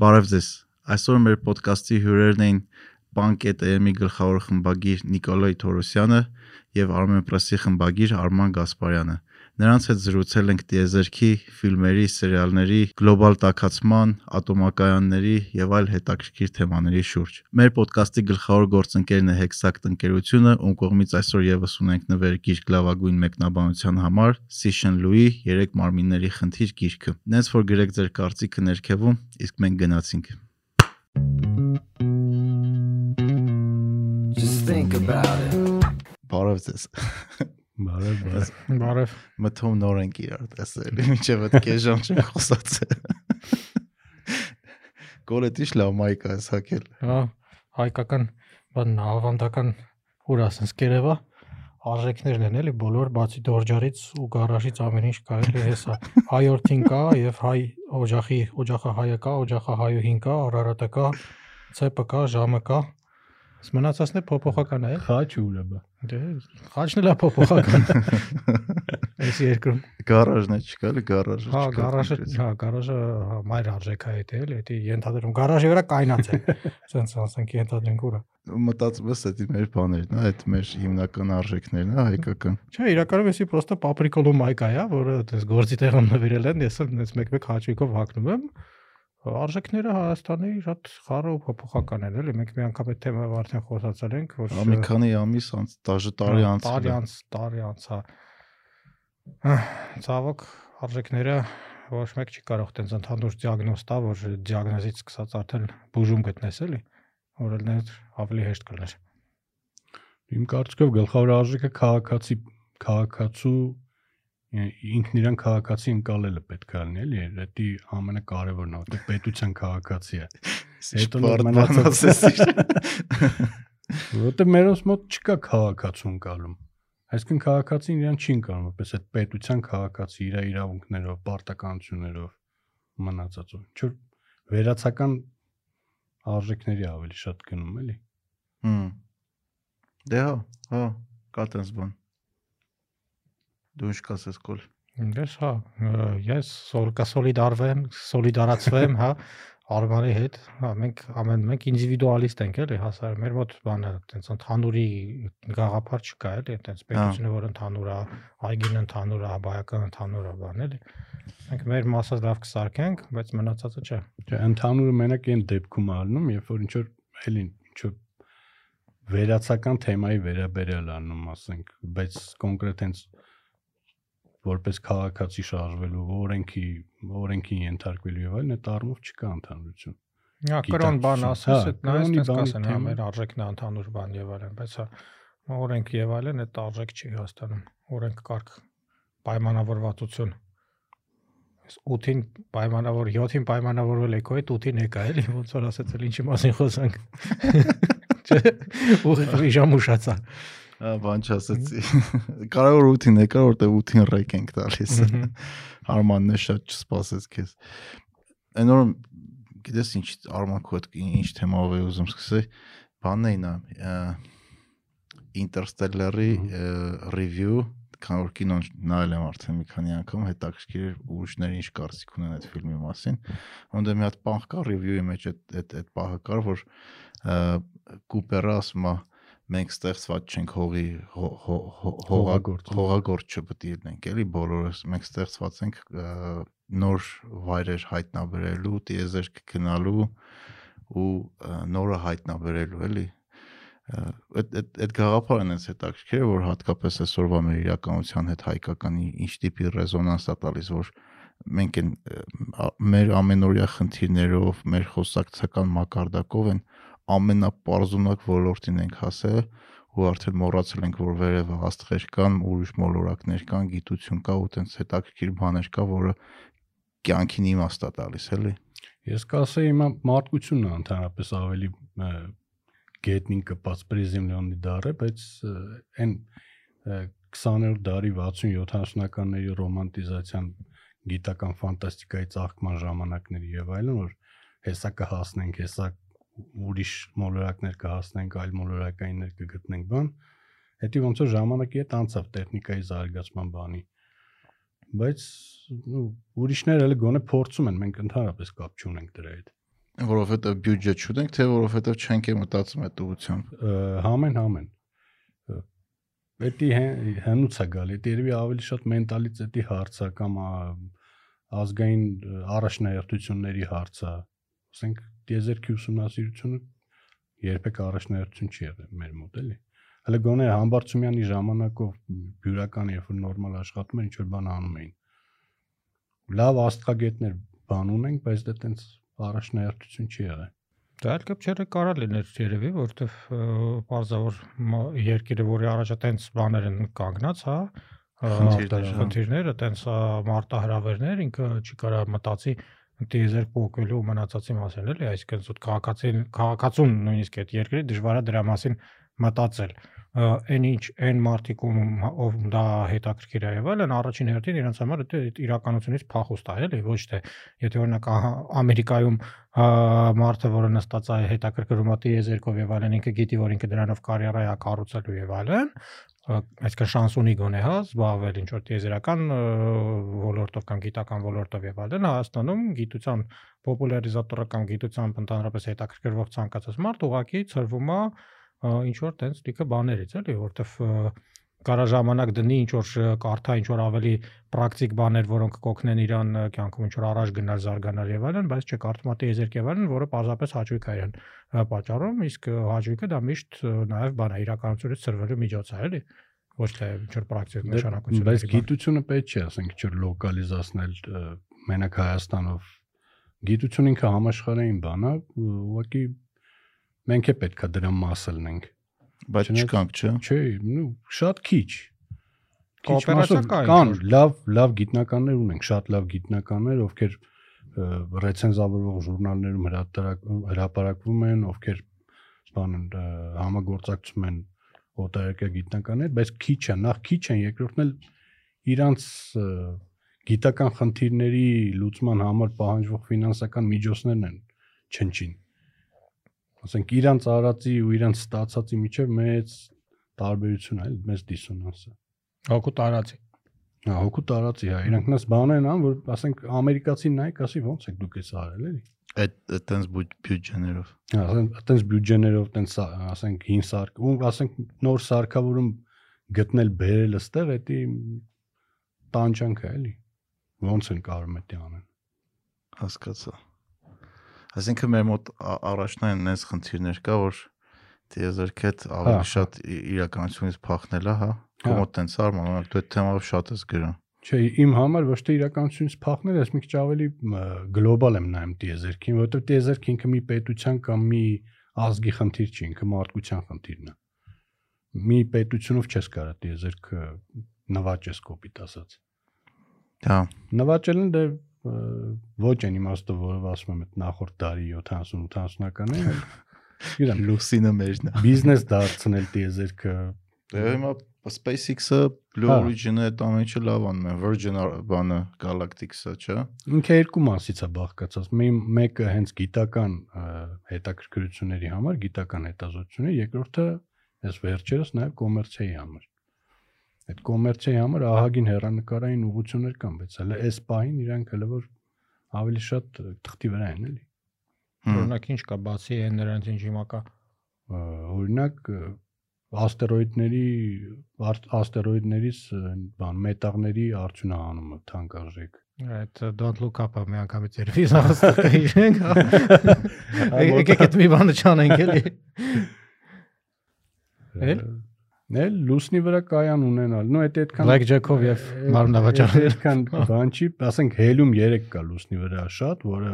Բարև ձեզ։ Այսօր մեր ոդկասթի հյուրերն էին Պանկետ.am-ի գլխավոր խմբագիր Նիկոլայ Թորոսյանը եւ Armen Press-ի խմբագիր Արման Գասպարյանը։ Նրանց հետ զրուցել ենք տիեզերքի, ֆիլմերի, սերիալների, գլոբալ տաքացման, ատոմակայանների եւ այլ հետաքրքիր թեմաների շուրջ։ Մեր ոդկասթի գլխավոր գործընկերն է Hexact ընկերությունը, ում կողմից այսօր եւս ունենք նվեր գիրք լավագույն մեկնաբանության համար Sishen Louis 3 մարմինների խնդիր գիրքը։ Նենց որ գրեք ձեր կարծիքը ներքևում, իսկ մենք գնացինք։ Just think about it. Բարև ձեզ։ Բարև, բարև։ Բարև։ Մթում նոր ենք իրար տեսել։ Մինչև այդ կես ժամ չենք խոսացել։ Գոլետիշ լավ մայք այս հակել։ Հա, հայկական բան ավանդական ուր ասես կերևա արժեքներն են էլի բոլոր բացի դորջարից ու գարաժից ամեն ինչ կա էլի հեսա հայորդին կա եւ հայ օջախի օջախը հայը կա օջախը հայուհին կա արարատը կա ցեպը կա ժամը կա մնացածն է փոփոխական է Խաչ ուր է բա։ Դե, խաչն էլա փոփոխական։ Այս երկրում գարաժն է հա, չկա, էլի գարաժը չկա։ Հա, գարաժը, հա, գարաժը, հա, մայր արժեքա է դա, էլի, դա ենթադրում գարաժի վրա կայնած է։ Սենց ասենք ենթադրենք ուրա։ Մտածում ես, դա մեր բաներն հա, է, այդ մեր հիմնական արժեքներն է հայկական։ Չէ, իրականում էսի պրոստը պապրիկոլո մայկա է, որը դες գործի տեղում նվիրել են, ես էլ դες մեկ-մեկ հաճույքով հակնում եմ։ Արժեքները Հայաստանի շատ խառը ու փոփոխական են, էլի մենք մի անգամ այդ թեմայով արդեն խոսացել ենք, որ Ա մի քանի ամիս անց, դաժե տարի անց։ տարի անց, տարի անց, հա։ Ցավոք արժեքները ոչ մեկ չի կարող տենց ընդհանուր դիագնոզ տա, որ դիագնոզից սկսած արդեն բուժում գտնես էլի, որ էլ ավելի հեշտ կլներ։ Իմ կարծիքով գլխավոր արժեքը քաղաքացի քաղաքացու ինքն իրան քաղաքացի ընկալելը պետք է լինի, էլի, դա ամենակարևորն է, որտեղ պետության քաղաքացի է։ Հետո բան ասես։ Որտեղ մերոնց մոտ չկա քաղաքացու ընկալում։ Այսինքն քաղաքացին իրան չի ընկալում, որպես այդ պետության քաղաքացի իր իրավունքներով, պարտականություններով մնացածով։ Ինչ որ վերացական արժեքների ավելի շատ գնում էլի։ Հմ։ Դե հա, հա, կա տես բան։ Դու ինչ կասես կոլ։ Ես հա, ես սոլկա սոլիդարվեմ, սոլիդարացվեմ, հա, Արմանի հետ, հա, մենք ամեն մենք ինդիվիդուալիստ ենք էլի, հասար մեր մոտ բանը, տենց ընդհանուրի գաղափար չկա էլի, տենց պետությունը որ ընդհանուր է, այգին ընդհանուր է, բայական ընդհանուր է, բան էլի։ Մենք մեր մասը լավ կսարքենք, բայց մնացածը չէ։ Չէ, ընդհանուրը մենակ այն դեպքում ալնում, երբ որ ինչ որ էլի ինչ որ վերացական թեմայի վերաբերել անում, ասենք, բայց կոնկրետ հենց որպես քաղաքացի շարժվելու, օրենքի, օրենքին ենթարկվելու եւ այլն, այդ առումով չկա ընդհանրություն։ Հա, կրոն բան ասես, հա, այդ նայես բանի կասեն, հա, մեր արժեքն է ընդհանուր բան եւ այլն, բայց հա օրենք եւ այլն այդ արժեք չի հաստանում։ Օրենք կարգ պայմանավորվածություն Այս 8-ին պայմանավոր 7-ին պայմանավորվել եք, այդ 8-ին եկա էլի, ոնց որ ասեցել ինչի մասին խոսանք։ Չէ, ուղիղ ժամ ուշացա։ բան չասեցի։ Կարևոր ուտին եկա, որտեղ ուտին ռեկ ենք տալիս։ Արմանն է շատ չսպասեց քեզ։ Այնօր գիտես ինչ Արման քո հետ ինչ թեմով է ուզում սկսել։ Բանն է նա Interstellar-ի review, քան որ կինոն նայել եմ արդեն մի քանի անգամ, հետաքրքիր է ուրիշները ինչ կարծիք ունեն այդ ֆիլմի մասին։ Ոնց մի հատ բան կա review-ի մեջ այդ այդ այդ պահը կար, որ Կուպերը ասում է մենք ստեղծված չենք հողի հո- հո- հո- հողագործ Հողագործ։ չպետք է լինենք էլի բոլորս մենք ստեղծված ենք նոր վայրեր հայտնաբերելու, տիեզերք գնալու ու նորը հայտնաբերելու էլի այդ այդ այդ գաղափարն էս հետաքրքիր է որ հատկապես այսօրվա մեր իրականության հետ հայկականի ինչ տիպի ռեզոնանս է տալիս որ մենք են մեր ամենօրյա խնդիրներով մեր խոսակցական մակարդակով են ամենապարզունակ ոլորտին ենք հասել ու արդեն մոռացել ենք որ վերևը աստղեր կան, ուրիշ մոլորակներ կան, գիտություն կա ու տենց հետաքրքիր բաներ կա, որը կյանքին իմաստ է տալիս, էլի։ Ես կասեի հիմա մարդկությունն է ընդհանրապես ավելի գետնին կպած պրեզիմլիոնի դարը, բայց այն ը, 20-րդ դարի 60-70-ականների ռոմանտիզացիան գիտական ֆանտաստիկայի ծաղկման ժամանակների եւ այլն որ հեսա կհասնենք, հեսա ուրիշ մոլորակներ կհասնենք, այլ մոլորակայիններ կգտնենք բան, հետի ոնց որ ժամանակի հետ անցավ տեխնիկայի զարգացման բանի բայց ու ուրիշները էլ գոնե փորձում են, մենք ընդհանրապես կապ չունենք դրա հետ։ Որովհետեւ բյուջե չունենք, թե որովհետեւ չենք է մտածում այդ ուղությամբ։ Համեն համեն։ Պետի հնուց է գալի, դա երևի ավելի շատ մենտալիտետի հարց է կամ ազգային առաջնահերթությունների հարց է։ Ասենք դիեզերքի ուսումնասիրությունը երբեք առաջնահերթություն չի եղել մեր մոտ էլի։ Հələ գոնե Համբարձումյանի ժամանակով բյուրական երբ որ նորմալ աշխատում էր, ինչ որ բան անում էին։ Լավ աստղագետներ բան ունենք, բայց դա տենց առաջնահերթություն չի եղել։ Դա էլ կապչերը կարա լիներ երևի, որովհետև բարձավոր երկիրը, որի առաջ այտենց բաներ են կանգնած, հա, Խնդիրներ, խնդիրները, այտենց մարտահրավերներ, ինքը չի կարա մտածի դիեզեր փոկելու ու մնացածի մասին էլի, այսինքն զուտ քաղաքացին քաղաքացուն նույնիսկ այդ երկրի դժվար է դրա մասին մտածել այն ինչ այն մարտիկ ում ով դա հետաքրքիր է եղել են առաջին հերթին իրենց համար դա իրականությունից փախուստ է էլի ոչ թե եթե օրինակ ամերիկայում ա, մարդը որը նստած է հետաքրքրում է տիեզերքով եւ այլն ինքը գիտի որ ինքը դրանով կարիերա է կառուցելու եւ այլն ա, այսինքն շանս ունի գոնե հա զբաղվել ինչ որ տիեզերական ոլորտով կամ գիտական ոլորտով եւ այլն Հայաստանում գիտության պոպուլարիզատորը կամ գիտությամբ ընդհանրապես հետաքրքրվող ցանկացած մարդ ուղակի ծրվում է ինչ որ տենց լիքը բաներից էլի որովհետեւ կարա ժամանակ դնի ինչ որ կարթա ինչ որ ավելի պրակտիկ բաներ, որոնք կօգնեն իրան կյանքում ինչ որ առաջ գնալ, զարգանալ եւ այլն, բայց չկարդում է եզերք եւ այլն, որը պարզապես հաճույք է իրան պատճառում, իսկ հաճույքը դա միշտ նաեւ բան է իրականությունից ծրվելու միջոց է, էլի ոչ թե ինչ որ պրակտիկ Դե, նշանակություն։ Բայց գիտությունը պետք չէ, ասենք, ինչ որ լոկալիզացնել մենակ Հայաստանով։ Գիտությունը ինքը համաշխարհային բան է, ուղղակի մենք է պետքա դրա մասը լինենք։ Բայց չկանք, չէ։ Չէ, նու շատ քիչ։ Քիչ մասով կա կան լավ լավ գիտնականներ ունենք, շատ լավ գիտնականներ, ովքեր ռեցենզավորվող ժուրնալներում հրապարակվում են, ովքեր բան են, համագործակցում են օտարերկրյա գիտնականներ, բայց քիչ է, նախ քիչ են, երկրորդն էլ իրանց գիտական խնդիրների լուծման համար պահանջվող ֆինանսական միջոցներն են չնչին։ Ասենք իրանց արածի ու իրանց ստացածի միջև մեծ տարբերություն է, այլ մեծ դիսոնանս է։ Հոգու տարածի։ Հա, հոգու տարածի, հա, իրանք նես բան են ան, որ ասենք ամերիկացին նայեք, ասի ոնց եք դուք էս արել էլի։ Այդ այտենց բյուջեներով։ Հա, ասենք այտենց բյուջեներով, այտենց ասենք հին սարք, ու ասենք նոր սարքավորում գտնել բերել ըստեղ, դա տանջանք է էլի։ Ոնց են կարող մտի անեն։ Հասկացա։ Այսինքն մեր մոտ առաջնային այնպես խնդիրներ կա, որ դիեզերքը այդ Հա, ավելի հա։ շատ իրականությունից փախնել է, հա։ Հա։ Կոմոդ տենց արման, օրինակ դու այդ թեմայով շատ ես գրում։ Չէ, իմ համար ոչ թե իրականությունից փախնել, ես մի քիչ ավելի գլոբալ եմ նայում դիեզերքին, որովհետև դիեզերքը ինքը մի պետության կամ մի ազգի խնդիր չի, ինքը մարդկության խնդիրն է։ Մի պետությունով չես կարող դիեզերքը նվաճես կոպիտ ասած։ Հա, Նվաճելն դե ոչ այն իմաստով, որով ասում եմ այդ նախորդ դարի 70-80-ականներին, այլ գիտեմ, Լուսինը մերն է։ բիզնես դարձնել դիեզերքը Դե հիմա SpaceX-ը, Blue Հա։ Origin-ը այդ ամեն ինչը լավ անում են, Virgin բանը Galactic-ը, չէ։ ինքը երկու մասից է բաղկացած։ մեկը հենց գիտական հետաքրքրությունների համար, գիտական հետազոտությունների, երկրորդը այս վերջերս նաև կոմերցիայի համար։ Այդ կոմերցիայի համար ահագին հերանեկարային ուղություններ կան, բայց հələ այս պահին իրանք հələ որ ավելի շատ թղթի վրա են, էլի։ Օրինակ ինչ կա բացի այն նրանց ինչ հիմա կա։ Օրինակ աստերոիդների աստերոիդներից բան մետաղների արդյունահանումը թանկարժեք։ Այդ don't look up-ը մի անգամից երևի հա։ որ- Եկեք այդ մի բանը չանենք էլի։ Էլ? Նել լուսնի վրա կայան ունենալ։ Նո այդ այդքան Blackjack-ով եւ մարմնավաճառ։ Այդքան բան չի, ասենք հելիում 3 կա լուսնի վրա շատ, որը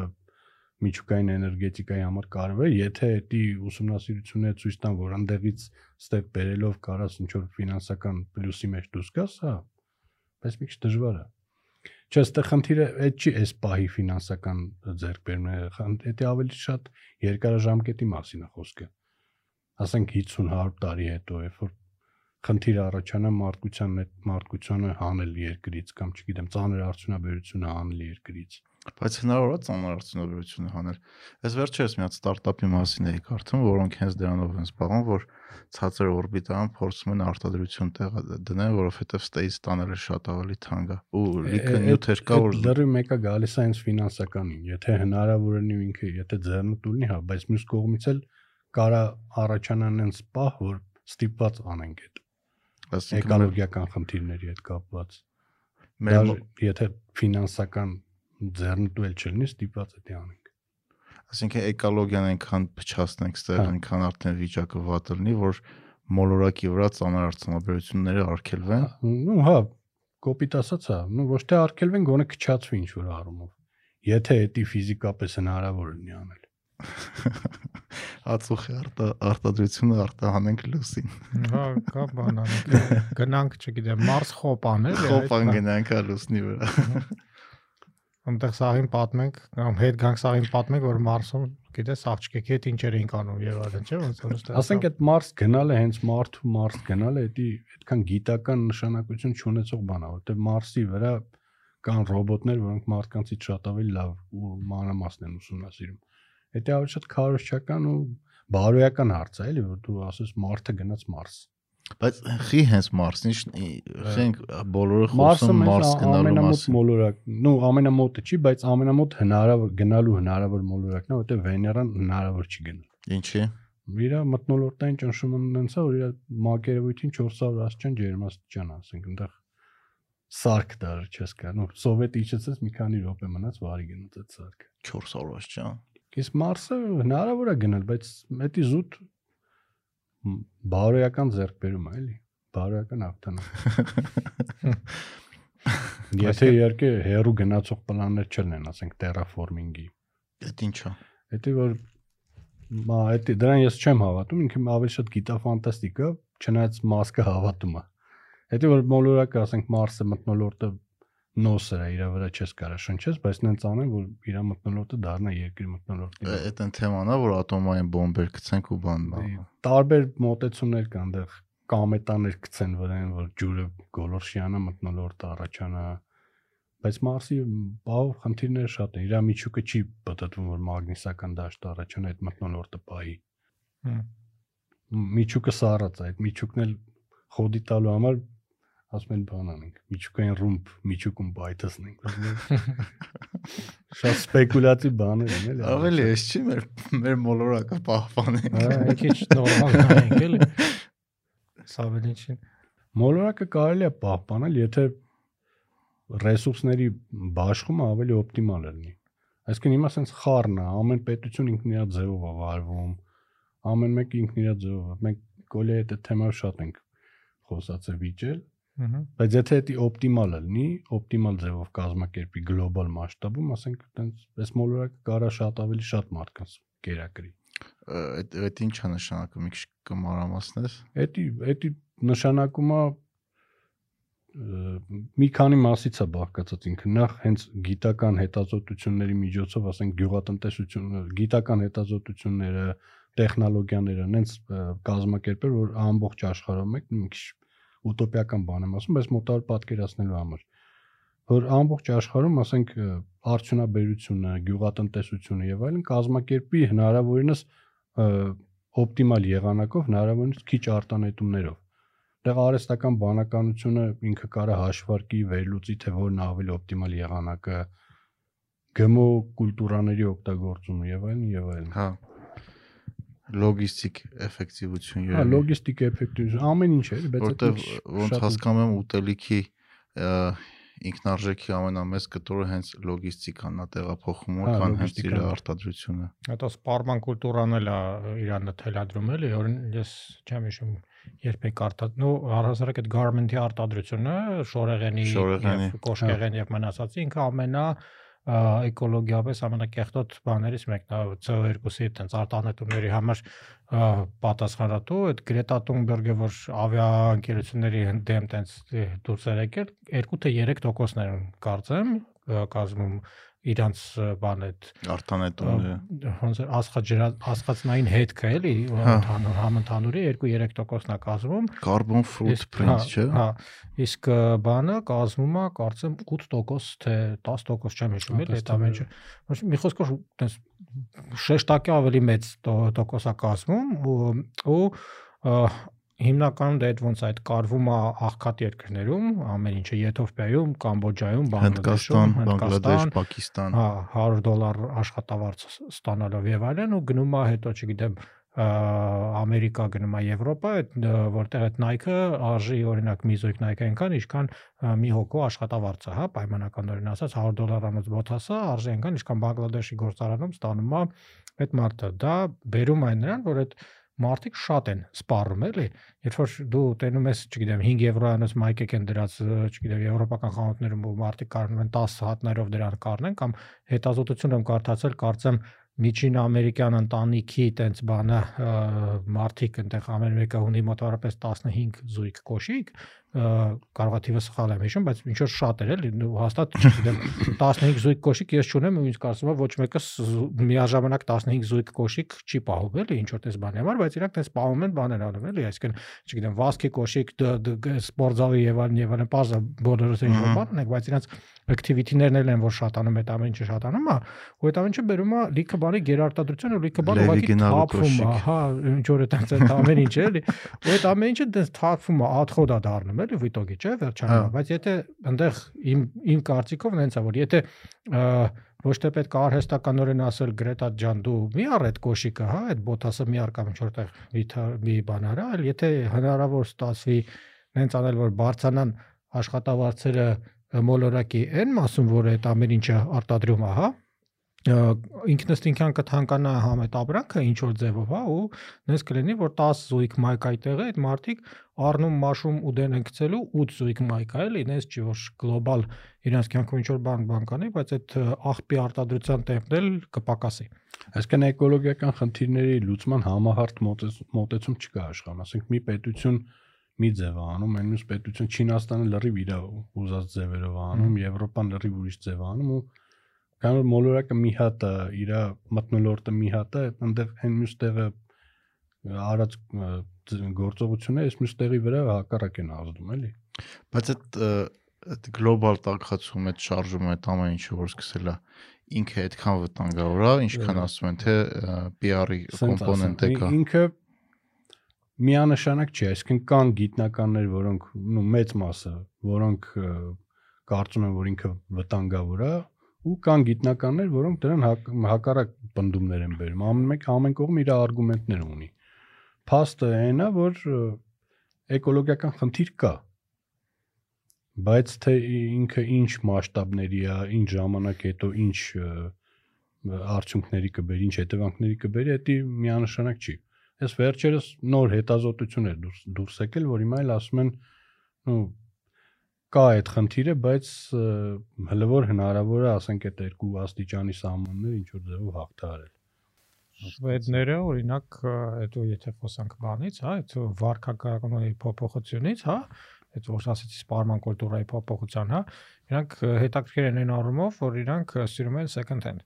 միջուկային էներգետիկայի համար կարևոր է, եթե դա ուսումնասիրությունները ցույց տան, որ անդեղից ստեղ բերելով կարաս ինչ որ ֆինանսական պլյուսի մեջ դուրս գաս, հա։ Բայց մի քիչ դժվար է։ Չէ, այստեղ խնդիրը այդ չի այս պահի ֆինանսական ձեռքբերումները, դա ավելի շատ երկարաժամկետի մասին է խոսքը։ Ասենք 50-100 տարի հետո, երբ որ խնդիր առաջանա մարդկության հետ մարդկությանը հանել երկրից կամ չգիտեմ ծանր արդյունաբերությունը հանել երկրից Բայց հնարավոր է ծանր արդյունաբերություն հանել։ Այս վերջերս մի հատ ստարտափի մասին էի կարդում, որոնք հենց դրանով են զբաղվում, որ ցածր օրբիտայում փորձում են արտադրություն տեղ դնել, որովհետև ստեյս տանելը շատ ավելի թանկ է։ Ու լիքը նյութեր կա, որ լրի մեկը գալիս է հենց ֆինանսականին, եթե հնարավոր լինի ինքը, եթե ձեռնտ ունի, հա, բայց մյուս կողմից էլ կարա առաջանան հենց պահ, որ ստիպված անենք այդ Այսինքն էկոլոգիական խնդիրների հետ կապված։ Մեր եթե ֆինանսական ձեռնտու էլ չլինի, ստիպված է դա անենք։ Այսինքն էկոլոգիան այնքան փչացնենք, ստեղ հա։ այնքան արդեն վիճակը վատ լինի, որ մոլորակի վրա ծանր արցանաբերությունները արգելվեն։ հա, Ու հա, կոպիտ ասած հա, նու ոչ թե արգելվեն, գոնե քչացվի ինչ որ առումով։ Եթե դա ֆիզիկապես հնարավոր լինի անել։ Ածուխի արտա արտադրությունը արտահանենք լուսին։ Հա, կա բան անենք։ Գնանք, չգիտեմ, Մարս խոպ անել։ Խոպան գնանք ա լուսնի վրա։ Այնտեղ սաղին պատմենք, կամ հետ գանք սաղին պատմենք, որ Մարսում, գիտես, աղջիկի հետ ինչեր էին անում եւ այլն, չէ՞, ոնց որ ստեղ։ Ասենք այդ Մարս գնալը հենց մարդու Մարս գնալը դա այդքան գիտական նշանակություն չունեցող բան է, որտեղ Մարսի վրա կան ռոբոտներ, որոնք մարդկանցից շատ ավելի լավ ու մանրամասն են ուսումնասիրում։ Դա ավելի շատ քարոշչական ու բարոյական հարց է, էլի, որ դու ասես մարդը գնաց Մարս։ Բայց խի հենց Մարսն ի խենք բոլորը խոսում Մարս գնալու ամենամոտ մասին։ մոլորակ, նո ամենամոտը չի, բայց ամենամոտ հնարավոր գնալու հնարավոր մոլորակն է, որտեղ Վեներան հնարավոր չի գնալ։ Ինչի։ Իր մտնոլորտային ճնշումը ունենցա, որ իր մակերևույթին 400 աստիճան ջերմաստիճան, ասենք, այնտեղ սարք դար չես կա։ Նո սովետ իջեցած մի քանի րոպե մնաց վարի գնաց այդ սարքը։ 400 աստիճան։ Իսկ Մարսը հնարավոր է գնալ, բայց դա զուտ բարոյական ձեռքբերում է, էլի։ Բարոյական հաղթանակ։ Եթե իհարկե հերու գնացող պլաններ չլինեն, ասենք terraforming-ի։ Այդ ինչա։ Դա որ մա դա դրան ես չեմ հավատում, ինքը ավելի շատ գիտաֆանտաստիկ է, չնայած մասկը հավատում է։ Դա որ մոլորակը, ասենք Մարսը մտնոլորտը նոսր է, իր վրա չես կարա շնչես, բայց նենց անեն, որ իր մտնոլորտը դառնա երկրի մտնոլորտի։ Այդ այն թեման է, որ ատոմային բոմբեր գցենք ու բան բան։ Տարբեր մոտեցումներ կան դեռ կամետաներ գցեն վրան, որ ջուրը գոլորշիանա մտնոլորտը առաջանա։ Բայց Մարսի բավ խնդիրները շատ են։ Իր միջուկը չի պատտվում, որ մագնիսական դաշտ առաջանա այդ մտնոլորտը պայի։ Հմ։ Միջուկը սառած է, այդ միջուկն էլ խոդի տալու համար ասում են բան անենք։ Միջուկային ռումբ, միջուկում բայթեսնենք։ Շատ սպեկուլատիվ բաներ են, էլի։ Ավելի էս չի մեր մեր մոլորակը պահպանենք։ Հա, մի քիչ նորմալ նայենք էլի։ Սա ավելի չի։ Մոլորակը կարելի է պահպանել, եթե ռեսուրսների բաշխումը ավելի օպտիմալ լինի։ Այսինքն հիմա sense խառն է, ամեն պետություն ինքն իր ձևով է վարվում, ամեն մեկը ինքն իր ձևով։ է։ Մենք գոլի այդ թեմայով շատ ենք խոսացել վիճել, բայց եթե դա օպտիմալը լինի, օպտիմալ ձևով կազմակերպի գլոբալ մասշտաբում, ասենք այտենց այս մոլորակը կարա շատ ավելի շատ մարդկանց կերակրի։ Այդ այդ ինչա նշանակում, մի քիչ կմարամասնես։ Էդի էդի նշանակումը մի քանի մասից է բաղկացած ինքը նախ հենց գիտական հետազոտությունների միջոցով ասենք գյուղատնտեսությունը գիտական հետազոտությունները տեխնոլոգիաները հենց կազմակերպել որ ամբողջ աշխարհում եք մի քիչ ուտոպիական բան եմ ասում բայց մոտավոր պատկերացնելու համար որ ամբողջ աշխարհում ասենք արդյունաբերությունը գյուղատնտեսությունը եւ այլն կազմակերպի հնարավորինս օպտիմալ եղանակով հնարավորինս քիչ արտանետումներով Դեռ արհեստական բանականությունը ինքը կարա հաշվարկի վերլուծի թե որն ավելի օպտիմալ եղանակը գմո կուլտուրաների օգտագործումը եւ այլն եւ այլն։ Հա։ Լոգիստիկ էֆեկտիվություն Հա, լոգիստիկ էֆեկտիվություն, ամեն ինչ է, բայց որտեվ ոնց հասկանում եմ ուտելիքի ինքնարժեքի ամենամեծ կտորը հենց լոգիստիկան է տեղափոխումը, Հա, քան հենց իր արտադրությունը։ Հետո սպարման կուլտուրան էլ է իրանը թելադրում էլի, օրին ես չեմ հիշում երբեք արտա, նո առհասարակ այդ garment-ի արտադրությունը, շորեղենի Շորեղենի, եւ կոշկեղեն եւ մնացածի ինքը ամենա էկոլոգիապես ամենակեղտոտ բաներից մեկն է CO2-ի այդպես արտանետումների համար պատասխանատու այդ Գրետա Թունբերգը որ ավիաընկերությունների դեմ տենց դուրս էր եկել 2 թե 3%-ներ են կարծեմ կազմում իրանց բան այդ արտանետումները ոնց է աստղաջրա աստղածնային հետքը էլի Հա։ ընդհանուր համընդհանուրի 2-3%-ն է կազմում carbon footprint, չէ։ Հա, իսկ բանը կազմում է, կարծեմ 8% թե 10% չեմ հիշում, էլի այդ ամենը։ Ոչ մի խոսքով տես շեշտակի ավելի մեծ տո- տոկոս է կազմում ու հիմնականում դա այդ ոնց այդ կարվում է աղքատ երկրներում, ամեն ինչը Եթովպիայում, Կամբոջայում, Բանգլադեշում, Բանգլադեշ, Հնդկաստան, Պակիստան։ հա 100 դոլար աշխատավարձ ստանալով եւ այլն ու գնում է հետո չգիտեմ Ամերիկա գնում է Եվրոպա, որտեղ այդ Nike-ը արժի օրինակ մի զույգ Nike այնքան, ինչքան մի հոգու աշխատավարձը, հա, պայմանականորեն ասած 100 դոլարանոց բոթասը արժի այնքան, ինչքան Բանգլադեշի գործարանում ստանում է այդ մարդը։ Դա բերում է նրան, որ այդ մարդիկ շատ են սպառում էլի երբ որ դու տենում ես չգիտեմ 5 եվրոյանոց մայկեք են դրած չգիտեմ եվրոպական խանութներում ու մարդիկ կարնում են 10 հատներով դրան կառնեն կամ հետազոտություն եմ կարդացել կարծեմ միջին ամերիկյան ընտանիքի տենց բանը մարդիկ այնտեղ ամեն մեկը ունի մոտավորապես 15 զույգ կոշիկ ը, կարող է թիվը սխալ եմ հիշում բայց ինչ որ շատ էր էլի հաստատ չգիտեմ 15 զույգ կոշիկ ես չունեմ ու ինձ կարծում եմ ոչ մեկը միաժամանակ 15 զույգ կոշիկ չի պահում էլի ինչ որ տես բանի համար բայց իրանք տես պահում են բաներ անում էլի այսինքն չգիտեմ վասկի կոշիկ սպորտզալի եւ այլն եւ այլն բազա բոլորս ինչ որ բան ունենք բայց իրանք activity-ներն էլ են որ շատանում այդ ամեն ինչը շատանում է ու այդ ամեն ինչը բերում է լիքը բանի գերարտադրություն ու լիքը բան ուղղակի թափվում է հա ինչ որ այդպես այդ ամեն ինչ էլի ու այդ ամեն ինչը դες թափվում է ադխոդ է դառնում էլի վիտոգի չէ վերջանում Հա։ բայց եթե այնտեղ իմ իմ կարծիքով նենց է որ եթե ոչ թե պետք է արհեստականորեն ասել Գրետա ջան դու մի առ այդ կոշիկը հա այդ բոթասը մի առ կամ ինչ որտեղ մի բան արա այլ եթե հնարավոր ստացվի նենց անել որ բարձանան աշխատավարձերը մոլորակի այն մասում որ այդ ամեն ինչը արտադրում է հա ը, ինքնըստինքյան կթանկանա համ այդ ապրանքը ինչ որ ձևով հա ու նես կլինի որ 10 զույգ մայք այդտեղ է այդ մարդիկ առնում մաշում ու դեն են գցելու 8 զույգ մայք է էլի նես չի որ գլոբալ իրանց կյանքում ինչ որ բան բան կանի բայց այդ աղբի արտադրության տեմպն էլ կպակասի Այսինքն էկոլոգիական խնդիրների լուծման համահարթ մոտեց- մոտեցում չկա աշխարհում, ասենք մի պետություն մի ձև անում, այն մյուս պետություն Չինաստանը լրիվ իր ուզած ձևերով անում, Եվրոպան լրիվ ուրիշ ձև անում ու կան որ մոլորակը մի հատ է, իր մտնոլորտը մի հատ է, այնտեղ այն մյուս տեղը արած գործողությունը այս մյուս տեղի վրա հակառակ են ազդում, էլի։ Բայց այդ այդ գլոբալ տակածում, այդ շարժումը, այդ ամեն ինչը որ սկսել է ինքը այդքան վտանգավոր է, ինչքան ասում են թե PR-ի Սենց կոմպոնենտ է ասեմ, կա։ ին- Ինքը միանշանակ չի, այսինքն կան գիտնականներ, որոնք նո մեծ մասը, որոնք կարծում են, որ ինքը վտանգավոր է, ու կան գիտնականներ, որոնք դրան հակ, հակառակ բնդումներ են բերում։ Ամեն մեկ ամեն կողմ իր արգումենտներ ունի։ Փաստը այն է, որ էկոլոգիական խնդիր կա։ Բայց թե ինքը ինչ մասշտաբների է, ինչ ժամանակ հետո ինչ արդյունքների կբերի, ինչ հետևանքների կբերի, դա միանշանակ չի։ Այս վերջերս նոր հետազոտություն էր դուրս դուրս եկել, որ հիմա էլ ասում են, նո կա այդ խնդիրը, բայց հələ որ հնարավոր է, ասենք այդ երկու աստիճանի սահմանները ինչ որ ձևով հաղթահարել։ շվեդները օրինակ ու եթե խոսանք բանից, հա, այդ վարկակարգոնի փոփոխությունից, հա, այդ որ ասեցի սպարման կուլտուրայի փոփոխության, հա, իրանք հետաքրքիր են այն առումով, որ իրանք սիրում են second hand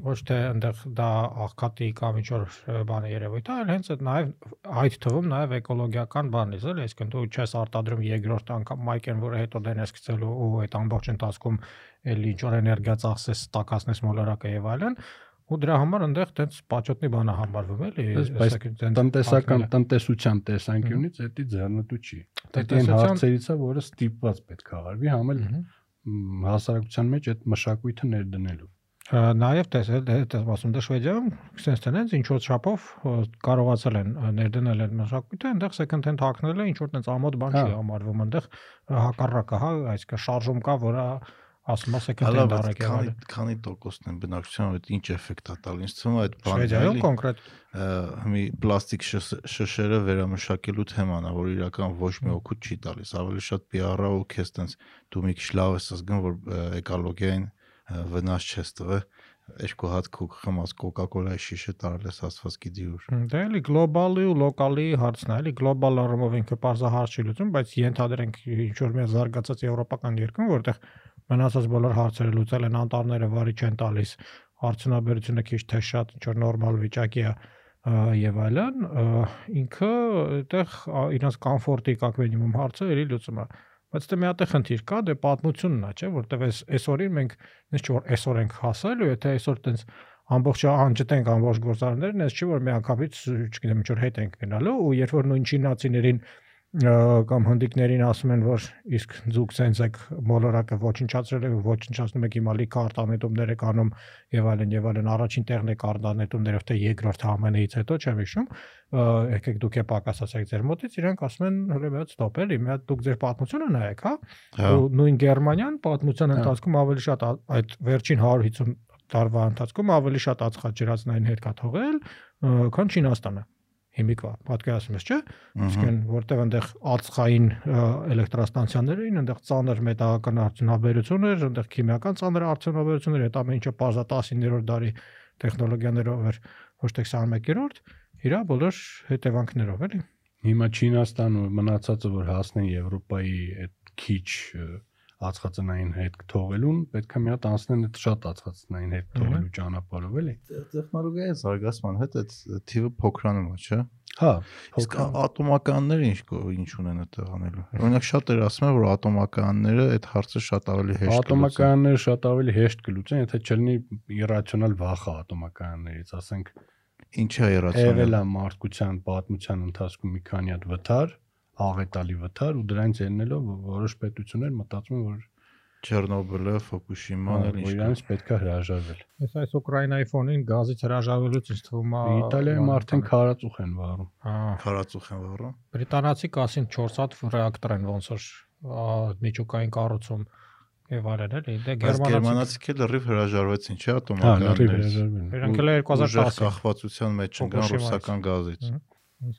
ոչ թե այնտեղ դա աղքատի կամ ինչ որ բան է երևույթ այլ հենց այդ նաև այդ թվում նաև էկոլոգիական բան է, էլի, այսինքն դու չես արտադրում երկրորդ անգամ մայքեն, որը հետո դեն ես գցելու ու այդ ամբողջ ընթացքում էլի ինչ որ էներգիա ծախսես, տակածնես մոլորակը եւ այլն, ու դրա համար այնտեղ տենց պաճոտնի բան է համարվում էլի, Բայց- Տնտեսական տնտեսության տեսանկյունից դա ձեռնտու չի։ Դա այն հարցերից է, որը ստիպված պետք է արվի, համ էլ Մհմ։ մ, հասարակության մեջ այդ մշակույթը ներդնելու։ Նաև տեսել, դες ասում դե Շվեդիայում sense տենց ինչ որ չափով կարողացել են ներդնել այդ մշակույթը, այնտեղ second hand հակնելը ինչ որ տենց ամոթ բան չի Հա։ համարվում, այնտեղ հակառակը, հա, այսինքն շարժում կա, որը ասում է second Հələ hand բայց արեք քանի եղել։ քանի տոկոսն են բնակչության այդ ինչ էֆեկտ է տալ ինձ թվում է այդ բանը Շվեդիայում կոնկրետ մի պլաստիկ շշերը վերամշակելու թեման է, որ իրական ոչ մի օգուտ չի տալիս, ավելի շատ PR-ը ու քեզ տենց դու մի քիչ լավ ես զգում, որ էկոլոգիային վնաս չես տվել երկու հատ կոկ խմած կոկակոլայի շիշը տարել ես ասվածքի դյուր։ Դա դե էլի գլոբալի ու լոկալի հարցն է, էլի գլոբալ առումով ինքը բարձահարց չի լուծում, բայց ենթադրենք ինչ որ մի զարգացած եվրոպական երկրում, որտեղ մնացած բոլոր հարցերը լուծել են, անտառները վարի չեն տալիս, արդյունաբերությունը քիչ թե շատ ինչ որ նորմալ վիճակի է եւ այլն, ինքը այդտեղ իրենց կոմֆորտի կակ մինիմում հարցը էլի լուծում է։ լուծումը Բայց դե մի հատ է խնդիր կա, դե պատմությունն է, չէ, որտեվ այս այսօրին մենք նես չէ որ այսօր ենք հասել ու եթե այսօր տենց ամբողջ անջտենք ամբողջ գործարաններն, այս չի որ միանգամից, չգիտեմ, ինչ որ հետ ենք գնալու ու երբ որ նույն չինացիներին կամ հնդիկներին ասում են որ իսկ դուք sense եք մոլորակը ոչնչացրել եք ոչնչացնում եք հիմա լիքը արտանետումներ եք անում եւ այլն եւ այլն առաջին տեղն եք արտանետումներով թե երկրորդ ամենից հետո չեմ հիշում եկեք դուք է պակասացեք ձեր մոտից իրանք ասում են հələ մի հատ ստոպ էլի մի հատ դուք ձեր պատմությունը նայեք հա ու նույն Գերմանիան պատմության ընթացքում ավելի շատ այդ վերջին 150 տարվա ընթացքում ավելի շատ ածխաջրածնային հետ կա թողել քան Չինաստանը հիմիկվա, պատկերացնում ես, չէ՞։ Իսկ այն որտեղ այնտեղ ածխային էլեկտրաստանցիաներ էին, այնտեղ ծանր մետաղական արդյունաբերություն էր, այնտեղ քիմիական ծանր արդյունաբերություն էր, այդ ամեն ինչը բազա 19-րդ դարի տեխնոլոգիաներով էր, ոչ թե 21-րդ, իրա բոլոր հետևանքներով, էլի։ Հիմա Չինաստանը մնացածը որ հասնեն Եվրոպայի այդ քիչ ածխածնային հետ թողելուն պետք է մի հատ անցնեն այդ շատ ածխածնային հետ թողելու ճանապարհով էլի տեխնոլոգիայի զարգացման հետ այդ թիվը փոքրանում է չէ հա իսկ ատոմականները ինչ ինչ ունեն այդտեղ անելու օրինակ շատ էր ասում որ ատոմականները այդ հարցը շատ ավելի հեշտ ատոմականները շատ ավելի հեշտ կլուծեն եթե չլինի իրացիոնալ վախը ատոմականներից ասենք ինչ է իրացիոնալ եղել է մարդկության պատմության ընթացքում մի քանի հատ վթար աղետալի վթար ու դրանից ելնելով որոշ պետություններ մտածում են որ Չեռնոբիլը, Ֆուկուշիման էլ ինչ իրանց պետքա հրաժարվել։ Այս այս Ուկրաինայի ֆոնին գազից հրաժարվելուց ինձ թվում է Իտալիայում արդեն քարածուխ են վառում։ Հա, քարածուխ են վառում։ բրիտանացի կասին 4 հատ ռեակտոր են ոնց որ միջուկային կառուցում եւ այլն էլի։ Դե գերմանացիք էլ լրիվ հրաժարվեցին, չէ՞ Հա, լրիվ ատոմականներից։ հրաժարվել։ Իրանք էլ 2010 կախվածության մեջ ընկան ռուսական գազից։ Իսկ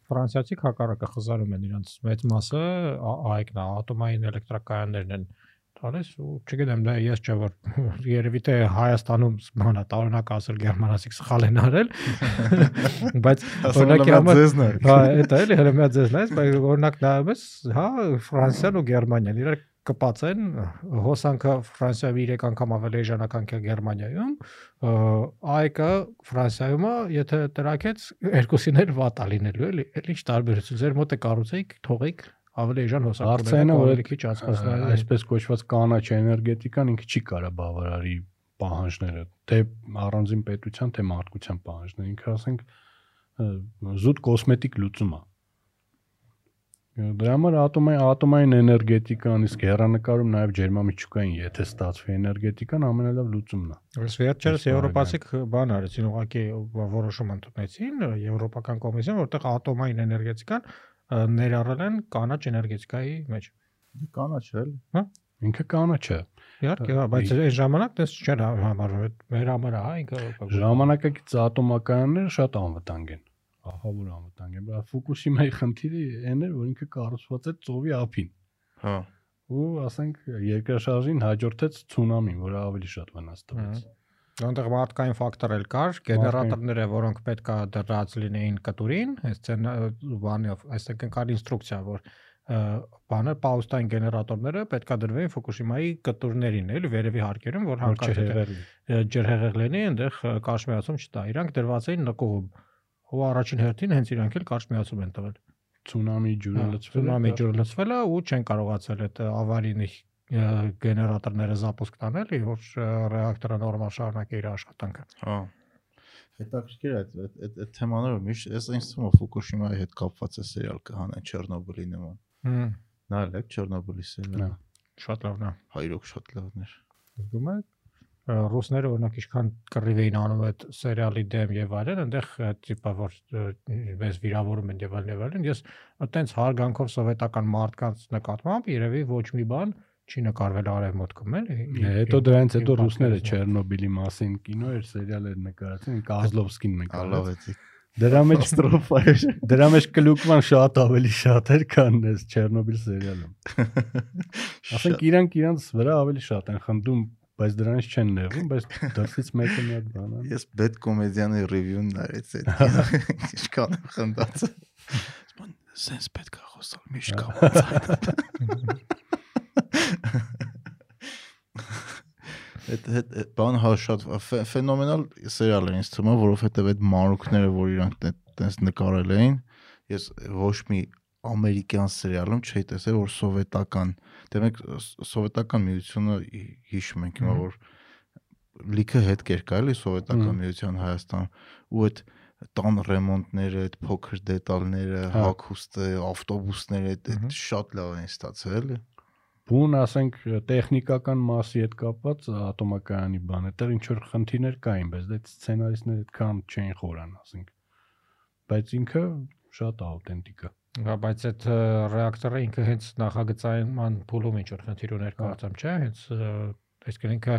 ֆրանսիացիք հակառակը խզարում են իրանց մեծ մասը այգն է, ատոմային էլեկտրակայաններն են տալիս ու չգիտեմ դա ես չէ որ երևի թե Հայաստանում բանա տարօրինակ ասել գերմանացիք սխալ են արել բայց օրինակի համար հա դա էլի հələ մի հատ ձեզ նայես բայց օրինակ նայում ես հա Ֆրանսիան ու Գերմանիան իրար կպացեն հոսանքը Ֆրանսիայում 3 անգամ ավելի էժանական քան Գերմանիայում այկը Ֆրանսիայում է եթե տրակեց երկուսին էլ վատ է լինելու էլի էլ ինչ տարբերություն ձեր մոտ է կառուցեիք թողեիք ավելի էժան հոսանք Արցայինը որ քիչ ածխածնային այսպես կոչված կանաչ էներգետիկան ինքը չի կարա բավարարի պահանջները թե առանձին պետության թե մարդկության պահանջները ինքը ասենք զուտ կոսմետիկ լուծում է Դրա համար ատոմային ատոմային էներգետիկան իսկ հերանեկարում նաև ջերմամիջուկային, եթե ստացվի էներգետիկան ամենալավ լուծումն է։ Ըստ վերջերս եվրոպացիք բան արեցին, ուղղակի որոշում ընդունեցին Եվրոպական կոմիսիան, որտեղ ատոմային էներգետիկան ներառել են կանաչ էներգետիկայի մեջ։ Կանաչ էլ։ Հա։ Ինքը կանաչ է։ Իհարկե, հա, բայց այն ժամանակ դες չէր համարվում, մեր համար հա, ինքը ժամանակակից ատոմականները շատ անվտանգ են ահա որ անվտանգ է։ Բա Ֆուկուշիմայի խնդիրը այն էր, որ ինքը կառուցված է ծովի ափին։ Հա։ Ու ասենք երկրաշարժին հաջորդեց ցունամին, որը ավելի շատ վնաս տվեց։ Այնտեղ մարդկային ֆակտոր էլ կար, գեներատորները, որոնք պետքա դրած լինեին կտուրին, այս բանով, այսինքն կար ինստրուկցիա, որ բանը պաուստային գեներատորները պետքա դրվեին Ֆուկուշիմայի կտուրներին, էլի վերևի հարկերում, որ հարկած ջրհեղեղ լինի, այնտեղ կաշմիացում չտա։ Իրանք դրված էին նկուղում ու առաջին հերթին հենց իրանք էլ կարճ միացում են տվել ցունամի ջուրը լցվել է ցունամի ջուրը լցվել է ու չեն կարողացել այդ ավարինի գեներատորները զապուսկ տանել որ ռեակտորը նորմալ շարունակի իր աշխատանքը հա հետաքրքիր է այդ այդ այդ թեմաները միշտ ես ինձ թվում է Ֆուկուշիմայի հետ կապված է սերիալ կհանեն Չեռնոբիլի նման հմ նայել եք Չեռնոբիլի սերիալը շատ լավն է հայրոք շատ լավն էր զգում եք ռուսները օրինակ ինչքան կռիվ էին անում այդ սերիալի դեմ եւ այլն, այնտեղ տիպա որ մեզ վիրավորում են եւ այլն եւ այլն, ես այտենց հարգանքով սովետական մարդկանց նկատմամբ երևի ոչ մի բան չի նկարվել արևմուտքում էլի։ Հետո դրանից հետո ռուսները Չեռնոբիլի մասին կինո էր, սերիալ էր նկարացին, Կազլովսկին Ալավեցի Դրա մեջ ստրոֆայր։ Դրա մեջ կլուկման շատ ավելի շատ էր, քան այս Չեռնոբիլ սերիալում։ Ասենք իրանք իրանց վրա ավելի շատ են խնդում բայց դրանից չեն նեղում, բայց դրսից մեկը մի հատ բան է։ Ես բեդ կոմեդիանի ռիվյուն նայեց այդ։ Ինչքան եմ խնդացել։ Սպան սենս պետք է խոսալ միշտ կամած։ Այդ այդ բան հա շատ ֆե- ֆենոմենալ սերիալ է ինձ թվում որովհետև այդ մանրուքները, որ իրանք տես նկարել էին, ես ոչ մի ամերիկյան սերիալում չէի տեսել, որ սովետական, դե մենք սովետական միությունը հի- հիշում ենք հիմա, որ լիքը հետ կերկա էլի սովետական միության Հայաստան ու այդ տան ռեմոնտները, այդ փոքր դետալները, Հա։ հագուստը, ավտոբուսները, այդ շատ լավ են ստացել էլի։ Բուն ասենք տեխնիկական մասի հետ կապված ատոմակայանի բան, այդտեղ ինչ որ խնդիրներ կային, բայց դա սցենարիստները այդքան չէին խորան, ասենք։ Բայց ինքը շատ աուտենտիկ է։ Հա, բայց այդ ռեակտորը ինքը հենց նախագծային փուլում ինչ որ խնդիր ուներ կարծեմ, չէ՞, հենց այսինքն ինքը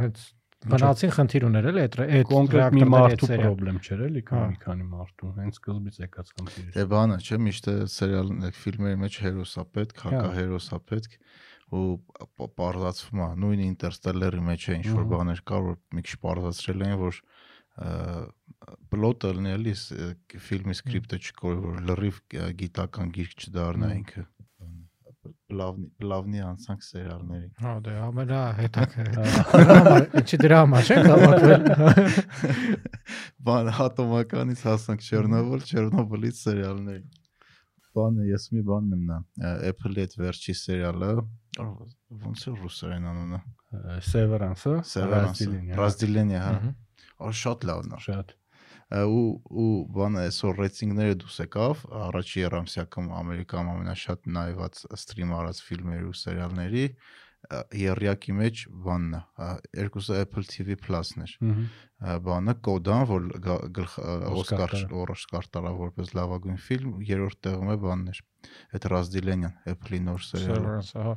հենց բնածին խնդիր ուներ էլի այդ այդ Կոնկրետ մի մարդու խնդրեմ չէր էլի, կամ մի քանի մարդու, հենց սկզբից եկած խնդիր էր։ Դե բանը չէ, միշտ է սերիալ ֆիլմերի մեջ հերոսա պետք, Հա։ հակա հերոսա պետք ու պարզացվում է նույն ինտերստելլերի մեջ է ինչ որ բաներ կար որ մի քիչ պարզացրել են որ պլոտը լինի էլի ս- ը, ֆիլմի սկրիպտը չկորի որ լրիվ գիտական գիրք չդառնա ինքը պլավնի պլավնի անցանք սերիալների Հա, դե ամենա հետաքրքիր։ Հա։ ինչի դրա համար չէ հավաքվել։ բան ատոմականից հասանք Չեռնոբիլ, Չեռնոբիլից սերիալների։ Բանը ես մի բանն եմ նա Apple-ի այդ վերջի սերիալը, ո՞նց է ռուսերեն անունը։ Severance-ը, Severance, Razdelin-ը, Razdelin-ը, հա։ Մհմ։ Ա շատ լավն է։ Շատ։ ու ու բանը այսօր ռեյտինգները դուս եկավ առաջի երամսյակում Ամերիկայում ամենաշատ նայված ստրիմ արած ֆիլմերի ու սերիալների ա, երրյակի մեջ բանն է երկուսը Apple TV Plus-ն էր բանը կոդան որ Օսկար Օսկար տարավ։ որպես լավագույն ֆիլմ երրորդ տեղում է բանն էր այդ Razdelyan Apple-ի նոր սերիալը հա։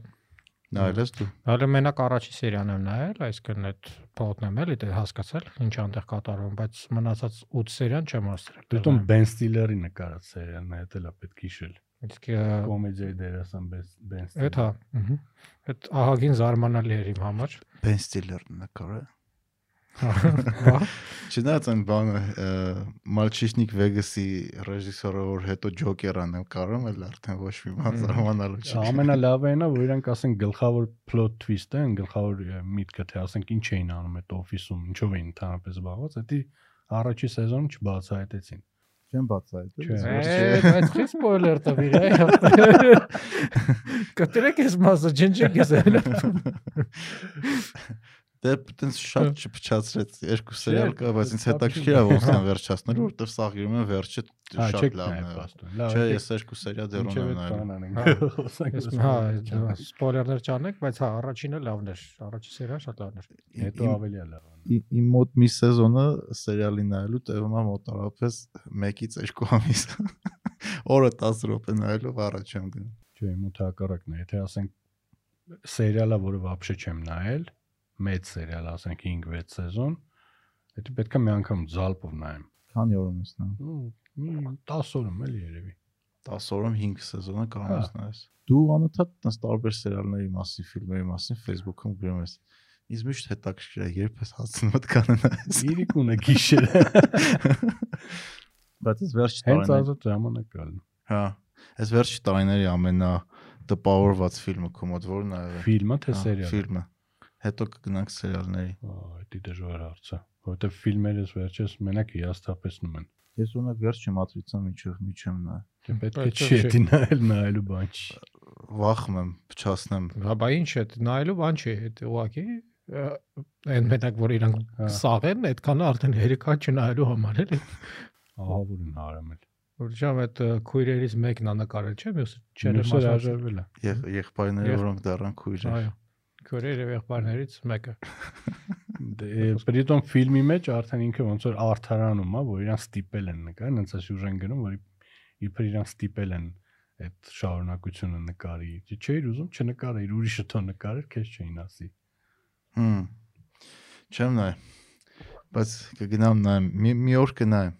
նայել ես դու Հələ մենակ առաջի սերիան եմ նայել, այսինքն այդ փոթն եմ էլի դե հասկացել ինչ անտեղ կատարվում, բայց մնացած 8 սերիան չեմ հաստրել։ Դիտում Ben Stiller-ի նկարած սերիալն է, դա պետք է հիշել։ Իսկ Կոմեդիայի դերասան Ben Ben Stiller։ այդ հա, ըհը։ Այդ ահագին զարմանալի էր իմ համար։ Ben Stiller-ն նկարը Չնայած այն բանը Մալչիշնիկ Վեգասի ռեժիսորը որ հետո Ջոկերան եմ կարում էլ արդեն ոչ մի բան զարմանալու չի։ Ամենալավը այն է, որ իրանք ասենք գլխավոր plot twist-ը, այն գլխավոր միտքը թե ասենք ինչ էին անում այդ օֆիսում, ինչով էին ընդհանրապես զբաղված, դա առաջի սեզոնում չբացահայտեցին։ Չեմ բացահայտել։ Չէ։ Է, բայց քիչ սպոյլեր տվիր, այ։ Կտրեք ես մասը ջնջեք ես էլ։ Դե այտենց շատ չփչացրեց երկու սերիալ Չէ, կա, բայց ինձ դա հետաքրքիր է ոնց են վերջացնելու, որովհետև սա գիրում են վերջը Հա, շատ չեք լավն նայել է։ պաստոն։ Լավ, Չէ, եկեք ես երկու սերիա դեռ մինչև ունեմ այդ նայել։ բանան Հա, ենք խոսանք։ Ես հա, սպոյլերներ չանենք, բայց հա, առաջինը լավն էր, առաջի սերիան շատ լավն էր։ Հետո ավելի է լավ։ Իմ- իմ մոտ մի սեզոնը սերիալի նայելու տևում է մոտարապես 1-ից 2 ամիս։ Օրը 10 րոպե նայելով առաջ եմ գնում։ Չէ, իմ մոտ հակառակն է։ Եթե ասենք սերիալը, որը вообще չեմ նայել, մեծ սերիալ, ասենք 5-6 սեզոն, դա պետք է մի անգամ զալպով նայեմ։ Քանի օր եմ նայում։ Ու մի 10 օրում էլի երևի։ 10 օրում 5 սեզոնը ես Հա։ նայես։ Դու անընդհատ տես տարբեր սերիալների մասին, ֆիլմերի մասին Facebook-ում գրում ես։ Ինձ միշտ հետաքրքիր է, երբ ես հասցնում այդ կանոնայես։ Իրիկունը գիշերը։ Բայց այս վերջի Հենց տարիների ազատ ժամանակ կալն։ Հա, այս վերջի տարիների ամենա տպավորված ֆիլմը քո մոտ որն է Ֆիլմը թե Հա, սերիալը։ Ֆիլմը։ Հետո կգնանք սերիալների։ Այդի դժվար հարց է, որովհետև ֆիլմերս վերջես մենակ հիասթափեցնում են։ Ես ունակ վերջի մատրիցան միջով միջեմ նա։ Դե պետք է չի դի նայել նայելու բան չի։ Վախում եմ, փչացնեմ։ Հա, բա ինչ է, նայելու բան չի, այդ ուղակի այն մենակ որ իրանք սաղեն, այդքանը արդեն հերիքա չնայելու համար էլի։ Ահա որ են հարամել։ Որ ժամ այդ քույրերից մեկն ա նկարել, չէ՞, մյուսը չեր Չերս հաջողվել է։ Եվ եղբայրները, որոնք դեռան քույր Այո։ Քույրերը եւ եղբայրներից մեկը։ Դե պրիտոմ ֆիլմի մեջ արդեն ինքը ոնց որ արթարանում է, որ իրան ստիպել են նկարել, հենց է սյուժեն գնում, որ իբր իրան ստիպել են այդ շարունակությունը նկարի։ Դե չէիր ուզում չնկարեիր, ուրիշը թո նկարեր, քեզ չէին ասի։ Հմ։ Չեմ նայ։ Բայց կգնամ նայեմ, մի օր կնայեմ։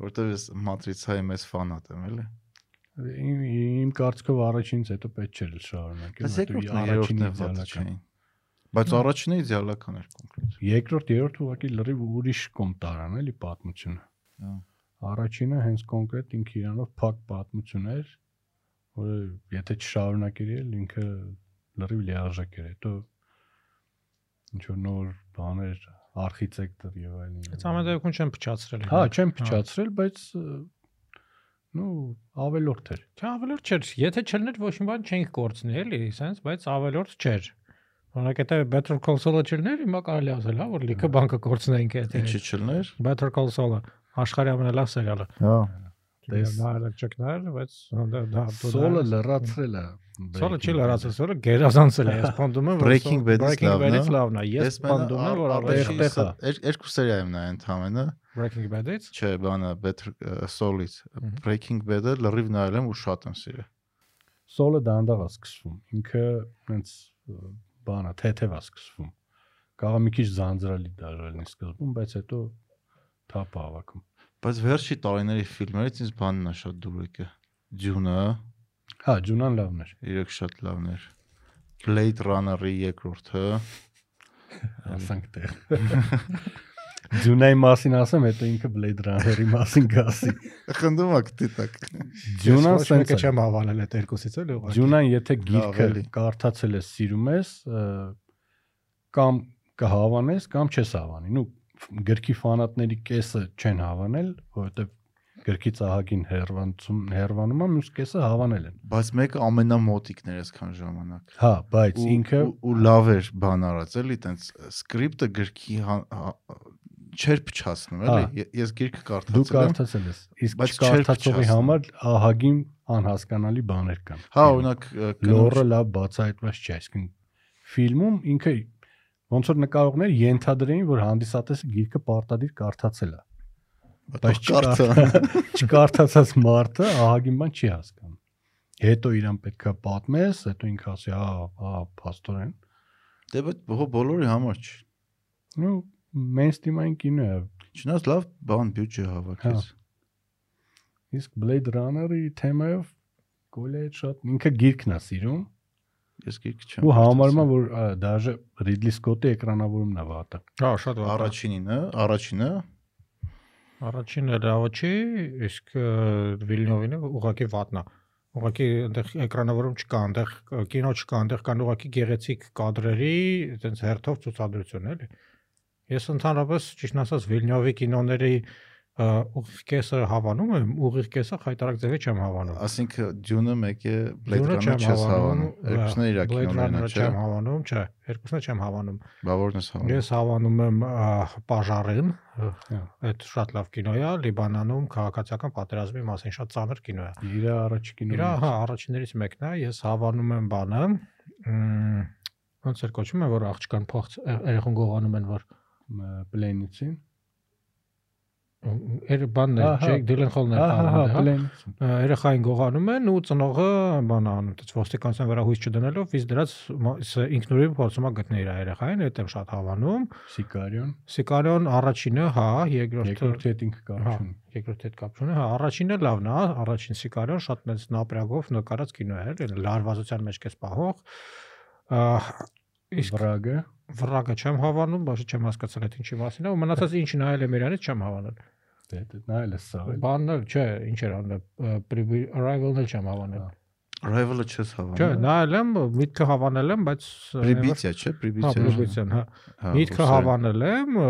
Որտեվ ես մատրիցայի մեծ ֆանատ եմ, էլի։ Իմ, իմ կարծիքով առաջինից հետո պետք չէր շարունակել, երկրորդն առաջինը երրորդն է Բայց առաջինը իդեալական էր կոնկրետ։ Երկրորդ, երրորդ ուղղակի լրիվ ուրիշ կոմ տարան էլի պատմությունը։ Հա։ Առաջինը հենց կոնկրետ ինքը իրանով փակ պատմություն էր, որը եթե չշարունակեր էլ ինքը լրիվ լիարժեք էր։ Հետո ինչ որ նոր բաներ, արխիտեկտոր եւ այլն։ Այս ամեն դեպքում չեմ փչացրել։ Հա, չեմ փչացրել, բայց նու ավելորդ էր։ Չէ, ավելորդ չէր։ Եթե չլներ ոչ մի բան չենք կորցնի, էլի, sense, բայց ավելորդ չէր։ Օրինակ եթե Better Call Saul-ը չլներ, հիմա կարելի ասել, հա, որ լիքը բանկը կորցնենք եթե։ Ինչի չլներ։ Better Call Saul-ը աշխարհի ամենալավ սերիալը։ Հա։ Տես- Նայել չկներ, բայց դա դա Սոլը լրացրել է։ Սոլը չի լրացել, սոլը գերազանցել է։ Ես պնդում եմ, որ Breaking Bad-ից Breaking լավն է։ Bad-ից լավն է։ Ես պնդում եմ, որ առաջին ավելի տեղ է։ եր- երկու սերիա եմ նայ ընդհանրը, Breaking Bad-ից չէ, բանը Better Soul-ից։ Breaking Bad-ը լրիվ նայել եմ ու շատ եմ սիրել։ Սոլը դանդաղ է սկսվում։ Ինքը հենց բանա թեթև է սկսվում։ Կարող մի քիչ զանձրալի դառնալ լինի սկզբում, բայց հետո թափ հավաքում։ Բայց վերջի տարիների ֆիլմերից ինձ բանն է շատ դուր եկել։ Dune-ը Հա, Ջունան լավն էր։ իրեք շատ լավն էր։ Blade Runner-ի երկրորդը Ասանք տեղ։ Ջունայի մասին ասեմ, հետո ինքը Blade Runner-ի մասին գասի։ խնդում ակ դիտակ։ Ջունան է։ չեմ հավանել այդ երկուսից էլի ուղղակի։ Ջունան եթե գիրքը կարդացել ես, սիրում ես, կամ կհավանես, կամ չես հավանի։ Նու գրքի ֆանատների կեսը չեն հավանել, որովհետև գրքից ահագին հերվանցում հերվանում է, մյուս կեսը հավանել են։ Բայց մեկը ամենամոտիկն էր այսքան ժամանակ։ Հա, բայց ու- ինքը ու- ու լավ էր բան արած էլի, տենց սկրիպտը գրքի հա- հա- չէր փչացնում էլի։ Հա։ Ես գիրքը դու կարդացել եմ։ կարդացել ես, իսկ չկարդացողի համար ահագին անհասկանալի բաներ կան։ Հա, օրինակ լորը լավ բացահայտված չէ, այսինքն ֆիլմում ինքը ոնց որ նկարողներ ենթադրեին, որ հանդիսատեսը գիրքը պարտադիր կարդացել է։ բայց չկարդացած մարդը ահագին բան չի հասկանում։ Հետո իրան պետքա պատմես, հետո ինքը ասի, «Ահա, ահա, աստորեն»։ Դե բայց հո բոլորի համար չի։ Ну, mainstream-ային կինո է։ Չնայած լավ բան բյուջե հավաքեց։ Իսկ Blade Runner-ի թեմայով գոլե շատ ինքը գիրքն է սիրում Ես գիրքը չեմ։ ու համարում է, կարդացել։ որ դաժե Ridley Scott-ի էկրանավորումն է վատը։ Հա, շատ վատ։ առաջինինը, առաջինը Առաջինը լավ չի, իսկ ը, Վիլնյովինը ուղղակի վատնա։ Ուղղակի այնտեղ էկրանավորում չկա, այնտեղ կինո չկա, այնտեղ կան ուղղակի գեղեցիկ կադրերի, այտենց հերթով ցուցադրություն էլի։ Ես ընդհանրապես ճիշտ ասած Վիլնյովի կինոների ուղիղ կեսը հավանում եմ, ուղիղ կեսը խայտարակ ձևի չեմ հավանում։ ասինքն Dune-ը մեկ է Blade Dune-ը Runner չես հավանում։ Երկուսն է իր կինոներն Runner-ը չէ։ չեմ հավանում, չէ, երկուսն էլ չեմ հավանում։ Բա որն ես հավանում։ Ես հավանում եմ Պաժարին, Հա։ այդ շատ լավ կինո է, Լիբանանում քաղաքացիական պատերազմի մասին շատ ծանր կինո է։ Իր առաջի կինոն։ Իրա հա առաջիններից մեկն է, ես հավանում եմ բանը, ոնց էր կոչվում է, որ աղջկան փոխ երախոն գողանում են, որ Պլենիցին։ էր բանն է, Ահա։ Ջեյք Դիլենհոլն էր Հա, հա, հա, խաղում, հա։ Երեխային գողանում են ու ծնողը բան անում, դից ոստիկանության վրա հույս չդնելով, իս դրած ինքնուրույն փորձում է գտնել իր երեխային, այդ եմ շատ հավանում։ Սիկարիոն։ Սիկարիոն առաջինը, հա, երկրորդը Երկրորդի հետ ինքը Հա, կապ չունի։ երկրորդ հետ կապ չունի։ Հա, առաջինը լավն է, հա, առաջին Սիկարիոն շատ մեծ նապրյակով նկարած կինո է, էլի լարվածության մեջ կես պահող։ Իսկ Վրագը վրագը չեմ հավանում, բայց չեմ հասկացել այդ ինչի մասին է, ու մնացած ինչ նայել եմ իրանից չեմ հավանել։ Դե դե նայել ես սա։ Բանն էլ, չէ, ինչ էր անել, arrival-ն էլ չեմ հավանել։ Arrival-ը չես հավանել։ Չէ, նայել եմ, միտքը հավանել եմ, բայց Pribitsia, չէ, հա, Pribitsia։ Pribitsia-ն, հա։, հա։ Միտքը հավանել եմ,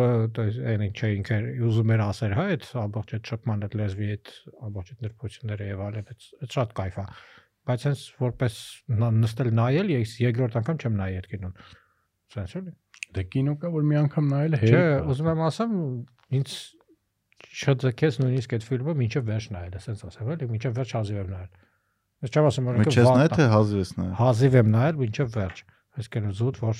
այս այն ինչ ինքը ուզում էր ասել, հա, այդ ամբողջ այդ շփման այդ լեզվի այդ ամբողջ այդ ներփոխությունները եւ այլն, այդ շատ кайֆ է։ Բայց հենց որպես նստել նայել, ես երկրորդ անգամ չեմ նայի այդ կինոն։ Ահա Սենց էլի։ Դե կինո կա, որ մի անգամ նայել է Չէ, հերիք։ ուզում եմ ասեմ, ինձ չձգեց նույնիսկ այդ ֆիլմը մինչև վերջ նայել, սենց ասեմ, էլի, մինչև վերջ հազիվ եմ նայել։ Ես չեմ ասում, որ Մենք չես նայ թե հազիվ ես նայ։ հազիվ եմ նայել մինչև վերջ։ Այսինքն զուտ որ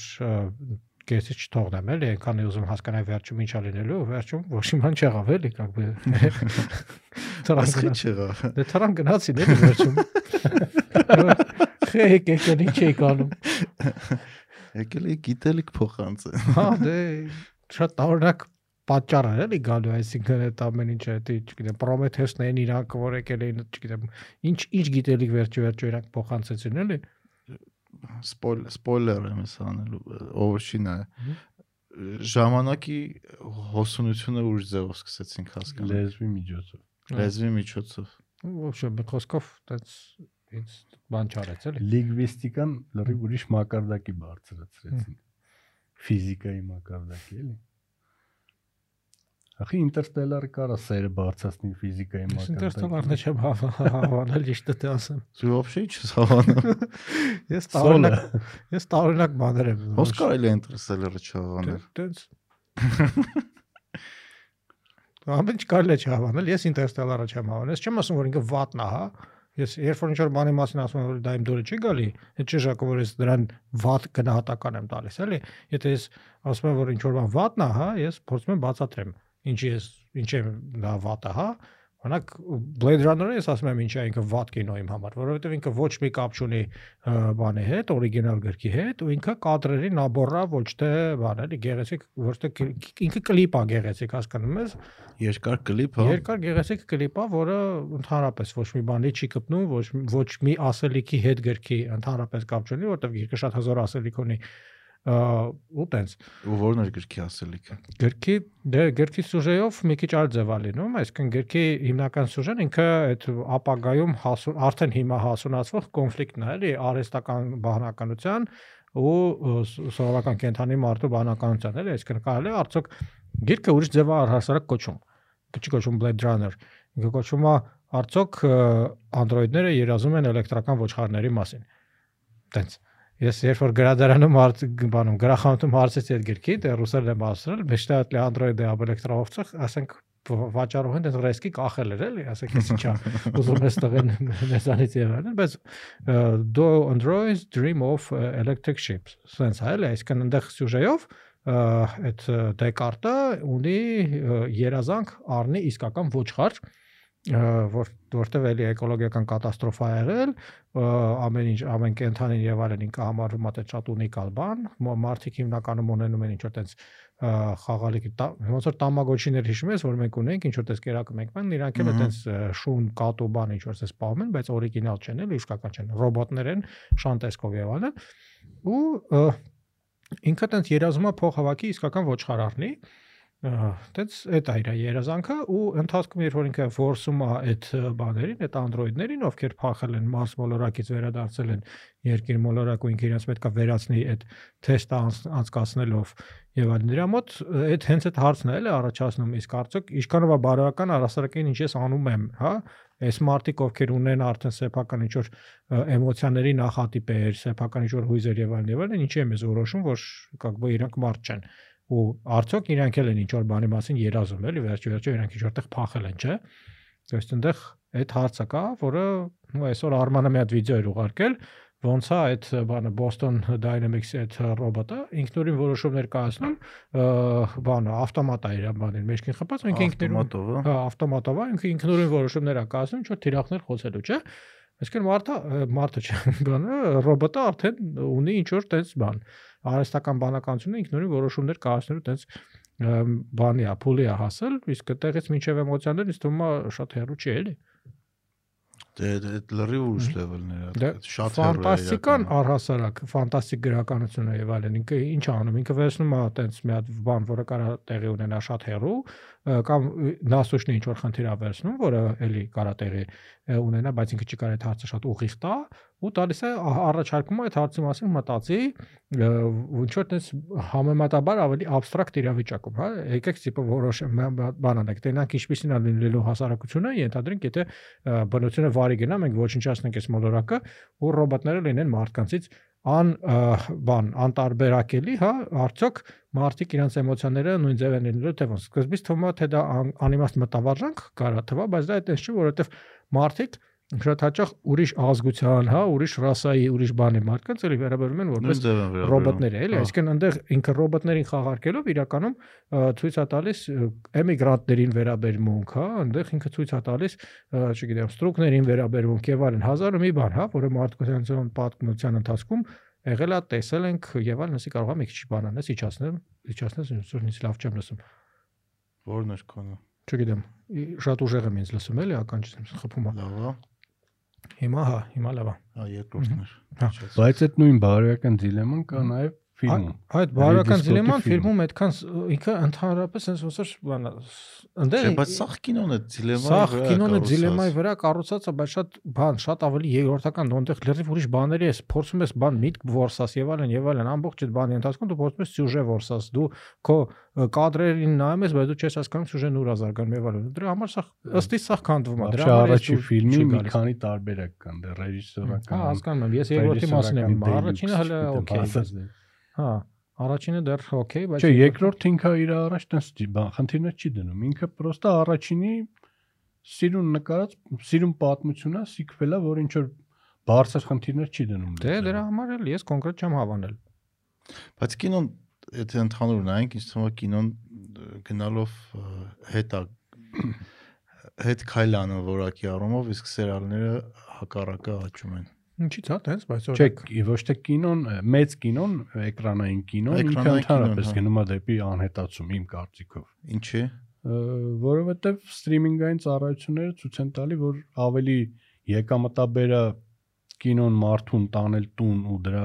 կեսից չթողնեմ էլի, այնքան է ուզում հասկանալ վերջում ինչա լինելու, վերջում ոչ մի բան չեղավ էլի, как бы։ Տրան Ասի գնաց։ չեղա։ Դե տրան գնացին էլի վերջում։ Խեք եկել ինչ էի կանում։ Եկել է գիտելիք փոխանցը։ Հա, դե շատ տարօրինակ պատճառներ էլի գալու, այսինքն այդ ամեն ինչը, դա չգիտեմ, Պրոմեթեուսն էին իրանք, որ եկել էին, չգիտեմ, ինչ ինչ գիտելիք վերջի վերջո իրանք փոխանցեցին էլի։ Սպոյլեր եմ ասանելու, ով չինա ժամանակի հոսունությունը ուժ ձևով սկսեցինք հասկանալ լեզվի միջոցով լեզվի միջոցով ոչ մի խոսքով այդպես ինձ բան չարեց էլի։ Լինգվիստիկան լրիվ ուրիշ մակարդակի բարձրացրեցին։ ֆիզիկայի մակարդակի էլի։ Ախի ինտերստելարը կարա սերը բարձրացնի ֆիզիկայի մակարդակի։ Ինտերստելարն չեմ հա- հավանել ճիշտը թե ասեմ։ Դու вообще չես հավանում։ Ես տարօրինակ ես տարօրինակ բաներ եմ։ Ոնց կարելի է ինտերստելարը չհավանել։ Տենց Ամեն ինչ կարելի է չհավանել։ Ես ինտերստելարը չեմ հավանել։ Ես չեմ ասում որ ինքը վատնա, հա։ Ես երբ որ ինչ-որ բանի մասին ասում եմ որ դա իմ դուրը չի գալի, այդ չի ժակը որ ես դրան վատ գնահատական եմ տալիս, էլի։ Եթե ես ասում եմ որ ինչ-որ բան վատնա, հա, ես փորձում եմ բացատրեմ։ Ինչի ես ինչ է դա վատը, հա։ Օրինակ Blade Runner-ը ես ասում եմ ինչա ինքը վատ կինո իմ համար, որովհետև ինքը ոչ մի կապ չունի բանի հետ, օրիգինալ գրքի հետ, ու ինքը կադրերի նաբորա ոչ թե բան էլի գեղեցիկ, ոչ թե ինքը կլիպ է գեղեցիկ, հասկանում ես։ Երկար կլիպ հա։ Երկար գեղեցիկ կլիպ է, որը ընդհանրապես ոչ մի բանի չի կպնում, ոչ ոչ մի ասելիքի հետ գրքի ընդհանրապես կապ չունի, որովհետև գիրքը շատ հզոր ասելիք ունի ու տենց Ու որն էր գրքի ասելիքը։ Գրքի դե գրքի սյուժեով մի քիչ այլ ձև է լինում, այսինքն գրքի հիմնական սյուժեն ինքը այդ ապագայում հասուն արդեն հիմա հասունացվող կոնֆլիկտն է, էլի արհեստական բանականության ու սովորական կենթանի մարդու բանականության, էլի, այսինքն կարելի է արդյոք գիրքը ուրիշ ձև է առհասարակ կոչում։ Չի կոչում Blade Runner, ինքը կոչում է արդյոք անդրոիդները երազում են էլեկտրական ոչխարների մասին։ Տենց Ես երբ որ գրադարանում բանում գրախանութում հարցեցի այդ գրքի, դե ռուսերն եմ ասրել, մեջտեղ Լեանդրոյդը об էլեկտրովցах, ասենք վաճառող են դեռ ռեսկի կախել էր էլի, ասենք էսի չա ուզում ես տղեն մեզանից եւ այլն, բայց do androids dream of electric ships։ Սենց այլ է, այսինքն այնտեղ սյուժեով այդ Դեկարտը ունի երազանք առնի իսկական ոչխար, որ որտեվ էլի էկոլոգիական կատաստրոֆա ա եղել ամեն ինչ ամեն կենթանին եւ այլն ինքը համարվում է այդ շատ ունիկալ բան մարդիկ հիմնականում ունենում են ինչ որ տենց խաղալիք ոնց որ տամագոչիներ հիշում ես որ մենք ունենք ինչ որ տես կերակը մենք ման իրանք էլ այտենց շուն կատու բան ինչ որ տես սպանում են բայց օրիգինալ չեն էլ իսկական չեն ռոբոտներ են շանտեսկով եւ այլն ու ինքը տենց երազում է փող հավաքի իսկական ոչխար Ահա, դից այդ է իր երազանքը ու ընթացքում երբ որ ինքը force-ում է այդ բաներին, այդ android-ներին, ովքեր փախել են Mars մոլորակից վերադարձել են երկիր մոլորակ ու ինքը իրենց պետք է վերացնի այդ թեստը անցկացնելով եւ այլն։ Դրա մոտ այդ հենց այդ հարցն էլ է առաջացնում, իսկ արդյոք ինչքանով է բարոյական առասարակին ինչ ես անում եմ, հա, այս մարտիկ ովքեր ունեն արդեն սեփական ինչ որ էմոցիաների նախատիպեր, սեփական ինչ որ հույզեր եւ այլն եւ այլն, ինչի՞ եմ ես որոշում, որ կակբո իրանք մարդ չեն։ Ա ու արդյոք իրանք էլ են ինչ որ բանի մասին երազում էլի վերջի վերջո իրանք ինչ որտեղ փախել են, չէ՞։ Ըստ այնտեղ այդ հարցը կա, որը ու այսօր Արմանը մի հատ վիդեո էր ուղարկել, ոնց է այդ բանը Boston Dynamics-ի այդ ռոբոտը ինքնուրույն որոշումներ կայացնում, բանը ավտոմատ է իր բանին մեջքին խփած, ինքը ինքնուրույն Ավտոմատով, հա։ ավտոմատով ինքը ինքնուրույն որոշումներ է կայացնում, ինչ որ թիրախներ խոցելու, չէ՞։ Այսինքն մարդը մարդը չէ, բանը ռոբոտը արդեն ունի ինչ որ տես բան արհեստական բանականությունը ինքնուրույն որոշումներ կայացնելու տես բանի է, փուլի է հասել, իսկ այդտեղից մինչև էմոցիաներ ինձ թվում է շատ հեռու չի էլի։ Դե դե այդ լրիվ ուրիշ լեվելներ է, Դե շատ հեռու է ֆանտաստիկան առհասարակ, ֆանտաստիկ գրականությունը եւ այլն։ Ինքը ինչ է անում, ինքը վերցնում է այտենց մի հատ բան, որը կարա տեղի ունենա շատ հեռու, կամ նասուշնի ինչ որ խնդիր է վերցնում, որը էլի կարա տեղի ունենա, բայց ինքը չի կարող այդ հարցը շատ ուղիղ տա ու տալիս է առաջարկում այդ հարցի մասին մտածի ինչ որ տես համեմատաբար ավելի абստրակտ իրավիճակում, հա, եկեք տիպը որոշ բան անենք, տենանք ինչպեսին է լինելու հասարակությունը, ենթադրենք, եթե բնությունը վարի գնա, մենք ոչնչացնենք այս մոլորակը ու ռոբոտները լինեն մարդկանցից ան բան անտարբերակելի, հա, արդյոք մարդիկ իրենց էմոցիաները նույն ձև են լինելու թե ոնց։ Սկզբից թվում է թե դա ան- անիմաստ մտավարժանք կարա թվա, բայց դա այդպես չի, որովհետև մարդիկ շատ հաճախ ուրիշ ազգության, հա, ուրիշ ռասայի, ուրիշ բանի մարդկանց էլի վերաբերում են որպես ռոբոտներ էլի, Հա։ այսինքն այնտեղ ինքը ռոբոտներին խաղարկելով իրականում ցույց է տալիս էմիգրանտներին վերաբերմունք, հա, այնտեղ ինքը ցույց է տալիս, չգիտեմ, ստրուկներին վերաբերմունք եւ այլն, հազար ու մի բան, հա, որը մարդկության պատմության ընթացքում եղել է, տեսել ենք եւ այլն, ասի կարող է մի քիչ բան անես, իջացնել, իջացնես, ինձ լավ չեմ լսում։ Որն էր քոնը։ Չգիտեմ, շատ ուժեղ եմ ինձ լսում էլի, ականջից եմ խփում։ է։ Լավ է։ Հիմա հա, հիմա լավ է։ Հա, երկրորդն Հա, Իջեց։ Բայց այդ նույն բարոյական դիլեման կա նաև ֆիլմում։ Այդ բարոյական դիլեման ֆիլմում այդքան ինքը ընդհանրապես sense ոնց որ բանա ընդեր Չէ, բայց սաղ կինոն է դիլեմայի վրա կինոնը կառուցած։ դիլեմայի վրա կառուցած է, բայց շատ բան, շատ ավելի երկրորդական դոնտեղ լրիվ ուրիշ բաների ես փորձում ես բան միտք որսաս եւ այլն եւ այլն ամբողջ այդ բանի ընթացքում դու փորձում ես սյուժե որսաս, դու քո կադրերին նայում ես, բայց դու չես հասկանում սյուժեն ուր ազարգանում եւ այլն։ Դրա համար սա ըստ իս սա քանդվում է։ Դրա համար առաջի ֆիլմի մի քանի տարբերակ կան, դե ռեժիսորական։ Հա, հասկանում եմ։ Ես երկրորդի մասին եմ առաջինը հələ օքեյ։ Հա, առաջինը դեռ օքեյ, բայց Չէ, երկրորդ ինքը իր առաջ տես բան խնդիրներ չի դնում։ Ինքը պրոստը առաջինի սիրուն նկարած, սիրուն պատմություն է, սիքվելա, որ ինչ որ բարձր խնդիրներ չի դնում։ դե դրա համար էլ ես կոնկրետ չեմ հավանել։ Բայց կինոն եթե ընդհանուր նայենք, ինձ թվում է կինոն գնալով ը, հետ է հետ քայլանը որակի առումով, իսկ սերիալները հակառակը աճում են։ Ինչի՞ ցա, տենց, բայց Չէ, ի- ոչ թե կինոն, մեծ կինոն, էկրանային կինոն, ինքը ընդհանրապես հա։ գնում է դեպի անհետացում իմ կարծիքով։ Ինչի՞։ որովհետև սթրիմինգային ծառայությունները ցույց են տալի, որ ավելի եկամտաբերը կինոն մարդուն տանել տուն ու դրա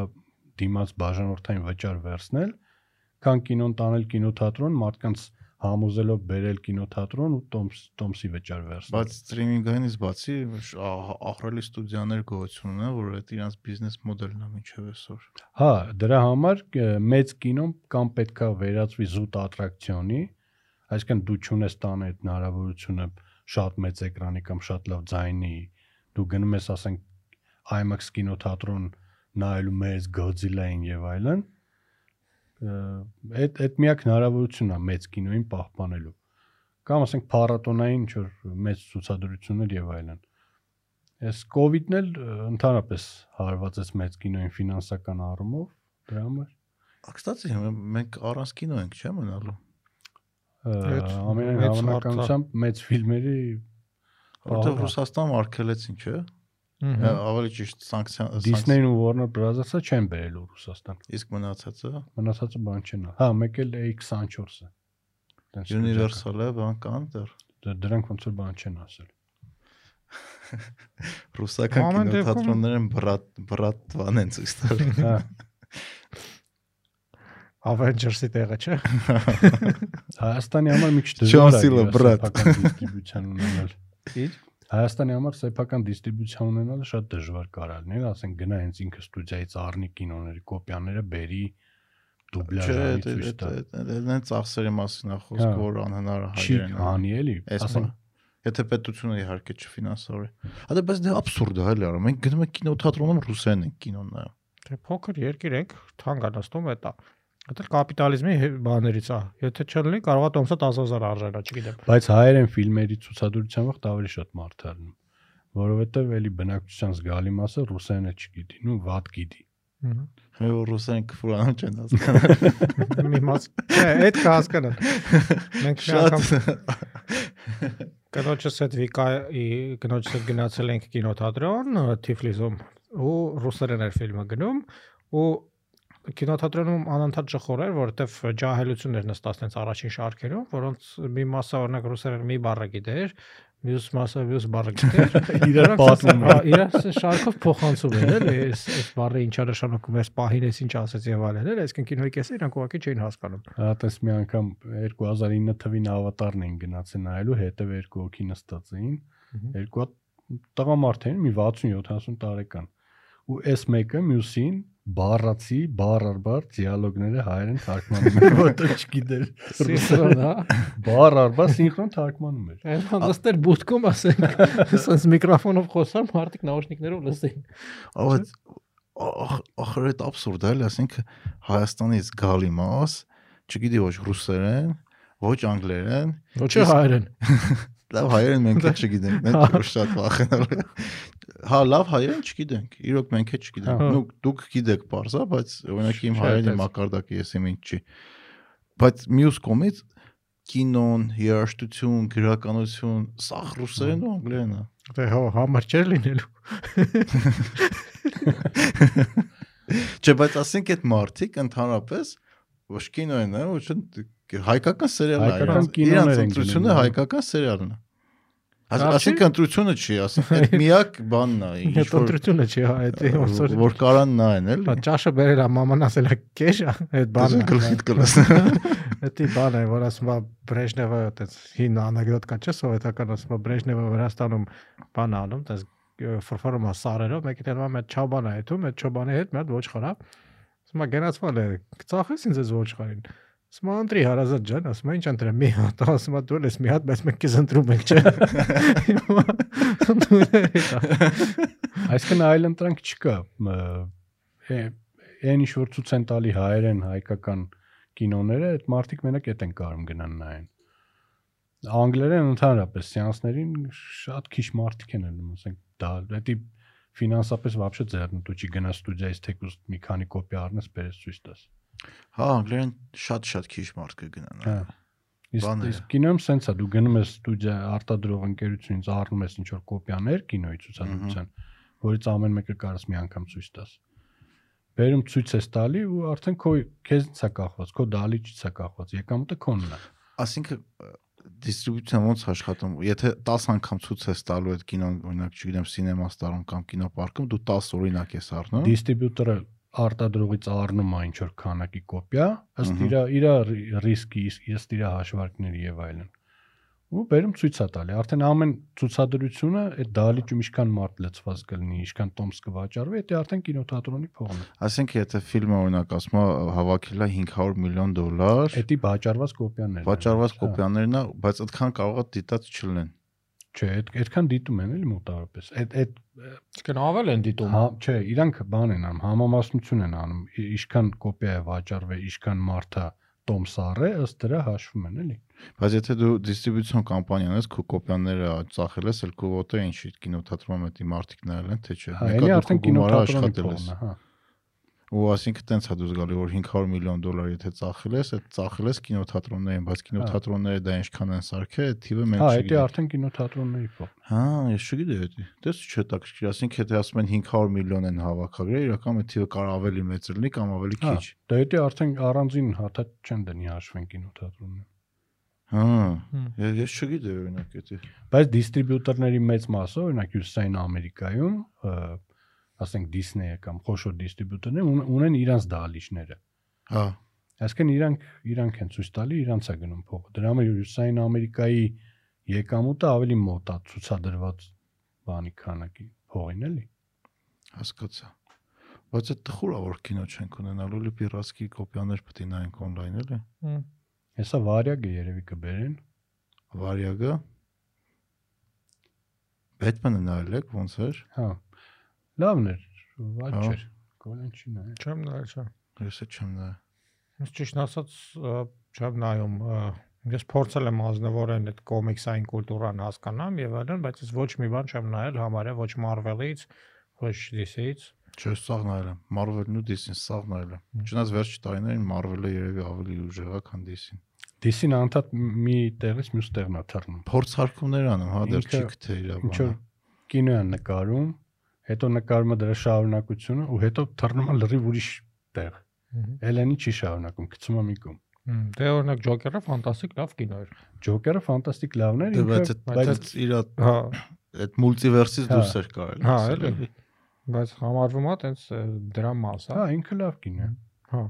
դիմաց բաժանորդային վճար վերցնել, քան կինոն տանել կինոթատրոն, մարդկանց համոզելով բերել կինոթատրոն ու տոմս տոմսի վճար վերցնել։ Բայց սթրիմինգայինից բացի ահռելի ստուդիաներ գոյություն ունեն, որ այդ իրանց բիզնես մոդելն է մինչև այսօր։ Հա, դրա համար մեծ կինոն կամ պետքա վերածվի զուտ ատրակցիոնի, այսինքն դու ճունես տան այդ հնարավորությունը շատ մեծ էկրանի կամ շատ լավ ձայնի, դու գնում ես, ասենք, IMAX կինոթատրոն նայելու մեծ Godzilla-ին եւ այլն, այդ այդ միակ հնարավորությունն է մեծ կինոյին պահպանելու։ Կամ ասենք փառատոնային ինչ որ մեծ ցուցադրություններ եւ այլն։ Այս COVID-ն էլ ընդհանրապես հարվածեց մեծ կինոյին ֆինանսական առումով, դրա համար Ակստացի մենք առանց կինո ենք, չէ՞ մնալու։ ամենայն մեծ հավանականությամբ մեծ ֆիլմերի Որտեվ Ահա։ Ռուսաստան արգելեցին, չէ՞։ Ավելի ճիշտ սանկցիա Disney-ն ու Warner Bros-ը չեն բերել Ռուսաստան։ իսկ մնացածը Մնացածը բան չեն։ Հա, մեկ էլ A24-ը։ Տենց Universal-ը բան կան դեռ։ Դ- Դրանք ոնց որ բան չեն ասել։ Ռուսական Ամեն դեպքում- կինոթատրոններ են բրատ բրատ բան են ցույց տալի։ Հա, Avengers-ի տեղը, չէ։ Հայաստանի համար մի քիչ դժվար է իր բրատ։ դիստրիբյուցիան ունենալ։ Ինչ։ Հայաստանի համար սեփական դիստրիբյուցիա ունենալը շատ դժվար կարա լինել, ասենք գնա հենց ինքը ստուդիայից առնի կինոների կոպիաները, բերի Չէ, դուբլաժի ցույց տա։ դա ծախսերի մասին է Հա։ խոսքը, որ անհնար է Չի հայերեն։ անի էլի, ասենք Եթե պետությունը իհարկե չֆինանսավորի։ Հա դա բայց դա абսուրդ է, հələ Մենք գնում ենք կինոթատրոնում ռուսերեն ենք կինոն նայում։ Թե փոքր երկիր ենք, թանկանացնում է դա։ Դա կապիտալիզմի բաներից է։ Եթե չլինի, կարողա տոմսը 10000 արժանա, չգիտեմ։ Բայց հայերեն ֆիլմերի ցուցադրության վաղ ավելի շատ մարդ է լինում, որովհետև էլի բնակչության զգալի մասը ռուսերենը չգիտի, նու վատ գիտի։ որ ռուսերեն կֆուրանում չեն հասկանում։ Մի մաս։ Չէ, այդ կհասկանան։ Մենք մի անգամ Շատ կնոջս հետ Վիկայի կնոջս հետ գնացել ենք կինոթատրոն Թիֆլիսում ու ռուսերեն էր ֆիլմը գնում ու կինոթատրոնում անընդհատ ջխոր էր, որովհետև ջահելություններ նստած տենց առաջին շարքերում, որոնց մի մասը օրինակ ռուսերեն մի բառը գիտեր, մյուս մասը մյուս բառը գիտեր։ Իրար Նրանք պատմում հա, իրար շարքով փոխանցում են, էլի, այս այս բառը ինչա նշանակում, այս պահին էս ինչ ասեց եւ այլն, էլի, այսինքն կինոյի կեսը իրանք ուղղակի չէին հասկանում։ Հատես մի անգամ 2009 թվին ավատարն էին գնացել նայելու, հետև երկու հոգի նստած էին։ Երկու տղամարդ էին, մի 60-70 տարեկան։ Ու այս մեկը մյուսին բառացի, բառ առ բառ դիալոգները հայերեն թարգմանում էր, որտեղ չգիտեր։ Սինխրոն, հա։ Բառ առ բառ սինխրոն թարգմանում էր։ Այն հանդստեր բուտկում ասենք, ասես միկրոֆոնով խոսամ, մարդիկ նաուշնիկներով լսեին։ Ահա ախր այդ абսուրդ է, ասենք Հայաստանից գալի մաս, չգիտի ոչ ռուսերեն, ոչ անգլերեն, Ոչ հայերեն։ լավ հայերեն մենք էլ չգիտենք, մենք որ շատ վախենալ։ Հա, լավ հայերեն չգիտենք, իրոք մենք էլ չգիտենք։ Հա։ Դուք դուք գիտեք parza, բայց օրինակ իմ Չէ, հայերենի մակարդակը ես իմ ինչ չի։ Բայց մյուս կողմից կինոն, երաժշտություն, գրականություն, սա ռուսերեն ու անգլերեն է։ Դե հո համար չէր լինելու։ Չէ, բայց ասենք այդ մարտիկ ընդհանրապես ոչ կինոն է, ոչ հայկական սերիալն է։ Հայկական կինոներ իրանց են ընտրությունը հա։ հայկական սերիալն է։ Աս- Կարծի- Այսինքն ընտրությունը չի, ասինքն այդ միակ բանն է, ինչ որ ընտրությունը չի, հա, այդ ոնց որ կարան նայեն, էլի։ Հա ճաշը բերել է մաման ասել է կեշ, այդ բանը։ Դու գլխիդ կլսնա։ Դա բան է, որ ասում է Բրեժնևը, այդպես հին անեկդոտ կա չէ, սովետական ասում է Բրեժնևը Վրաստանում բան անում, այդպես ֆրֆորում է սարերով, մեկը դեռ մա չոբան է հետում, այդ չոբանի հետ մի հատ ոչխար է։ Ասում է գնացվել է, ծախես ինձ այս ոչխարին։ Ասում է ընտրի հարազատ ջան, ասում է ինչ ընտրեմ, մի հատ, ասում է դու ես մի հատ, բայց մենք քեզ ընտրում ենք, չէ։ Այսինքն այլ ընտրանք չկա։ Մ, է- Այն ինչ որ ցույց են տալի հայերեն հայկական կինոները, այդ մարդիկ մենակ այդ են կարում գնան նայեն։ Անգլերեն ընդհանրապես սեանսներին շատ քիչ մարդիկ են ելնում, ասենք դա դա ֆինանսապես вообще ձեռնտու չի գնա ստուդիայից թեկուզ մի քանի կոպի առնես, բերես ցույց տաս։ Հա, անգլերեն շատ-շատ քիչ մարդ կգնան։ Հա։ Իսկ իսկ կինոյում սենց է, դու գնում ես ստուդիա արտադրող ընկերությունից առնում ես ինչ որ կոպիաներ կինոյի ցուցադրության, որից ամեն մեկը կարաս մի անգամ ցույց տաս։ Բերում ցույց ես տալի ու արդեն քո քեզից է կախված, քո դալիճից է կախված, եկամուտը քոնն է։ Այսինքն դիստրիբյուցիան ոնց աշխատում։ Եթե 10 անգամ ցույց ես տալու այդ կինոն, օրինակ, չգիտեմ, սինեմա ստարում կամ կինոպարկում, դու 10 օրինակ ես առնում։ Դիստրիբյուտորը արտադրողից առնում է ինչ որ քանակի կոպիա, ըստ իր իր ռիսկի, ըստ իր հաշվարկների եւ այլն։ Ու բերում ցույց է տալի։ Արդեն ամեն ցուցադրությունը այդ դալիճում ինչքան մարդ լծված կլինի, ինչքան տոմս կվաճառվի, դա արդեն կինոթատրոնի փողն է։ Այսինքն եթե ֆիլմը օրինակ ասում է հավաքել է 500 միլիոն դոլար, Էդի վաճառված կոպիաներն են։ վաճառված Հա։ կոպիաներն է, բայց այդքան կարող է դիտած չլինեն։ Չէ, այդ այդքան դիտում են էլի մոտավորապես։ Այդ այդ Իսկն ավել են դիտում։ հա, չէ, իրանք բան են անում, համամասնություն են անում։ Ինչքան կոպիա է վաճառվել, ինչքան մարդա տոմս առե, ըստ դրա հաշվում են էլի։ Բայց եթե դու դիստրիբյուցիոն կամպանիան ես, քո կոպիաները ծախել ես, էլ քո ոտը ինչի կինոթատրոնում էդի մարդիկ նայել են, թե չէ։ Հա, Մեկը դու արդեն կինոթատրոնի աշխատել ես։ հա։ Ու ասինքն տենց է դու զգալի, որ 500 միլիոն դոլար եթե ծախել ես, այդ ծախել ես կինոթատրոններին, բայց կինոթատրոնները դա ինչքան են սարքել, այդ թիվը մենք Հա, դա չգիտենք։ արդեն կինոթատրոնների է։ Հա, ես չգիտեի դա։ Դες չհետաքրքիր, ասինքն եթե ասում են 500 միլիոն են հավաքագրել, իրական այդ թիվը կարող ավելի մեծ լինի կամ ավելի Հա, քիչ։ դա դա արդեն առանձին հաթա չեն դնի հաշվեն կինոթատրոնը։ Հա, ես ես չգիտեի օրինակ դա։ Բայց դիստրիբյուտորների մեծ մասը, օրինակ Հյուսիսային Ամերիկայում, ասենք Disney-ը կամ խոշոր դիստրիբյուտորները ուն- ունեն իրանց դալիճները։ Հա, Այսինքն իրանք իրանք են ցույց տալի, իրանց է գնում փողը։ Դրա համար Հյուսիսային Ամերիկայի եկամուտը ավելի մոտ է ցուցադրված բանի քանակի փողին էլի։ հասկացա։ Բայց այդ տխուր է որ կինո չենք ունենալու, լի պիրացկի կոպիաներ պետք է նայենք on-line էլի։ Հեսա վարյագը երևի կբերեն։ Վարյագը Batman-ը նայել եք ոնց էր։ Հա։ Լավն էր, ված չէր։ Գոլեն չի նայ։ Չեմ նայել, չէ։ Ես էլ չեմ նայել։ Ես ճիշտ ասած չեմ նայում ես փորձել եմ ազնվորեն այդ կոմիքսային կուլտուրան հասկանամ եւ այլն, բայց ես ոչ մի բան չեմ նայել համարյա ոչ Marvel-ից, ոչ DC-ից։ Չէ, սաղ նայել եմ։ Marvel-ն ու DC-ն սաղ նայել եմ։ Չնայած վերջի տարիներին Marvel-ը երևի ավելի ուժեղ է, քան DC-ն։ DC-ն անդադ մի տեղից մյուս տեղն է թռնում։ Փորձարկումներ անում, հա, դեռ չի գտե իր Ինչ որ բանը։ կինո են նկարում, հետո նկարում է դրա շարունակությունը ու հետո թռնում է լրիվ ուրիշ տեղ։ Էլենի չի շարունակում, գցում է մի կողմ։ Դե օրինակ Ջոկերը ֆանտաստիկ լավ կինո էր։ Ջոկերը ֆանտաստիկ լավն էր, Դե բայց ինքը այդ- բայց իր Հա, այդ մուլտիվերսից Հա։ դուրս էր կարելի։ Հա, էլի։ բայց համարվում է տենց դրա մաս, հա, ինքը լավ կինո է։ Հա։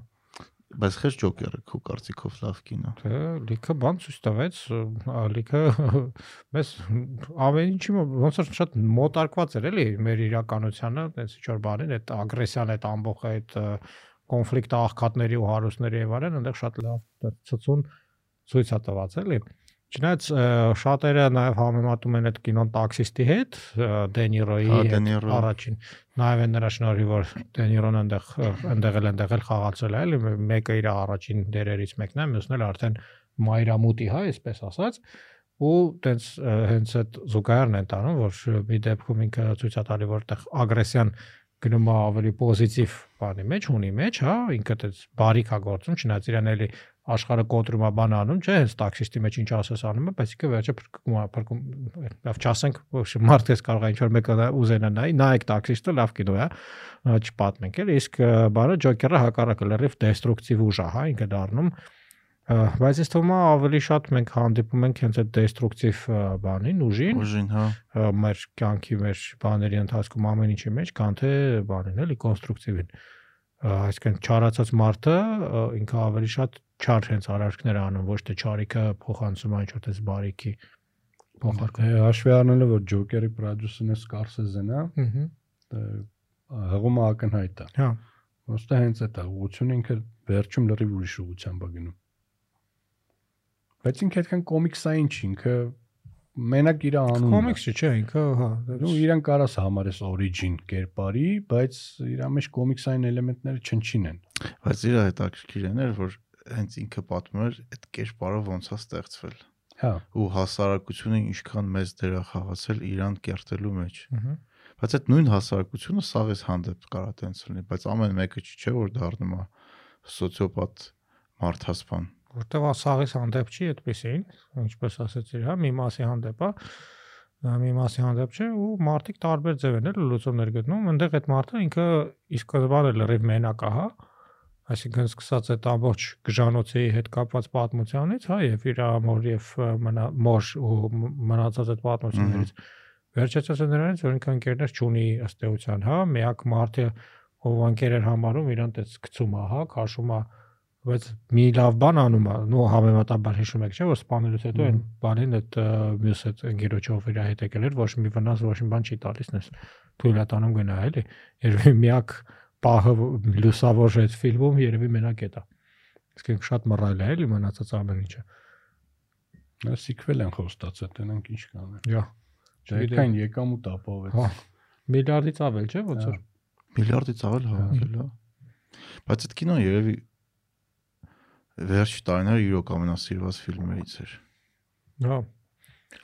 Բայց խես Ջոկերը քո կարծիքով լավ կինո։ Թե լիքը բան ցույց տվեց, ա, լիքը մեզ ամեն ինչի ոնց որ շատ մոտարկված էր էլի մեր իրականությանը, այնպես ինչ որ բանին, այդ ագրեսիան, այդ ամբողջ այդ ը, կոնֆլիկտը աղքատների ու հարուստների եւ այլն, այնտեղ շատ լավ ցցուն ցույց է տված էլի։ Չնայած շատերը նաև համեմատում են այդ կինոն տաքսիստի հետ, Դենիրոյի Հա, Դե առաջին նաև են նրա շնորհիվ որ Դենիրոն այնտեղ այնտեղ էլ այնտեղ էլ խաղացել է, էլի մեկը իր առաջին դերերից մեկն է, մյուսն էլ արդեն մայրամուտի, հա, այսպես ասած ու տենց հենց այդ զուգահեռն են տանում, որ մի դեպքում ինքը ցույց է տալի, որ այդտեղ ագրեսիան գնում է ավելի պոզիտիվ բանի մեջ, ունի մեջ, հա, ինքը դες բարիք է գործում, չնայած իրան էլի աշխարհը կոտրում է բան անում, չէ, հենց տաքսիստի մեջ ինչ ասես անում է, բայց ինքը վերջը փրկում է, փրկում, լավ չասենք, որ մարդես կարող է ինչ որ մեկը նա ուզենա նայ, նայեք տաքսիստը լավ կինո է, չպատմենք էլի, իսկ բանը ջոկերը հակառակը լրիվ դեստրուկտիվ ուժ է, հա, ինքը դառնում Բայց ես թվում է ավելի շատ մենք հանդիպում ենք հենց այդ դեստրուկտիվ բանին, ուժին, Ուժին, հա։ մեր կյանքի մեր բաների ընթացքում ամեն ինչի մեջ, քան թե բանին, էլի կոնստրուկտիվին։ Ա, Այսինքն չարացած մարդը ինքը ավելի շատ չար հենց արարքներ անում, ոչ թե չարիքը փոխանցում այն ինչ-որ տես բարիքի փոխարկում։ Հաշվի առնելով որ Ջոկերի պրոդյուսերն է Scorsese-ն է, Ահա։ ը, հղումը ակնհայտ է։ Հա։ Ոստը հենց այդ է, ուղղությունը ինքը վերջում լրիվ ուրիշ ուղղությամբ է գնում։ Բայց ինքը այդքան կոմիքսային չի, ինքը մենակ իր անունն է։ Կոմիքսը չէ, ինքը, հա, Դու իրան կարաս համարես origin կերպարի, բայց իր մեջ կոմիքսային էլեմենտները չնչին են։ Բայց իր հետաքրքիրն էր, որ հենց ինքը պատմում էր այդ կերպարը ոնց է ստեղծվել Հա, ու հասարակությունը ինչքան մեծ դեր է խաղացել իրան կերտելու մեջ։ Ահա։ Բայց այդ նույն հասարակությունը սաղից հանդեպ կարա տենց լինի, բայց ամեն մեկը չի չէ որ դառնում է սոցիոպատ մարդասպան։ որտեվ ասաղից հանդեպ չի այդպեսին, ինչպես ասեցիր, հա, մի մասի հանդեպ է, մի մասի հանդեպ չէ ու մարդիկ տարբեր ձև են էլ լուծումներ գտնում, այնտեղ այդ մարդը ինքը ի սկզբանե լրիվ մենակ է, հա, այսինքն սկսած այդ ամբողջ գժանոցի հետ կապված պատմությանից, հա, եւ իր ամոր եւ մոր ու մնացած այդ պատմություններից վերջացած է նրանից, որ ինքը ընկերներ չունի ըստ էության, հա, միակ մարդը ով ընկեր էր համարում, իրան տես գցում է, հա, քաշում է բայց մի լավ բան անում է, նո համեմատաբար հիշում եք, չէ՞, որ սպանելուց հետո այն բանին այդ մյուս այդ ընկերոջով իր հետ եկել էր, ոչ մի վնաս, ոչ մի բան չի տալիս, նես թույլ է տանում գնա, էլի։ Երևի միակ պահը որ լուսավոր այդ ֆիլմում երևի մենակ է դա։ Իսկ ինքը շատ մռայլ է, էլի մնացած ամեն ինչը։ նա սիքվել են խոստացել, տենանք ինչ կանեն։ Յա։ Չգիտեն եկամուտ ապավեց։ Հա։ Միլիարդից ավել, չէ՞, ոնց որ։ Միլիարդից ավել հավաքել է։ Բայց այդ կինոն երևի վերջի տարիները իրոք ամենասիրված ֆիլմերից էր։ Հա։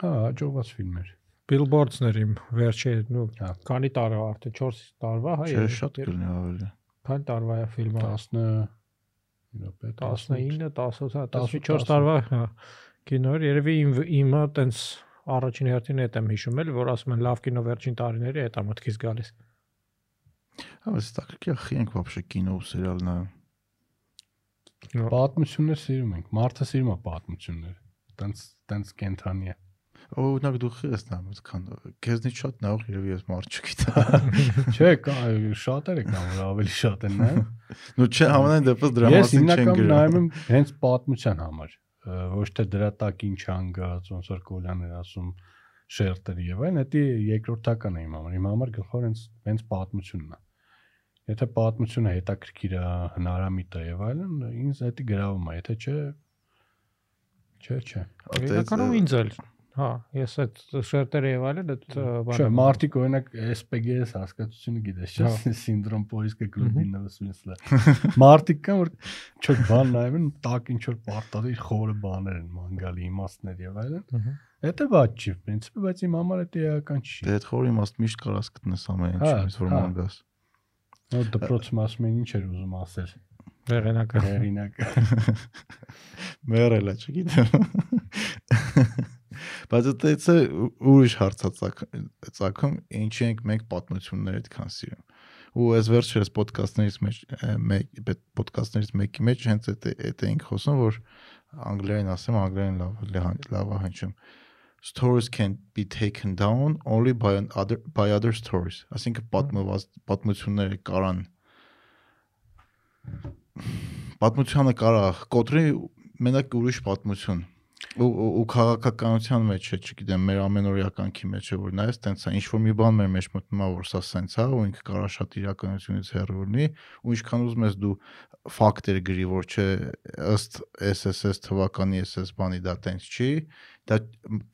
Հա, հաջողված ֆիլմ էր։ Billboards-ն էր իմ վերջի, նո, հա։ քանի տարի արդեն 4 տարվա, հա, չէ, շատ կլինի ավելի։ Քանի տարվա է ֆիլմը 19 14 հա, տարվա հա, կինոյի երևի իմը տենց առաջին հերթին այդ եմ հիշում էլ որ ասում են լավ կինո վերջին տարիների այդ է մտքից գալիս։ Հա, ստակը քիչ ենք բաբշե կինո ու սերիալ նայում։ Պատմություններ սիրում ենք։ Մարդը սիրում է պատմություններ։ Տենց տենց կենթանի է։ Օրինակ դու ես նայում, այդքան քեզնից շատ նայող երևի ես մարդ չգիտեմ։ Չէ, կա շատերը կան, որ ավելի շատ են նայում։ Ну չէ, ամենայն դեպս դրա Ես մասին չեն հիմնականում գրում։ նայում եմ հենց պատմության համար, ոչ թե դրա տակ ինչ անգած, ոնց որ Կոլյանն էր ասում, շերտեր եւ այլն, դա երկրորդական է իմ համար։ Իմ համար գլխավոր հենց հենց պատմությունն է։ Եթե պատմությունը հետաքրքիր է, հնարամիտ է եւ այլն, ինձ դա գրավում է, եթե չէ չէ, չէ։ Իրականում ինձ էլ Հա, ես այդ շերտերը եւ այլն այդ բանը։ Չէ, մարդիկ օրինակ SPGS հասկացությունը գիտես, չէ՞, հա։ սինդրոմ Պորիսկա գլուբի 90-ից։ Մարդիկ կան, որ չոր բան նայում են, տակ ինչ որ պարտադիր խորը բաներ են մանգալի իմաստներ եւ այլն։ Դա բաց չի, principi, բայց իմ համար դա էական չի։ Դե այդ խորը իմաստ միշտ կարաս գտնես ամեն ինչից, հա, որ հա։ մանգաս։ Հա Նոր դպրոցում ասում են ինչ էր ուզում ասել։ Վերենակը։ Հերինակը։ Մերելա, չգիտեմ։ Բայց դից է ուրիշ հարցածակ ցակում, ինչի ենք մենք պատմություններ այդքան սիրում։ Ու այս վերջերս ոդկասթներից մեջ մեկ ոդկասթներից մեկի մեջ հենց այդ այդ էինք խոսում, որ անգլերեն ասեմ, անգլերեն լավ լավ- լավ stories can be taken down only by an other by other stories. Ասինքն պատմված պատմությունները կարան պատմությանը կարա կոտրի մենակ ուրիշ պատմություն ու ու, ու քաղաքականության մեջ է, չգիտեմ, մեր ամենօրյականքի մեջ է, որ նայես տենց է, ինչ որ մի բան մեր մեջ մտնում է, որ սա սենց է, ու ինքը կարա շատ իրականությունից հեռու լինի, ու ինչքան ուզում ես դու ֆակտեր գրի, որ չէ, ըստ SSS թվականի SS բանի դա տենց չի, դա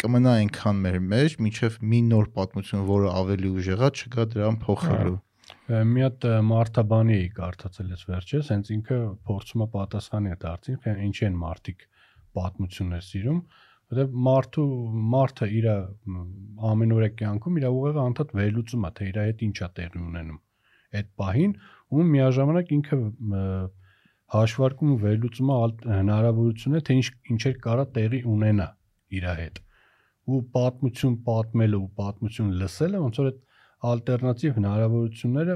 կմնա այնքան մեր մեջ, միջև մի նոր պատմություն, որը ավելի ուժեղ է, չկա դրան փոխելու։ Ա, Մի հատ ը, մարդաբանի էի կարդացել ես վերջերս, հենց ինքը փորձում է պատասխանի այդ հարցին, թե ինչի են մարդիկ պատմություններ սիրում, որտեղ մարդու մարդը իր ամենօրյա կյանքում իր ուղեղը անդադ վերլուծում է, թե իր հետ ինչ է տեղի ունենում այդ պահին, ու միաժամանակ ինքը հաշվարկում ու վերլուծում է հնարավորությունը, թե ինչ ինչեր կարա տեղի ունենա իր հետ։ Ու պատմություն պատմելը ու պատմություն լսելը ոնց որ այդ ալտերնատիվ հնարավորությունները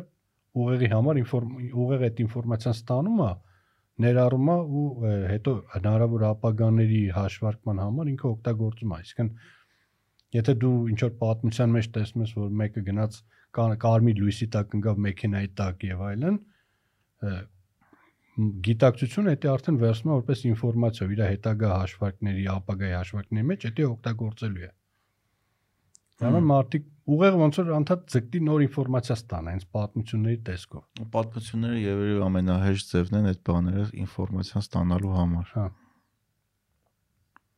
ուղեղի համար ինֆորմ ուղեղը այդ ինֆորմացիան ստանում է ներառում է ու հետո հնարավոր ապագաների հաշվարկման համար ինքը օգտագործում է այսինքն եթե դու ինչ որ պատմության մեջ տեսնում ես որ մեկը գնաց կար, կարմիր լույսի տակ ընկավ մեքենայի տակ եւ այլն գիտակցությունը դա արդեն վերցնում է որպես ինֆորմացիա իր հետագա հաշվարկների ապագայի հաշվարկների մեջ դա օգտագործելու է Դրանով մարդիկ ուղեղ ոնց որ անդադ ձգտի նոր ինֆորմացիա ստանա, հենց պատմությունների տեսքով։ Պատմությունները երևի ամենահեշտ ձևն են այդ բաները ինֆորմացիան ստանալու համար։ Հա։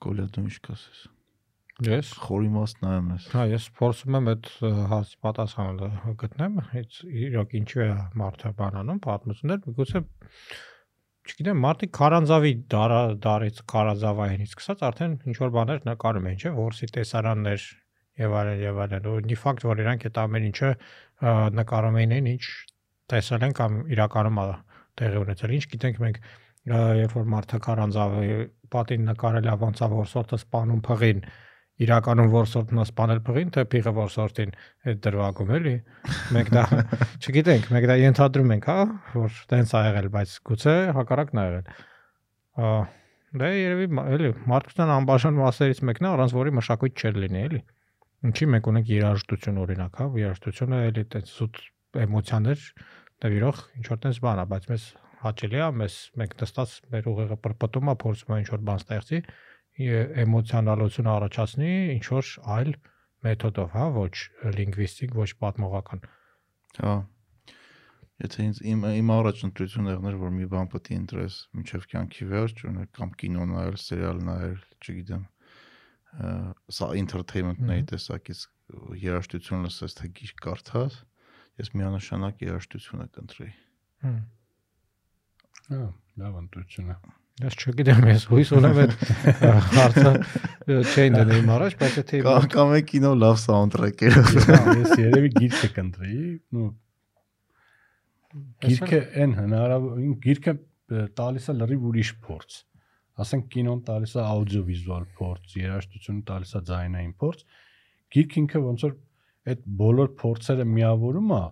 Գոլյա դու ինչ կասես։ Ես Խորի մաս նայում ես։ Հա, ես փորձում եմ այդ հարցի պատասխանը գտնեմ,ից իրոք ինչու է մարդը բանանում պատմություններ, միգուցե չգիտեմ, մարդիկ քարանձավի դարից քարանձավայինից սկսած արդեն ինչ որ բաներ նկարում են, չէ՞, որսի տեսարաններ եւ այլն եւ այլն։ Ու դի ֆակտ որ իրանք այդ ամեն ինչը նկարում էին, ինչ տեսել են կամ իրականում տեղի ունեցել։ Ինչ գիտենք մենք երբ որ մարդը քարանձավի պատին նկարել է որսորդը սպանում փղին իրականում որսորդն է սպանել փղին, թե փիղը որսորդին այդ դրվագում էլի։ Մենք դա չգիտենք, մենք դա ենթադրում ենք, հա, որ տենց ա եղել, բայց գուցե հակառակն ա եղել։ Ա դա երևի մա- էլի մարդկության անբաժան մասերից մեկն է, առանց որի մշակույթ չէր լինի, էլի։ Ինչի մենք ունենք երաժշտություն օրինակ, հա, երաժշտությունը էլի տենց զուտ էմոցիաներ նվիրող ինչ որ տենց բան է, բայց մեզ հաճելի է, մեզ մենք նստած մեր ուղեղը պրպտում է, փորձում է ինչ որ բան ստեղծի, էմոցիոնալություն առաջացնի ինչ որ այլ մեթոդով, հա, ոչ լինգվիստիկ, ոչ պատմողական։ Հա։ Եթե ինձ իմ իմ առաջընտրությունը եղներ, որ մի բան պետք է ընտրես մինչև կյանքի վերջ, օրինակ կամ կինո նայել, սերիալ նայել, չգիտեմ, սա entertainment-ների տեսակից երաժշտություն լսես, թե գիրք կարդաս, ես միանշանակ երաժշտությունը կընտրեի։ Հմ։ Հա, լավ ընտրություն է։ Ես չգիտեմ, ես հույս ունեմ այդ հարցը չեն դնեմ առաջ, բայց եթե Կամ կամ է կինո լավ սաունդթրեքերով։ Հա, ես երևի գիրքը կընտրեի, նո գիրքը այն հնարավոր գիրքը տալիս է լրիվ ուրիշ փորձ։ Ասենք կինոն տալիս է աուդիովիզուալ փորձ, երաժշտությունը տալիս է ձայնային փորձ։ Գիրքը ինքը ոնց որ այդ բոլոր փորձերը միավորում է,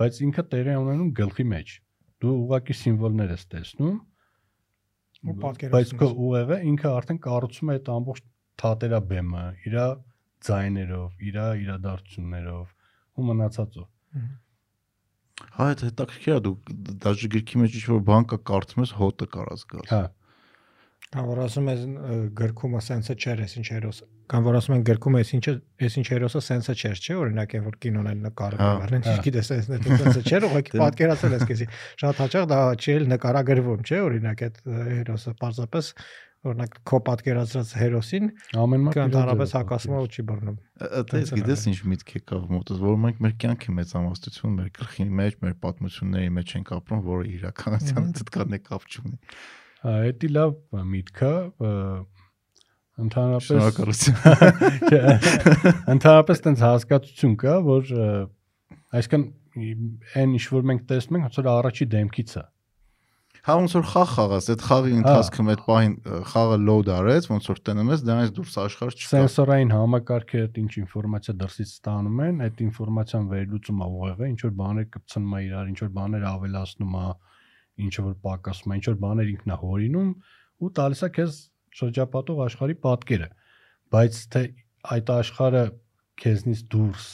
բայց ինքը տեղի ունենում գլխի մեջ։ Դու ուղակի սիմվոլներ ես տեսնում, ու պատկերացնում բայց քո ուղեղը ինքը արդեն կառուցում է այդ ամբողջ թատերաբեմը, իր ձայներով, իր իրադարձություններով ու մնացածով։ Հա, այդ հետաքրքիր է դու դաժե գրքի մեջ ինչ-որ բան կա կարծում ես հոտը կարած գալ։ Հա, Կամ որ ասում ես ը, գրքումը սենսը չէր, էս ինչ հերոսը։ Կամ որ ասում են գրքումը էս ինչը, էս ինչ հերոսը սենսը չէր, չէ՞, օրինակ այն որ կինոն են նկարում հա։ ինչ գիտես, էս դա սենսը չէր, ուղղակի Դե- պատկերացել ես քեզի։ Շատ հաճախ դա չի էլ նկարագրվում, չէ՞, օրինակ այդ հերոսը պարզապես օրինակ քո պատկերացրած հերոսին ամեն մարդ ձևով հակասում է ու չի բռնում։ Այդպես է գիտես ինչ միտք եկավ մոտս, որ մենք մեր կյանքի մեծամասնություն մեր գլխի մեջ, մեր պատմությունների մեջ ենք ապրում, որը իրականության հետ կան կապ չունի։ դա լավ միտք է, ընդհանրապես Շնորհակալություն։ Ընդհանրապես տենց հասկացություն կա, որ ը, այսինքն այն ինչ որ մենք տեսնում ենք, ոնց որ առաջի դեմքից է։ Հա ոնց որ խաղ խաղաս, այդ խաղի ընթացքում այդ պահին խաղը load արեց, ոնց որ տնում ես, դրանից դուրս աշխարհ չկա։ Սենսորային համակարգերը այդ ինչ ինֆորմացիա դրսից ստանում են, այդ ինֆորմացիան վերլուծում է ուղեղը, ինչ որ բաներ կպցնում է իրար, ինչ որ բաներ ավելացնում է, ինչ որ պակասում է, ինչ որ բաներ ինքնա հորինում ու տալիս է քեզ շրջապատող աշխարհի պատկերը։ Բայց թե այդ աշխարհը քեզնից դուրս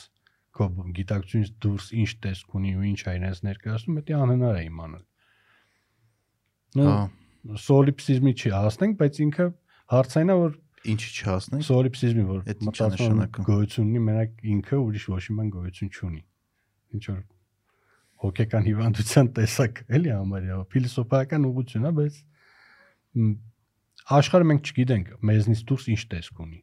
քո գիտակցությունից դուրս ինչ տեսք ունի ու ինչ է իրենց ներկայացնում, դա անհնար է իմանալ։ Հա, սոլիպսիզմի չի հասնենք, բայց ինքը հարցային է որ ինչի չհասնենք։ սոլիպսիզմի որ է մտածում գոյություն ունի, մենակ ինքը ուրիշ ոչ մի բան գոյություն չունի։ Ինչ որ հոգեկան հիվանդության տեսակ էլի համարյա ֆիլիսոփայական ուղղություն է, բայց մ, աշխարհը մենք չգիտենք մեզնից դուրս ինչ տեսք ունի։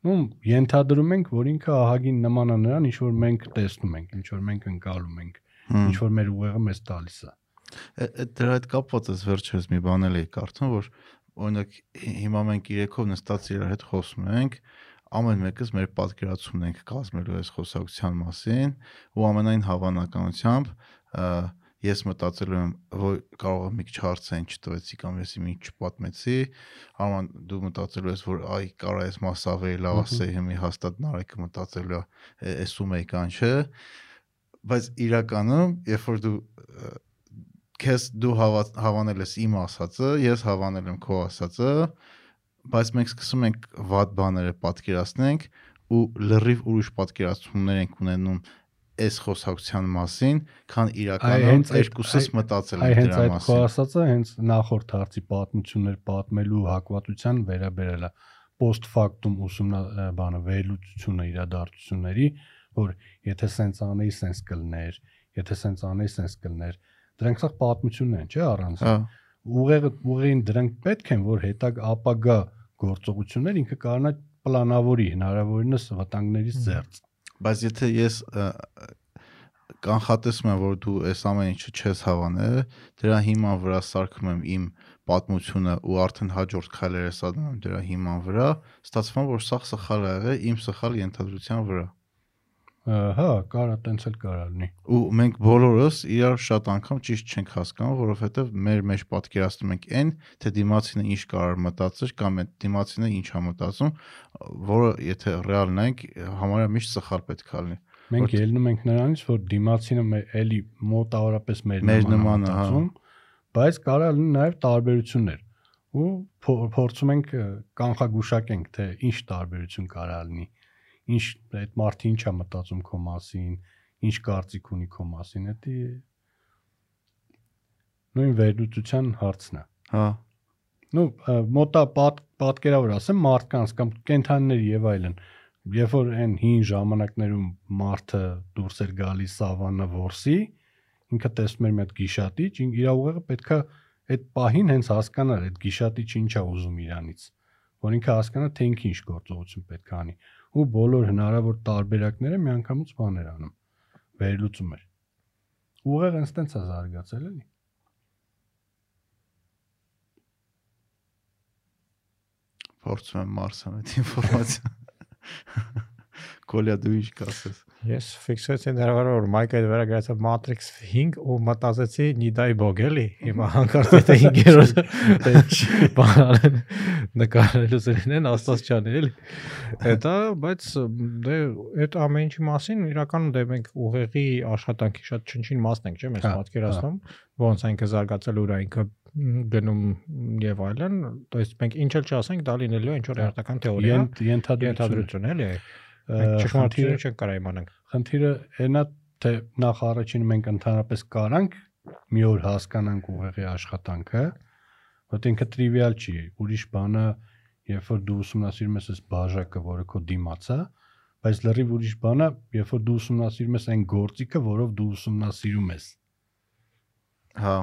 Ну, ենթադրում ենք, որ ինքը ահագին նման է նրան, ինչ որ մենք տեսնում ենք, ինչ որ մենք ընկալում ենք, ինչ որ մեր ուղեղը մեզ տալիս է։ դրա հետ կապված էս վերջերս մի բան էլ էի կարդում, որ օրինակ հի- հիմա մենք երեքով նստած իրար հետ խոսում ենք, ամեն մեկս մեր պատկերացումն ենք կազմելու այս խոսակցության մասին ու ամենայն հավանականությամբ ես մտածելու եմ, որ կարող է մի քիչ հարցային չտվեցի կամ ես մի քիչ չպատմեցի, Արման դու մտածելու ես, որ այ կարա այս մասավեի լավ Մհմ։ ասեի, հիմի հաստատ նարեկը մտածելու է, «Է, էսում էի կան, չէ՞ բայց իրականում երբ որ դու ը, քեզ դու հավա- հավանել ես իմ ասածը, ես հավանել եմ քո ասածը, բայց մենք սկսում ենք վատ բաները պատկերացնենք ու լրիվ ուրիշ պատկերացումներ ենք ունենում այս խոսակցության մասին, քան իրականում հենց երկուսս մտածել Այ ենք հենց դրա այդ քո մասին։ ասածը հենց նախորդ հարցի պատմություններ պատմելու հակվածության վերաբերել է post factum ուսումնա բանը վերլուծությունը իրադարձությունների, որ եթե սենց անեի, սենց կլներ, եթե սենց անեի, սենց կլներ, դրանք սա պատմություններ են, չէ՞ առանց։ Հա, Ուղեղը ուղին դրանք պետք են, որ հետագ ապագա գործողություններ ինքը կարողանա պլանավորի հնարավորինս վտանգներից զերծ։ բայց եթե ես կանխատեսում եմ, որ դու այս ամեն ինչը չես հավանել, դրա հիման վրա սարքում եմ իմ պատմությունը ու արդեն հաջորդ քայլերը ես անում եմ դրա հիման վրա, ստացվում է, որ սա սխալ ա եղել իմ սխալ ենթադրության վրա։ Հա, կարա տենց էլ կարա լինի։ ու մենք բոլորս իրար շատ անգամ ճիշտ չենք հասկանում, որովհետև մեր մեջ պատկերացնում ենք այն, թե դիմացինը ինչ կարող մտածեր կամ այդ դիմացինը ինչ ա մտածում, որը եթե ռեալ նայենք, համարյա միշտ սխալ պետք է լինի։ Մենք ելնում ենք նրանից, որ դիմացինը մեր էլի մոտավորապես մեր նման է, է հա։ մտածում, բայց կարա լինի նաև տարբերություններ։ Ու փո- փորձում ենք կանխագուշակենք, թե ինչ տարբերություն կարա լինի։ Ինչ այդ մարդը ինչ է մտածում քո մասին, ինչ կարծիք ունի քո մասին, դա նույն վերլուծության հարցն է։ Հա, Ну, մոտա պատ, պատկերավոր ասեմ մարդկանց կամ կենթանիների եւ այլն։ Երբ որ այն հին ժամանակներում մարդը դուրս էր գալիս սավաննա որսի, ինքը տեսնում էր մի հատ գիշատիչ, իր ուղեղը պետքա այդ պահին հենց հասկանար այդ գիշատիչը ինչ է ուզում իրանից, որ ինքը հասկանա թե ինքը ինչ գործողություն պետք է անի։ Ու բոլոր հնարավոր տարբերակները միանգամից բաներ անում։ Վերլուծում էր։ Ուղեղը հենց տենց է զարգացել էլի։ փորձում եմ մարսեմ այդ ինֆորմացիան։ Կոլյա դու ինչ կասես։ Ես ֆիքսեցի դեռ որ Մայքը այդ վրա գրած է Matrix 5 ու մտածեցի Նիդայ Բոգ էլի։ Հիմա հանկարծ եթե 5-րդ բանալեն նկարելու զրին Աստվածչան էլի։ Դա բայց դե այդ ամեն ինչի մասին իրականում դե մենք ուղեղի աշխատանքի շատ չնչին մասն ենք, չէ՞, մեզ Հա, պատկերացնում, ոնց այնքը զարգացել ուր այնքը գնում եւ այլն, то есть մենք ինչ էլ չասենք, դա լինելու է ինչ որ հերթական թեորիա, Ենթ- Ենթադրություն։ ենթադրություն էլի։ Ը, Մենք խնդիրը ճշմարտությունը չենք կարող իմանանք։ խնդիրը այնա թե նախ առաջին մենք ընդհանրապես կարանք մի օր հասկանանք ուղեղի աշխատանքը, որ ինքը տրիվիալ չի, ուրիշ բանը, երբ որ դու ուսումնասիրում ես այս բաժակը, որը քո դիմաց է, բայց լրիվ ուրիշ բանը, երբ որ դու ուսումնասիրում ես այն գործիքը, որով դու ուսումնասիրում ես։ Հա,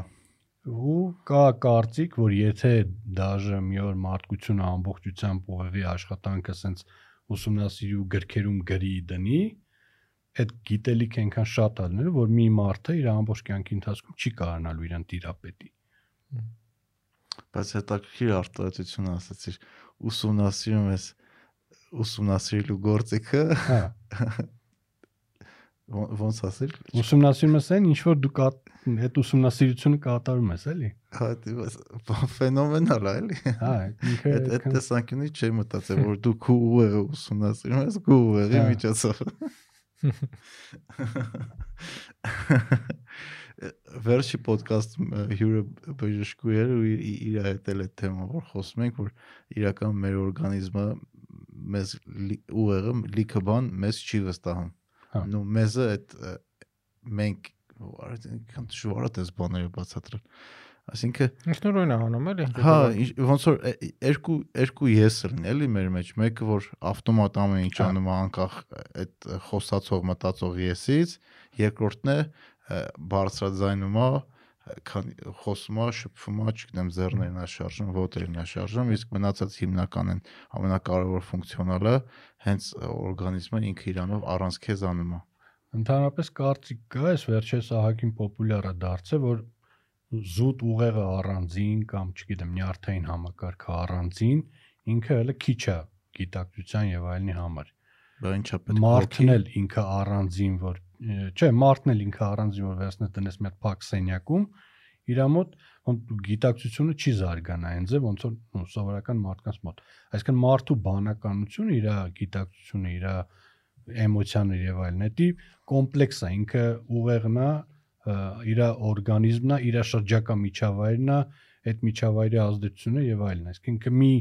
Ու կա կարծիք, որ եթե դաժե մի օր մարդկությունը ամբողջությամբ ուղեղի աշխատանքը սենց ուսումնասիրի ու գրքերում գրի դնի, այդ գիտելիքը այնքան շատ է լինելու, որ մի մարդը իր ամբողջ կյանքի ընթացքում չի կարողանալու իրան տիրապետի։ բայց հետաքրքիր արտահայտություն ասացիր։ Ուսումնասիրում ես ուսումնասիրելու գործիքը, Հա, ոնց ասել։ ուսումնասիրում ես այն, ինչ որ դու այդ ուսումնասիրությունը կատարում ես, էլի։ Հա, ֆենոմենալ է, էլի։ Հա, ինքը Այդ տեսանկյունից չի մտածել, որ դու քու ուղեղը ուսումնասիրում ես քու ուղեղի Հա։ միջոցով։ Վերջի ոդկասթում հյուրը բժշկուհի էր ու իր իր հետ էլ այդ թեման որ խոսում ենք որ իրական մեր օրգանիզմը մեզ ուղեղը լիքը բան մեզ չի վստահում։ Հա։ Նու մեզը այդ մենք արդեն դժվար է դες բաները բացատրել։ Այսինքն Ինքնուրույն է անում էլի։ Հա, ոնց որ երկու երկու ես լինի էլի մեր մեջ, մեկը որ ավտոմատ ամեն ինչ Հա։ անում է անկախ այդ խոսացող մտածող եսից, երկրորդն է բարձրաձայնում է, քան խոսում է, շփվում է, չգիտեմ, ձեռներն է շարժում, ոտերն է շարժում, իսկ մնացած հիմնական են ամենակարևոր ֆունկցիոնալը հենց օրգանիզմը ինքը իրանով առանց քեզ անում է։ Ընդհանրապես կարծիք կա, այս վերջերս ահագին պոպուլյար է դարձել, որ զուտ ուղեղը առանձին կամ չգիտեմ, նյարդային համակարգը առանձին ինքը հələ քիչ է գիտակցության եւ այլնի համար։ Դա ինչա պետք Մարդն էլ ինքը առանձին որ չէ, մարդն էլ ինքը առանձին որ վերցնես տնես մի հատ փակ սենյակում, իր մոտ գիտակցությունը չի զարգանա այն ձև ոնց որ սովորական մարդկանց մոտ։ Այսինքն մարդու բանականությունը, իր գիտակցությունը, իր էմոցիաները եւ այլն, դա կոմպլեքս է, ինքը ուղեղն է, իր օրգանիզմն է, իր շրջակա միջավայրն է, այդ միջավայրի ազդեցությունը եւ այլն։ Այսինքն ինքը մի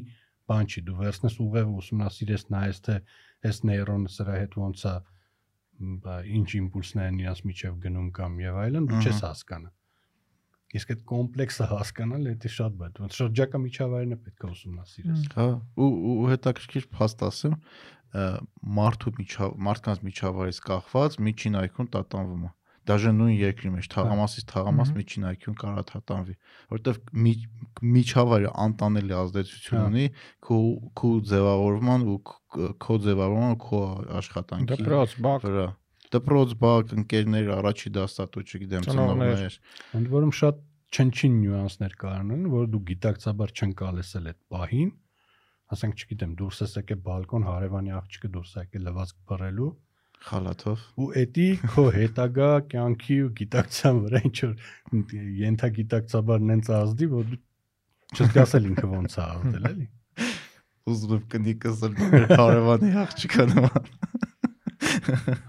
բան չի, դու վերցնես ուղև ուսումնասիրես նայես թե այս նեյրոնը սրա հետ ոնց է ինչ իմպուլսներ են իրաց միջև գնում կամ եւ այլն, դու չես հասկանում։ Իսկ այդ կոմպլեքսը հասկանալ դա շատ բան։ Ոնց շրջակա միջավայրն է պետք է ուսումնասիրես։ Հա, ու ու հետաքրքիր փաստ ասեմ, մարդու միջավ մարդկանց միջավայրից կախված միջին IQ-ն տատանվում է դաժե նույն երկրի մեջ թաղամասից թաղամաս միջին IQ-ն կարա թատանվի, որովհետև միջավայրը անտանելի ազդեցություն ունի քո քո ձևավորման ու քո ձևավորման քո աշխատանքի դպրոց, բակ վրա դպրոց, բակ, ընկերներ, առաջի դաստատու, չգիտեմ, ծնողներ։ Ընդ որում շատ չնչին նյուանսներ կան, որ դու գիտակցաբար չընկալես էլ այդ պահին, ասենք, չգիտեմ, դուրս ես եկել բալկոն, հարևանի աղջիկը դուրս է եկել լվացք բռելու, խալաթով ու էդի քո հետագա կյանքի ու գիտակցության վրա ինչ որ ենթագիտակցաբար նենց ազդի որ չես ասել ինքը ոնց է ազդել էլի ուզում եմ կնիկս հարևանի աղջիկա նման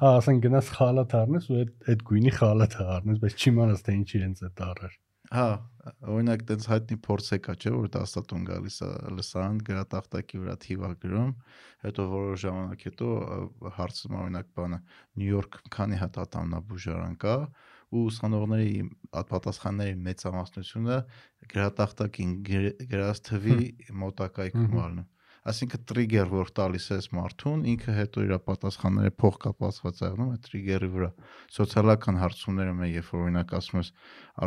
հա ասեն գնաս խալաթ առնես ու այդ այդ գույնի խալաթ առնես բայց չիմանաս թե ինչ իրենց է տարար Հա, օրինակ տենց հայտնի փորձ եկա, չէ, որ դաստատուն գալիս է լսարան գրատախտակի վրա թիվա գրում, հետո որոշ ժամանակ հետո հարցում օրինակ բանը Նյու Յորք քանի հատ ատամնաբուժարան կա ու ուսանողների պատասխանների մեծամասնությունը գրատախտակին գրած թվի մոտակայքում առնում Այսինքն տրիգեր որ տալիս ես մարդուն, ինքը հետո իր պատասխանները փոխկապացված է անում այդ տրիգերի վրա։ Սոցիալական հարցումները մե երբ որ օրինակ ասում ես,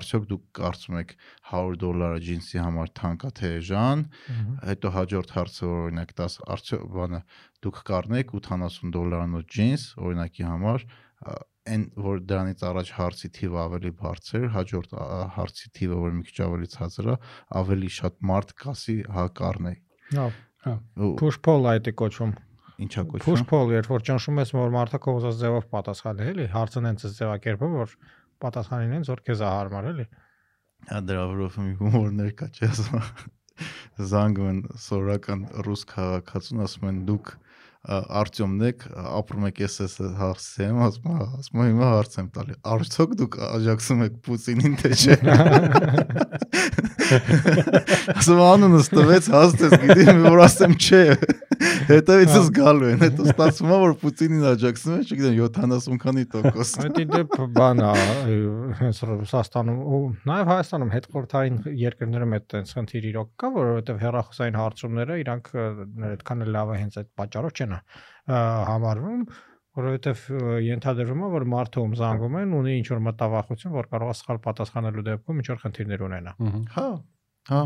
արդյոք դուք կարծում եք 100 դոլարը ջինսի համար թանկ է թե ժան, հետո հաջորդ հարցը որ օրինակ 10 արդյոք բանը դուք կառնեք 80 դոլարանոց ջինս օրինակի համար այն որ դրանից առաջ հարցի թիվը ավելի բարձր, հաջորդ հարցի թիվը որ մի քիչ ավելի ցածր է, ավելի շատ մարդ կասի հա կառնեի։ Հա Հա։ Push pull այդ է կոչվում։ Ինչա կոչվում։ Push pull, երբ որ ճնշում ես, որ մարդը քո ուզած ձևով պատասխանի, էլի, հարցն հենց այս ձևակերպը, որ պատասխանին հենց որ քեզ հարմար, էլի։ Հա դրա վրով մի հումորներ կա, ասում։ Զանգում են սորական ռուս քաղաքացուն, ասում են դուք Արտյոմն եք, ապրում եք ես հարցեմ, ասում եմ, ասում եմ հիմա հարց եմ տալի։ Արդյոք դուք աջակցում եք Պուտինին թե չէ։ Ասում անունս տվեց, հաստես գիտեմ, որ ասեմ չէ։ Հետևիցս գալու են, հետո ստացվում է որ Պուտինին աջակցում են, չգիտեմ 70 քանի տոկոս։ Այդ դեպ բան է, Ռուսաստանում ու նաև Հայաստանում հետխորթային երկրներում այդ տենց խնդիր իրոք կա, որովհետև հերախոսային հարցումները իրանք այդքան լավ է հենց այդ պատճառով չեն համարվում որովհետև ենթադրվում է որ մարդը ում զանգում են ունի ինչ որ մտավախություն որ կարող է սխալ պատասխանելու դեպքում ինչ որ խնդիրներ ունենա հա հա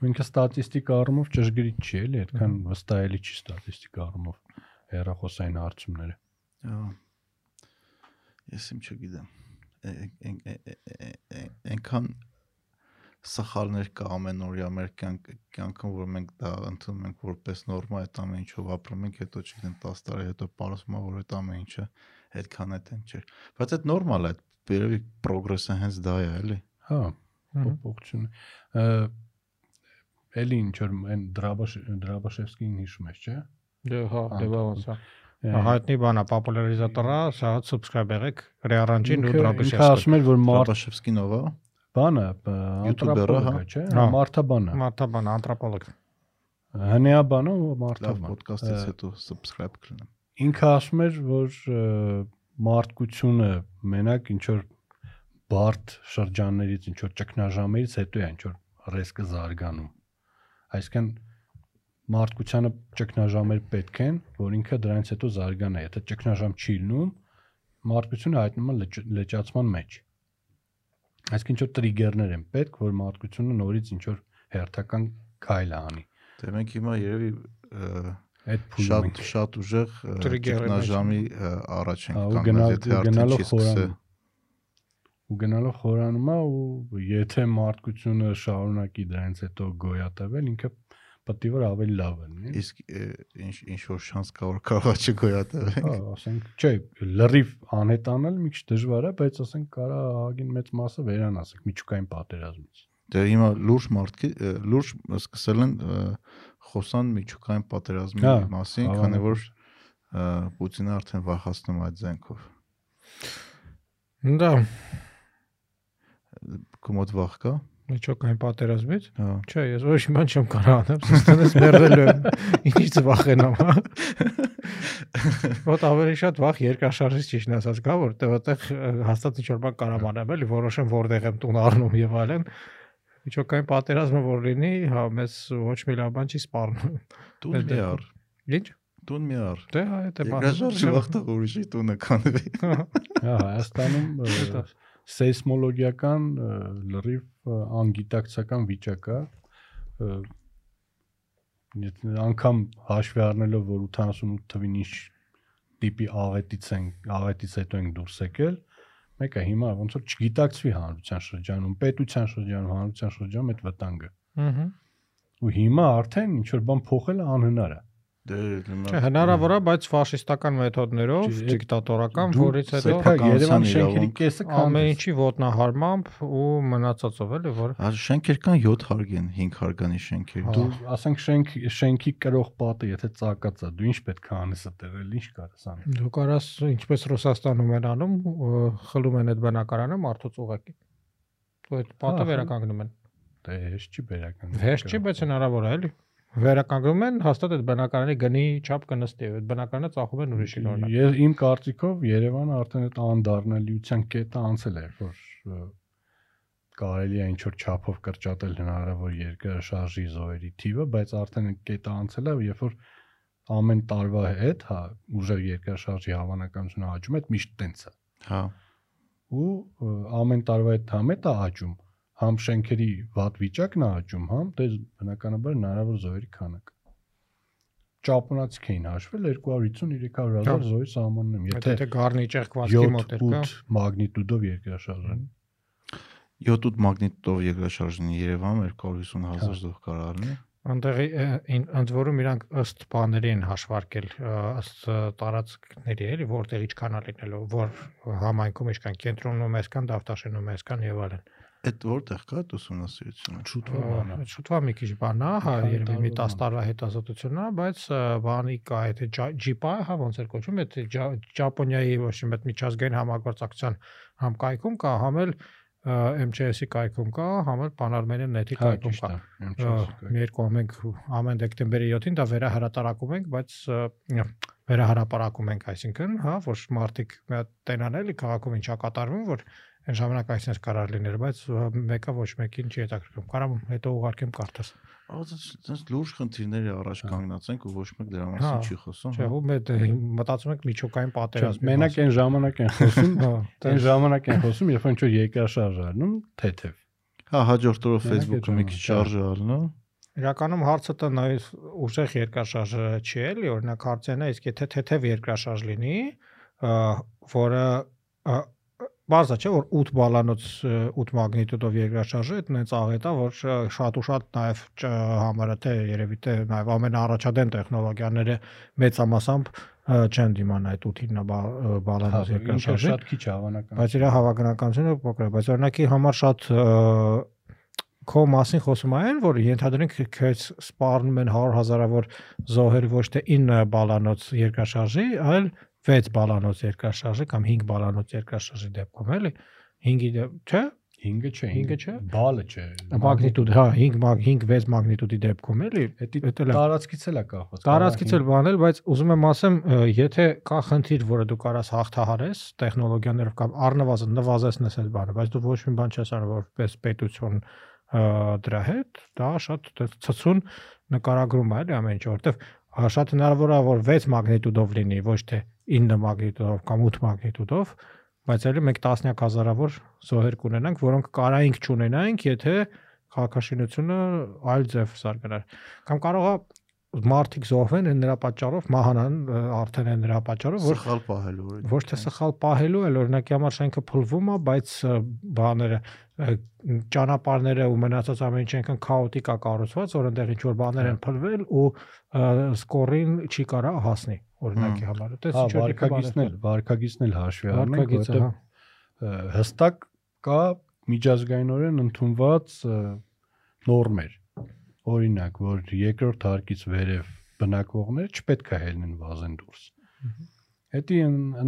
ինքը ստատիստիկ առումով ճշգրիտ չի էլի, այդքան վստահելի չի ստատիստիկ առումով հերախոսային հարցումները։ Հա։ Ես իմ չգիտեմ։ Այնքան սխալներ կա ամենօրյա մեր կյանքում, որ մենք դա ընդունում ենք որպես նորմա, այդ ամեն ինչով ապրում ենք, հետո չգիտեմ 10 տարի հետո պարզվում է, որ այդ ամեն ինչը այդքան է տեն չէ։ Բայց այդ նորմալ է, երևի պրոգրեսը հենց դա է, էլի։ Հա, փոփոխություն էլի ինչ որ այն Դրաբաշևսկին հիշում ես, չէ՞։ Դե հա, դե ոնց է։ Հայտնի բանա, պոպուլարիզատորա, սա subscribe եղեք Ռեարանջին ու Դրաբաշևսկին։ Ինքը ասում էր, որ Դրաբաշևսկին ով է։ Բանը, յուտուբերը, հա, չէ՞։ Մարտաբանը։ Մարտաբանը, անթրոպոլոգ։ Հնեաբանը ու մարտաբան։ Պոդքասթից հետո subscribe կլինեմ։ Ինքը ասում էր, որ մարդկությունը մենակ ինչ որ բարդ շրջաններից, ինչ որ ճգնաժամերից հետո է ինչ որ ռիսկը զարգանում Այսինքն մարդկությանը ճգնաժամեր պետք են, որ ինքը դրանից հետո զարգանա։ Եթե ճգնաժամ չի լինում, մարդկությունը հայտնում է լճացման մեջ։ Այսինքն ինչ-որ տրիգերներ են պետք, որ մարդկությունը նորից ինչ-որ հերթական քայլ անի։ Դե մենք հիմա երևի այդ փուլը շատ շատ ուժեղ ճգնաժամի առաջ ենք կանգնած, եթե արդեն չի սկսել ու գնալով խորանում է ու եթե մարդկությունը շարունակի դրանից հետո գոյատևել, ինքը պետք է որ ավելի լավ լինի։ Իսկ ինչ ինչ որ շանս կա որ կարողա չգոյատևել։ Հա, ասենք, չէ, լրիվ անհետանել մի քիչ դժվար է, բայց ասենք կարա ահագին մեծ մասը վերան, ասենք, միջուկային պատերազմից։ Դե հիմա լուրջ մարդկի լուրջ սկսել են խոսան միջուկային պատերազմի մասին, քանի որ Պուտինը արդեն վախացնում այդ զենքով։ Да, քո մոտ վախ կա։ Միջոկային պատերազմից։ Հա։ Չէ, ես ոչ մի բան չեմ կարող անեմ, սստանես մեռել եմ։ Ինչից վախենամ, հա։ Ոտ ավելի շատ վախ երկրաշարժից ճիշտ ասած կա, որտեղ այդտեղ հաստատ ինչ որ բան կարամ անեմ, էլի որոշեմ որտեղ եմ տուն առնում եւ այլն։ Միջոկային պատերազմը որ լինի, հա, մեզ ոչ մի լավ բան չի սպառնում։ Տուն մի առ։ Ինչ։ Տուն մի առ։ Դե հա, դա բան։ Երկրաշարժի վախտը ուրիշի տունը կանվի։ Հա, Հայաստանում ը, Դա։ սեյսմոլոգիական լրիվ անգիտակցական վիճակ է ը, եթե անգամ հաշվի առնելով որ 88 թվին ինչ տիպի աղետից են աղետից հետո են դուրս եկել մեկը հիմա ոնց որ չգիտակցվի հանրության շրջանում պետության շրջանում հանրության շրջանում այդ վտանգը Ահա։ ու հիմա արդեն ինչ որ բան փոխելը անհնար է Դե հնարավոր է, բայց ֆաշիստական մեթոդներով, դիկտատորական, դու որից հետո սեփական Պետք է Երևան իրավունք։ շենքերի կեսը ամեն ինչի ոտնահարմամբ ու մնացածով էլի, որ շենքեր կան 7 հարգեն, 5 հարգանի շենքեր։ Հա։ Դու դու ասենք շենք շենքի կրող պատը եթե ծակած է դու ինչ պետք է անես այդտեղ էլ ինչ կարես անել դու կարաս ինչպես Ռուսաստանում են անում, խլում են այդ բնակարանը մարդուց ուղակի։ Ու այդ պատը Հա, վերականգնում են։ դե հեշտ չի բերական Հեշտ չի, բայց հնարավոր է էլի։ Վերականգնում են, հաստատ այդ բնակարանի գնի չափ կնստի, այդ բնակարանը ծախում են ուրիշի օրինակ։ Ես իմ կարծիքով Երևանը արդեն այդ անդառնալիության կետը անցել է, որ կարելի է ինչ որ չափով կրճատել հնարավոր երկրաշարժի զոհերի թիվը, բայց արդեն այդ կետը անցել է, երբ որ ամեն տարվա հետ, հա, ուժեղ երկրաշարժի հավանականությունը աճում է, այդ միշտ տենց է։ հա Ու ամեն տարվա հետ համետ է աճում, համ շենքերի վատ վիճակն է աճում, համ դե բնականաբար հնարավոր զոհերի քանակը։ Ճապոնացիք էին հաշվել 250-300 Հա։ հազար զոհի սահմաններում, Եթե եթե գառնի ճեղքվածքի մոտ էր կա։ 7-8 մագնիտուդով երկրաշարժ 7-8 մագնիտով երկրաշարժն Երևանում 250 հազար զոհ կարող առնի։ ին- ընդ որում իրանք ըստ բաների են հաշվարկել ըստ տարածքների էլի որտեղ ինչքան է լինելու որ համայնքում ինչքան կենտրոնում այսքան դավտաշենում այսքան եւ այլն Այդ որտեղ կա այդ ուսումնասիրությունը։ շուտով բան է։ շուտվա մի քիչ բան է հա երևի մի տարվա 10 տարվա հետազոտություն է բայց բանի կա եթե ջիպա հա ոնց էր կոչվում եթե Ջա- Ճապոնիայի ոչ մի այդ միջազգային համագործակցության համ կայքում կա համ էլ MCS-ի կայքում կա համ էլ Pan-Armenian Net-ի Հա, կայքում կա երկու ամենք ամեն դեկտեմբերի 7-ին դա վերահրատարակում ենք, բայց վերահրապարակում ենք, այսինքն, հա, որ մարդիկ մի հատ տենան էլի քաղաքում ինչա կատարվում, որ այն ժամանակ այսպես կարար լիներ, բայց մեկը ոչ մեկին չի հետաքրքրում։ Կարամ հետո ուղարկեմ կարդաս։ Այս լուրջ խնդիրների առաջ կանգնած ենք ու ոչ մեկ դրա Հա, մասին չի խոսում։ Չէ, հա։ ու մեծ մտածում ենք միջոկային Չէ, պատերազմի։ Մենակ այն ժամանակ են խոսում, հա, այն ժամանակ են խոսում, երբ որ ինչ որ երկրաշարժ առնում, թեթև։ Հա, հաջորդ օրը Facebook-ը մի քիչ շարժ առնա։ Իրականում հարցը դա նայ ուժեղ երկրաշարժ չի էլի, օրինակ հարցն է, իսկ եթե թեթև երկրաշարժ լինի, որը բարձա չէ որ 8 բալանոց 8 մագնիտուդով երկրաշարժը այդ նենց աղետ է որ շատ ու շատ նաև համարը թե երևի թե նաև ամենաառաջադեմ տեխնոլոգիաները մեծամասամբ չեն դիմանա այդ 8-ին բալանոց Ինքը երկրաշարժը շատ քիչ հավանական։ բայց իր հավանականությունը փոքր է, բայց օրինակի համար շատ քո մասին խոսում այն, որ ենթադրենք քեզ սպառնում են 100 հազարավոր զոհեր ոչ թե 9 բալանոց երկրաշարժի, այլ 6 բալանոց երկրաշարժի կամ 5 բալանոց երկրաշարժի դեպքում, էլի 5-ի դեպ, չէ՞, 5-ը չէ, Հինգը չէ։ Բալը չէ։ մագնիտուդ, հա, 5 5 6 մագնիտուդի դեպքում, էլի, Դա էլ տարածքից էլ է կախված։ Տարածքից էլ բանել, բայց ուզում եմ ասեմ, եթե կա խնդիր, որը դու կարաս հաղթահարես տեխնոլոգիաներով կամ առնվազն նվազեցնես այդ բանը, բայց դու ոչ մի բան չես անում որպես պետություն դրա հետ, դա շատ դե ցցուն նկարագրում է էլի ամեն ինչ, որովհետև շատ հնարավոր է որ 6 մագնիտուդով լինի, ոչ թե 9 մագնիտուդով կամ 8 մագնիտուդով, բայց էլի մենք տասնյակ հազարավոր զոհեր կունենանք, որոնք կարայինք չունենայինք, եթե քաղաքաշինությունը այլ ձև զարգանար։ Կամ կարող է մարդիկ զոհվեն այն նրա պատճառով, մահանան արդեն այն նրա պատճառով, որ Սխալ պահելու որ ոչ թե սխալ պահելու, այլ օրինակի համար շենքը փլվում է, բայց բաները ճանապարհները ու մնացած ամեն ինչ այնքան քաոտիկ է կառուցված, որ այնտեղ ինչ որ բաներ են փլվել ու սկորին չի կարա հասնի օրինակի համար։ Դա Հա, ինչ որ վարկագիծն էլ, վարկագիծն էլ հաշվի առնենք, որովհետև հա։ հստակ կա միջազգայինորեն ընդունված նորմեր։ Օրինակ, որ երկրորդ հարկից վերև բնակվողներ չպետք է հելնեն վազեն դուրս։ Հետի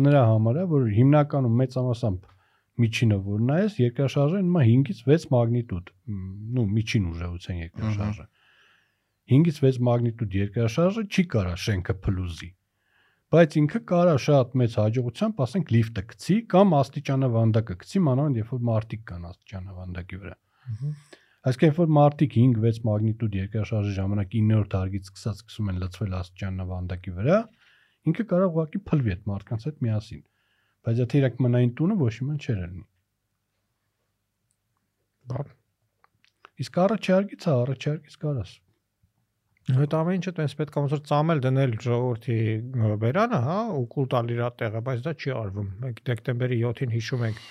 նրա համար է, որ հիմնականում մեծամասամբ միջինը որ նայես երկրաշարժը նոմա 5-ից 6 մագնիտուդ նու միջին ուժեղության երկրաշարժը 5-ից 6 մագնիտուդ երկրաշարժը չի կարա շենքը փլուզի բայց ինքը կարա շատ մեծ հաջողությամբ, ասենք, լիֆտը գցի կամ աստիճանավանդակը գցի, մանավանդ երբ որ մարտիկ կան աստիճանավանդակի վրա։ Այսինքն երբ որ մարտիկ 5-6 մագնիտուդ երկրաշարժի ժամանակ 9-րդ հարգից սկսած սկսում են լցվել աստիճանավանդակի վրա, ինքը կարող ուղղակի փլվի այդ մարդկանց հետ միասին։ Բայց եթե իրենք մնային տունը ոչ մի բան չէր լինի։ Բա Իսկ առաջարկից, հա, առաջարկից կարաս։ Այդ ամեն ինչը տես պետք է ոնց որ ծամել դնել ժողովրդի բերանը, հա, ու կուլ տալ իր տեղը, բայց դա չի արվում։ Մենք դեկտեմբերի 7-ին հիշում ենք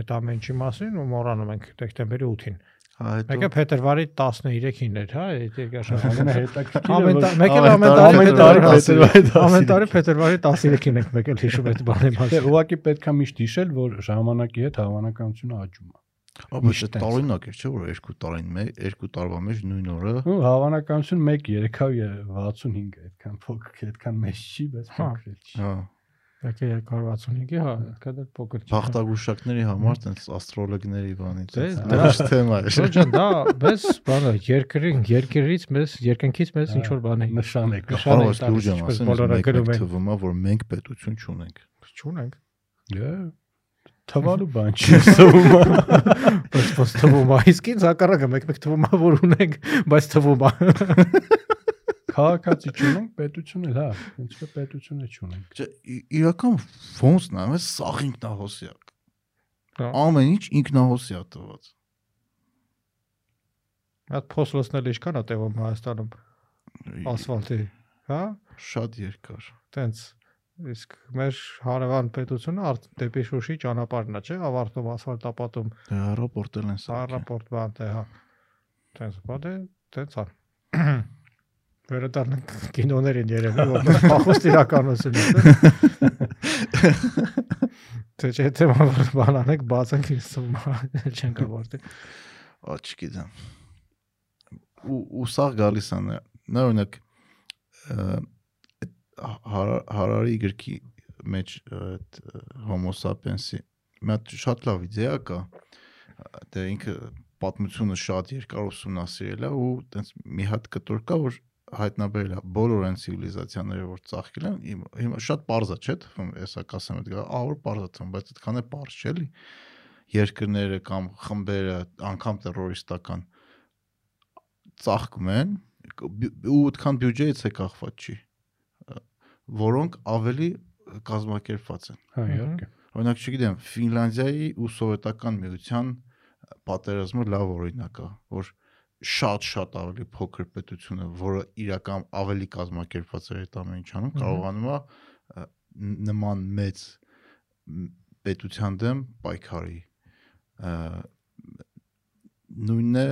այդ ամեն ինչի մասին ու մոռանում ենք դեկտեմբերի 8-ին։ Հա, Մեկը հետո փետրվարի 13-ին էր, հա, այդ երկաշարժը։ հետաքրքիր Ամեն տա- մեկ էլ ամեն ամեն տարի փետրվարի ամեն տարի փետրվարի 13-ին ենք մեկ էլ հիշում այդ բանի Դե մասին։ ուղղակի պետքա միշտ հիշել, որ ժամանակի հետ հավանականությունը աճում է։ միշտ դա տարօրինակ էր, չէ՞ որ երկու տարին մեկ, երկու տարվա մեջ նույն օրը Ու հավանականություն 1 365 է, այդքան փոքր, այդքան մեծ չի, բայց Հա։ փոքր չի։ հա 265-ի, հա, դա դեռ փոքր չի։ բախտագուշակների համար տենց աստրոլոգների բանից Դե, տենց դա- թեմա էր Ոչ դա մեզ բանը երկրի երկրից մեզ երկնքից մեզ ինչ որ բան է։ նշան է նշան է Հարավաշ տալիս, լուրջ եմ ինչպես ասում բոլորը գրում են։ թվում է որ մենք պետություն չունենք Չունենք։ Դե թվալու բան չի սովում։ Բայց թվում է։ Իսկ ինձ հակառակը մեկ-մեկ թվում է որ ունենք, բայց թվում է։ Քաղաքացի չունենք, պետություն էլ, հա, ինչքը պետությունը չունենք։ Իրական ֆոնս նաև սաղ ինքնահոսյակ։ հա։ Ամեն ինչ ինքնահոսյա տված։ Այդ փոսլոսն էլ ինչքան է տևում Հայաստանում ասֆալտի, հա? Շատ երկար։ Տենց իսկ մեր հարևան պետությունը դեպի Շուշի ճանապարհն է, չէ՞, ավարտում ասֆալտապատում։ Հա, հեռապորտել են սա։ Հեռապորտ բանտ է, հա։ Տենց բադ դե, է, տենց է։ Վերադառնանք կինոներին երևի, որտեղ փախուստ իրականություն է։ Թե չէ թե բան անեք, բացենք ինձ չենք ավարտի։ ա չգիտեմ ու ու սա գալիս է նա- նա օրինակ հարարի գրքի մեջ այդ homo sapiens-ի մի հատ շատ լավ իդեա կա դե ինքը պատմությունը շատ երկար ուսումնասիրել է ու տենց մի հատ կտոր կա որ հայտնաբերել է բոլոր այն ցիվիլիզացիաները, որ ծաղկել են, հիմա շատ པարզ է, չէ՞, թվում, հեսա կասեմ այդ գա, ահա որ པարզ է թվում, բայց այդքան է པարզ չէ՞ լի։ Երկրները կամ խմբերը, անգամ terroristական ծաղկում են, ու այդքան բյուջեից է կախված չի, որոնք ավելի կազմակերպված են։ Հա, իհարկե։ Օրինակ, չգիտեմ, Ֆինլանդիայի ու սովետական միության պատերազմը լավ օրինակ է, որ շատ-շատ ավելի փոքր պետությունը, որը իրական ավելի կազմակերպված էր այդ ամեն ինչ անում, կարողանում է նման մեծ պետության դեմ պայքարի։ Նույնն է,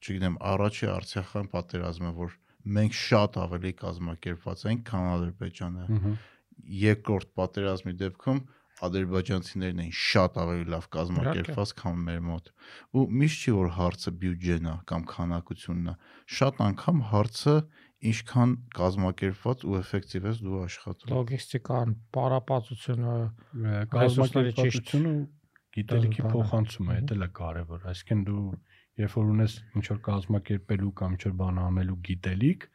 չգիտեմ, առաջի Արցախյան պատերազմը, որ մենք շատ ավելի կազմակերպված ենք, քան Ադրբեջանը երկրորդ պատերազմի դեպքում ադրբեջանցիներն էին շատ ավելի լավ կազմակերպված, քան մեր մոտ։ Ու միշտ չի որ հարցը բյուջեն է կամ քանակությունն է։ Շատ անգամ հարցը ինչքան կազմակերպված ու էֆեկտիվ ես դու աշխատում։ Լոգիստիկան, պարապացությունը, Կազմակերպվածությունը ու գիտելիքի փոխանցումը, դա էլ է կարևոր։ Այսինքն դու երբ որ ունես ինչ որ կազմակերպելու կամ ինչ որ բան անելու գիտելիք,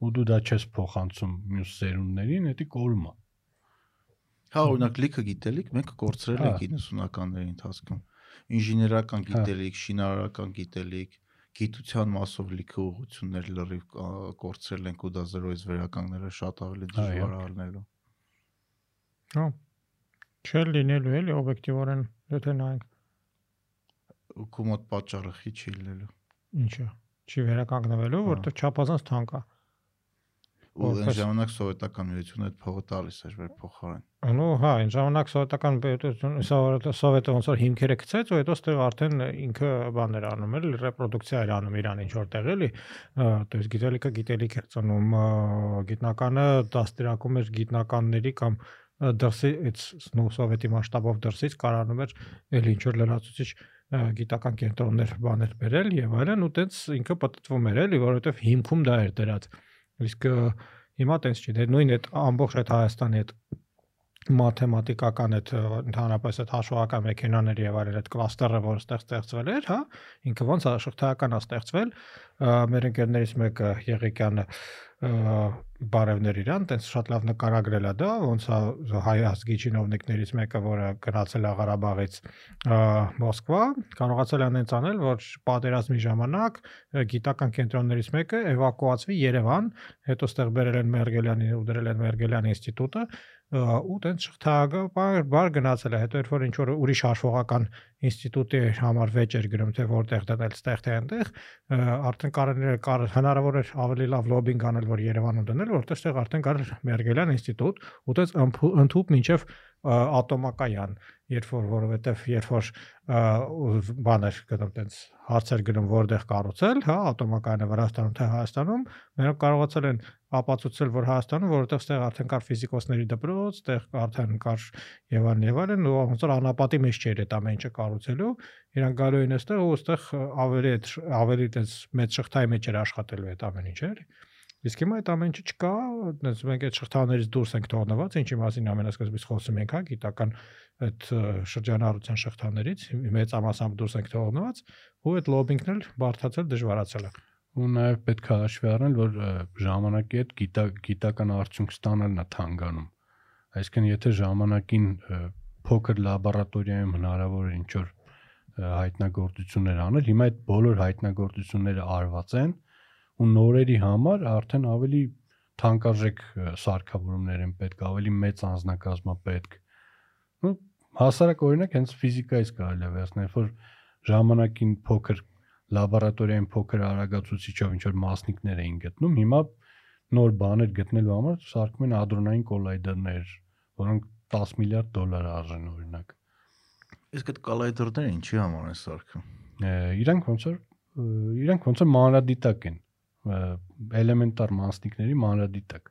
ու դու դա չես փոխանցում մյուս սերունդներին, դա կորում է։ Հա, օրինակ լիքը գիտելիք մենք կորցրել ենք Հա։ 90-ականների ընթացքում։ Ինժեներական Հա։ գիտելիք, շինարարական գիտելիք, գիտության մասով լիքը ուղղություններ լրիվ կորցրել ենք ու դա 0-ից վերականգնելը շատ ավելի Հա, դժվար առնելու։ հա։ Չէ լինելու էլի օբյեկտիվորեն, եթե նայենք Ու քո մոտ պատճառը խի չի լինելու։ ինչը չի վերականգնվելու, Հա։ որտեղ չափազանց թանկ է Ու այն Որպես- ժամանակ սովետական միությունը այդ փողը տալիս էր վեր փոխարեն։ Անու, հա, այն ժամանակ սովետական պետություն, սովետը սովետը ոնց որ հիմքերը գցեց, ու հետո ստեղ արդեն ինքը բաներ անում էր, ռեպրոդուկցիա էր անում իրան ինչ որտեղ էլի, то есть գիտելիքը գիտելիք էր ծնում, ա, գիտնականը դաստիարակում էր գիտնականների կամ ա, դրսի այդ նո սովետի մասշտաբով դրսից կարանում էր էլի ինչ որ լրացուցիչ ա, գիտական կենտրոններ բաներ բերել եւ այլն ու տենց ինքը պատտվում էր էլի, որովհետեւ հիմքում դա էր դրած։ Իսկ հիմա տենց չի, դե նույն այդ ամբողջ այդ Հայաստանի այդ մաթեմատիկական այդ ընդհանրապես այդ հաշվողական մեխանաների եւ այլն այդ կլաստերը, որը ստեղ ստեղծվել էր, հա, ինքը ոնց է շղթայական է ստեղծվել, մեր ընկերներից մեկը Եղիկյանը ը, բարևներ իրան, տենց շատ լավ նկարագրել է դա, ոնց է հայ ազգի չինովնիկներից մեկը, որը գնացել է Ղարաբաղից Մոսկվա, կարողացել է այնց անել, որ պատերազմի ժամանակ գիտական կենտրոններից մեկը էվակուացվի Երևան, հետո ստեղ բերել են Մերգելյանի ու դրել են Մերգելյան ինստիտուտը, ու տենց շղթայակը բար, գնացել է, հետո երբ որ ինչ որ ուրիշ հաշվողական ինստիտուտի համար վեճ էր գրում, թե որտեղ դնել, ստեղ թե այնտեղ, արդեն կարելի էր հնարավոր էր ավելի լավ լոբինգ անել, որ Երևանում դնել, որտեղ ստեղ արդեն կար Մերգելյան ինստիտուտ, ու տես ընդհուպ մինչև ատոմակայան, երբ որ որովհետև երբ որ բաներ գնում տենց հարցեր գնում որտեղ կառուցել, հա, ատոմակայանը Վրաստանում թե Հայաստանում, նրանք կարողացել են ապացուցել, որ Հայաստանում, որովհետև ստեղ արդեն կար ֆիզիկոսների դպրոց, ստեղ արդեն կար եւ այլն, ու ոնց որ անապատի մեջ չէր այդ ամեն ինչը կառուցելու, իրանք գալու էին այստեղ ու այստեղ ավելի ավելի տես մեծ շղթայի մեջ էր աշխատելու այդ ամեն ինչը, էլի։ Իսկ հիմա այդ ամեն ինչը չկա, այնպես մենք այդ շղթաներից դուրս ենք թողնված, ինչի մասին ամենասկզբից խոսում ենք, հա, գիտական այդ շրջանառության շղթաներից մեծամասամբ դուրս ենք թողնված, ու այդ լոբինգն էլ բարթացել դժվարացել է։ ու նաև պետք է հաշվի առնել, որ ժամանակի հետ գիտա, գիտական արդյունք ստանալն է թանկանում։ Այսինքն եթե ժամանակին փոքր լաբորատորիայում հնարավոր է ինչ որ հայտնագործություններ անել, հիմա այդ բոլոր հայտնագործությունները արված են ու նորերի համար արդեն ավելի թանկարժեք սարքավորումներ են պետք, ավելի մեծ անձնակազմա պետք։ հասարակ օրինակ հենց ֆիզիկայից կարելի է վերցնել, որ ժամանակին փոքր լաբորատորիայում փոքր արագացուցիչով ինչ որ մասնիկներ էին գտնում, հիմա նոր բաներ գտնելու համար սարքում են ադրոնային կոլայդերներ, որոնք 10 միլիարդ դոլար արժեն օրինակ։ Իսկ այդ կալայդերները ինչի համար են սարքում։ Իրանք ոնց որ իրանք ոնց որ մանրադիտակ են ը, էլեմենտար մասնիկների մանրադիտակ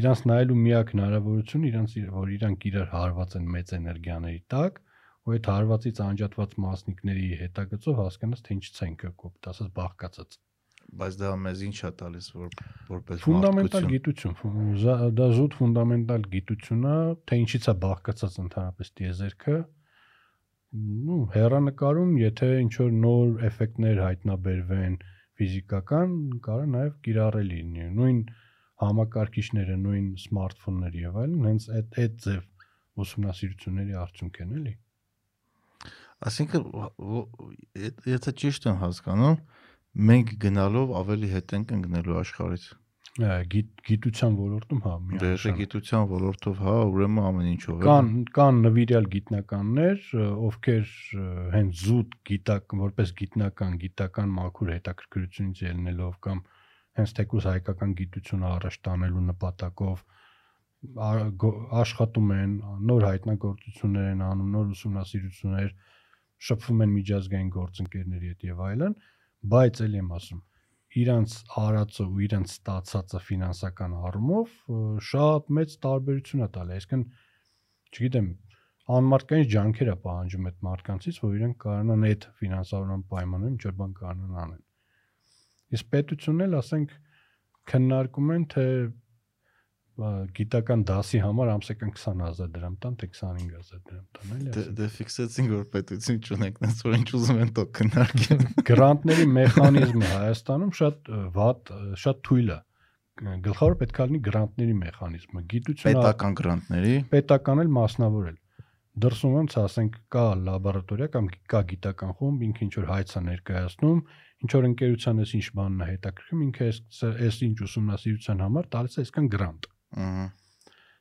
իրանց նայելու միակ հնարավորությունը իրանց իր- որ իրանք իրար հարված են մեծ էներգիաների տակ ու այդ հարվածից անջատված մասնիկների հետագծով հասկանաս թե ինչ ցենք է կոպտ, ասած բաղկացած։ Բայց դա մեզ ինչ է տալիս որ որպես Ֆունդամենտալ գիտություն, դա զուտ ֆունդամենտալ գիտություն է, թե ինչից է բաղկացած ընդհանրապես դիեզերքը։ Ну, հերանեկարում, եթե ինչ որ նոր էֆեկտներ հայտնաբերվեն ֆիզիկական, կարող նաև կիրառելի լինի։ Նույն համակարգիչները, նույն սմարթֆոնները եւ այլն, հենց այդ այդ ձև ուսումնասիրությունների արդյունք են, էլի։ Այսինքն եթե ճիշտ եմ հասկանում, մենք գնալով ավելի հետ ենք ընկնելու աշխարհից։ Գիտ, գիտության ոլորտում հա, Դե եթե միանշանակ։ գիտության ոլորտով, հա, ուրեմն ամեն ինչով է։ Կան կան նվիրյալ գիտնականներ, ովքեր հենց զուտ գիտակ որպես գիտնական գիտական մաքուր հետաքրքրությունից ելնելով կամ հենց թեկուզ հայկական գիտությունը առաջ տանելու նպատակով աշխատում են, նոր հայտնագործություններ են անում, նոր ուսումնասիրություններ, շփվում են միջազգային գործընկերների հետ եւ այլն, բայց ելի եմ ասում, իրանց արածը ու իրանց ստացածը ֆինանսական առումով շատ մեծ տարբերություն է տալի, այսինքն չգիտեմ, անմարդկային ջանքեր է պահանջում այդ մարդկանցից, որ իրենք կարողանան այդ ֆինանսավորման պայմաններում ինչ-որ բան կարողանան անել։ Իսկ պետությունն էլ ասենք քննարկում են թե գիտական դասի համար ամսական 20000 դրամ տան, թե 25000 դրամ տան, էլի։ Դե դե ֆիքսեցինք որ պետություն չունենք, նենց որ ինչ ուզում են տո քննարկեն։ Գրանտների մեխանիզմը Հայաստանում շատ վատ, շատ թույլ է։ Գլխավոր պետք է լինի գրանտների մեխանիզմը։ Գիտությունը Պետական գրանտների պետական էլ մասնավորել։ Դրսում ոնց ասենք կա լաբորատորիա կամ կա գիտական խումբ, ինքը ինչ որ հայց է ներկայացնում, ինչ որ ընկերության էս ինչ բանն է հետաքրքրում, ինքը էս էս ինչ ուսումնասիրության համար տալիս է այսքան գրանտ։ ըհը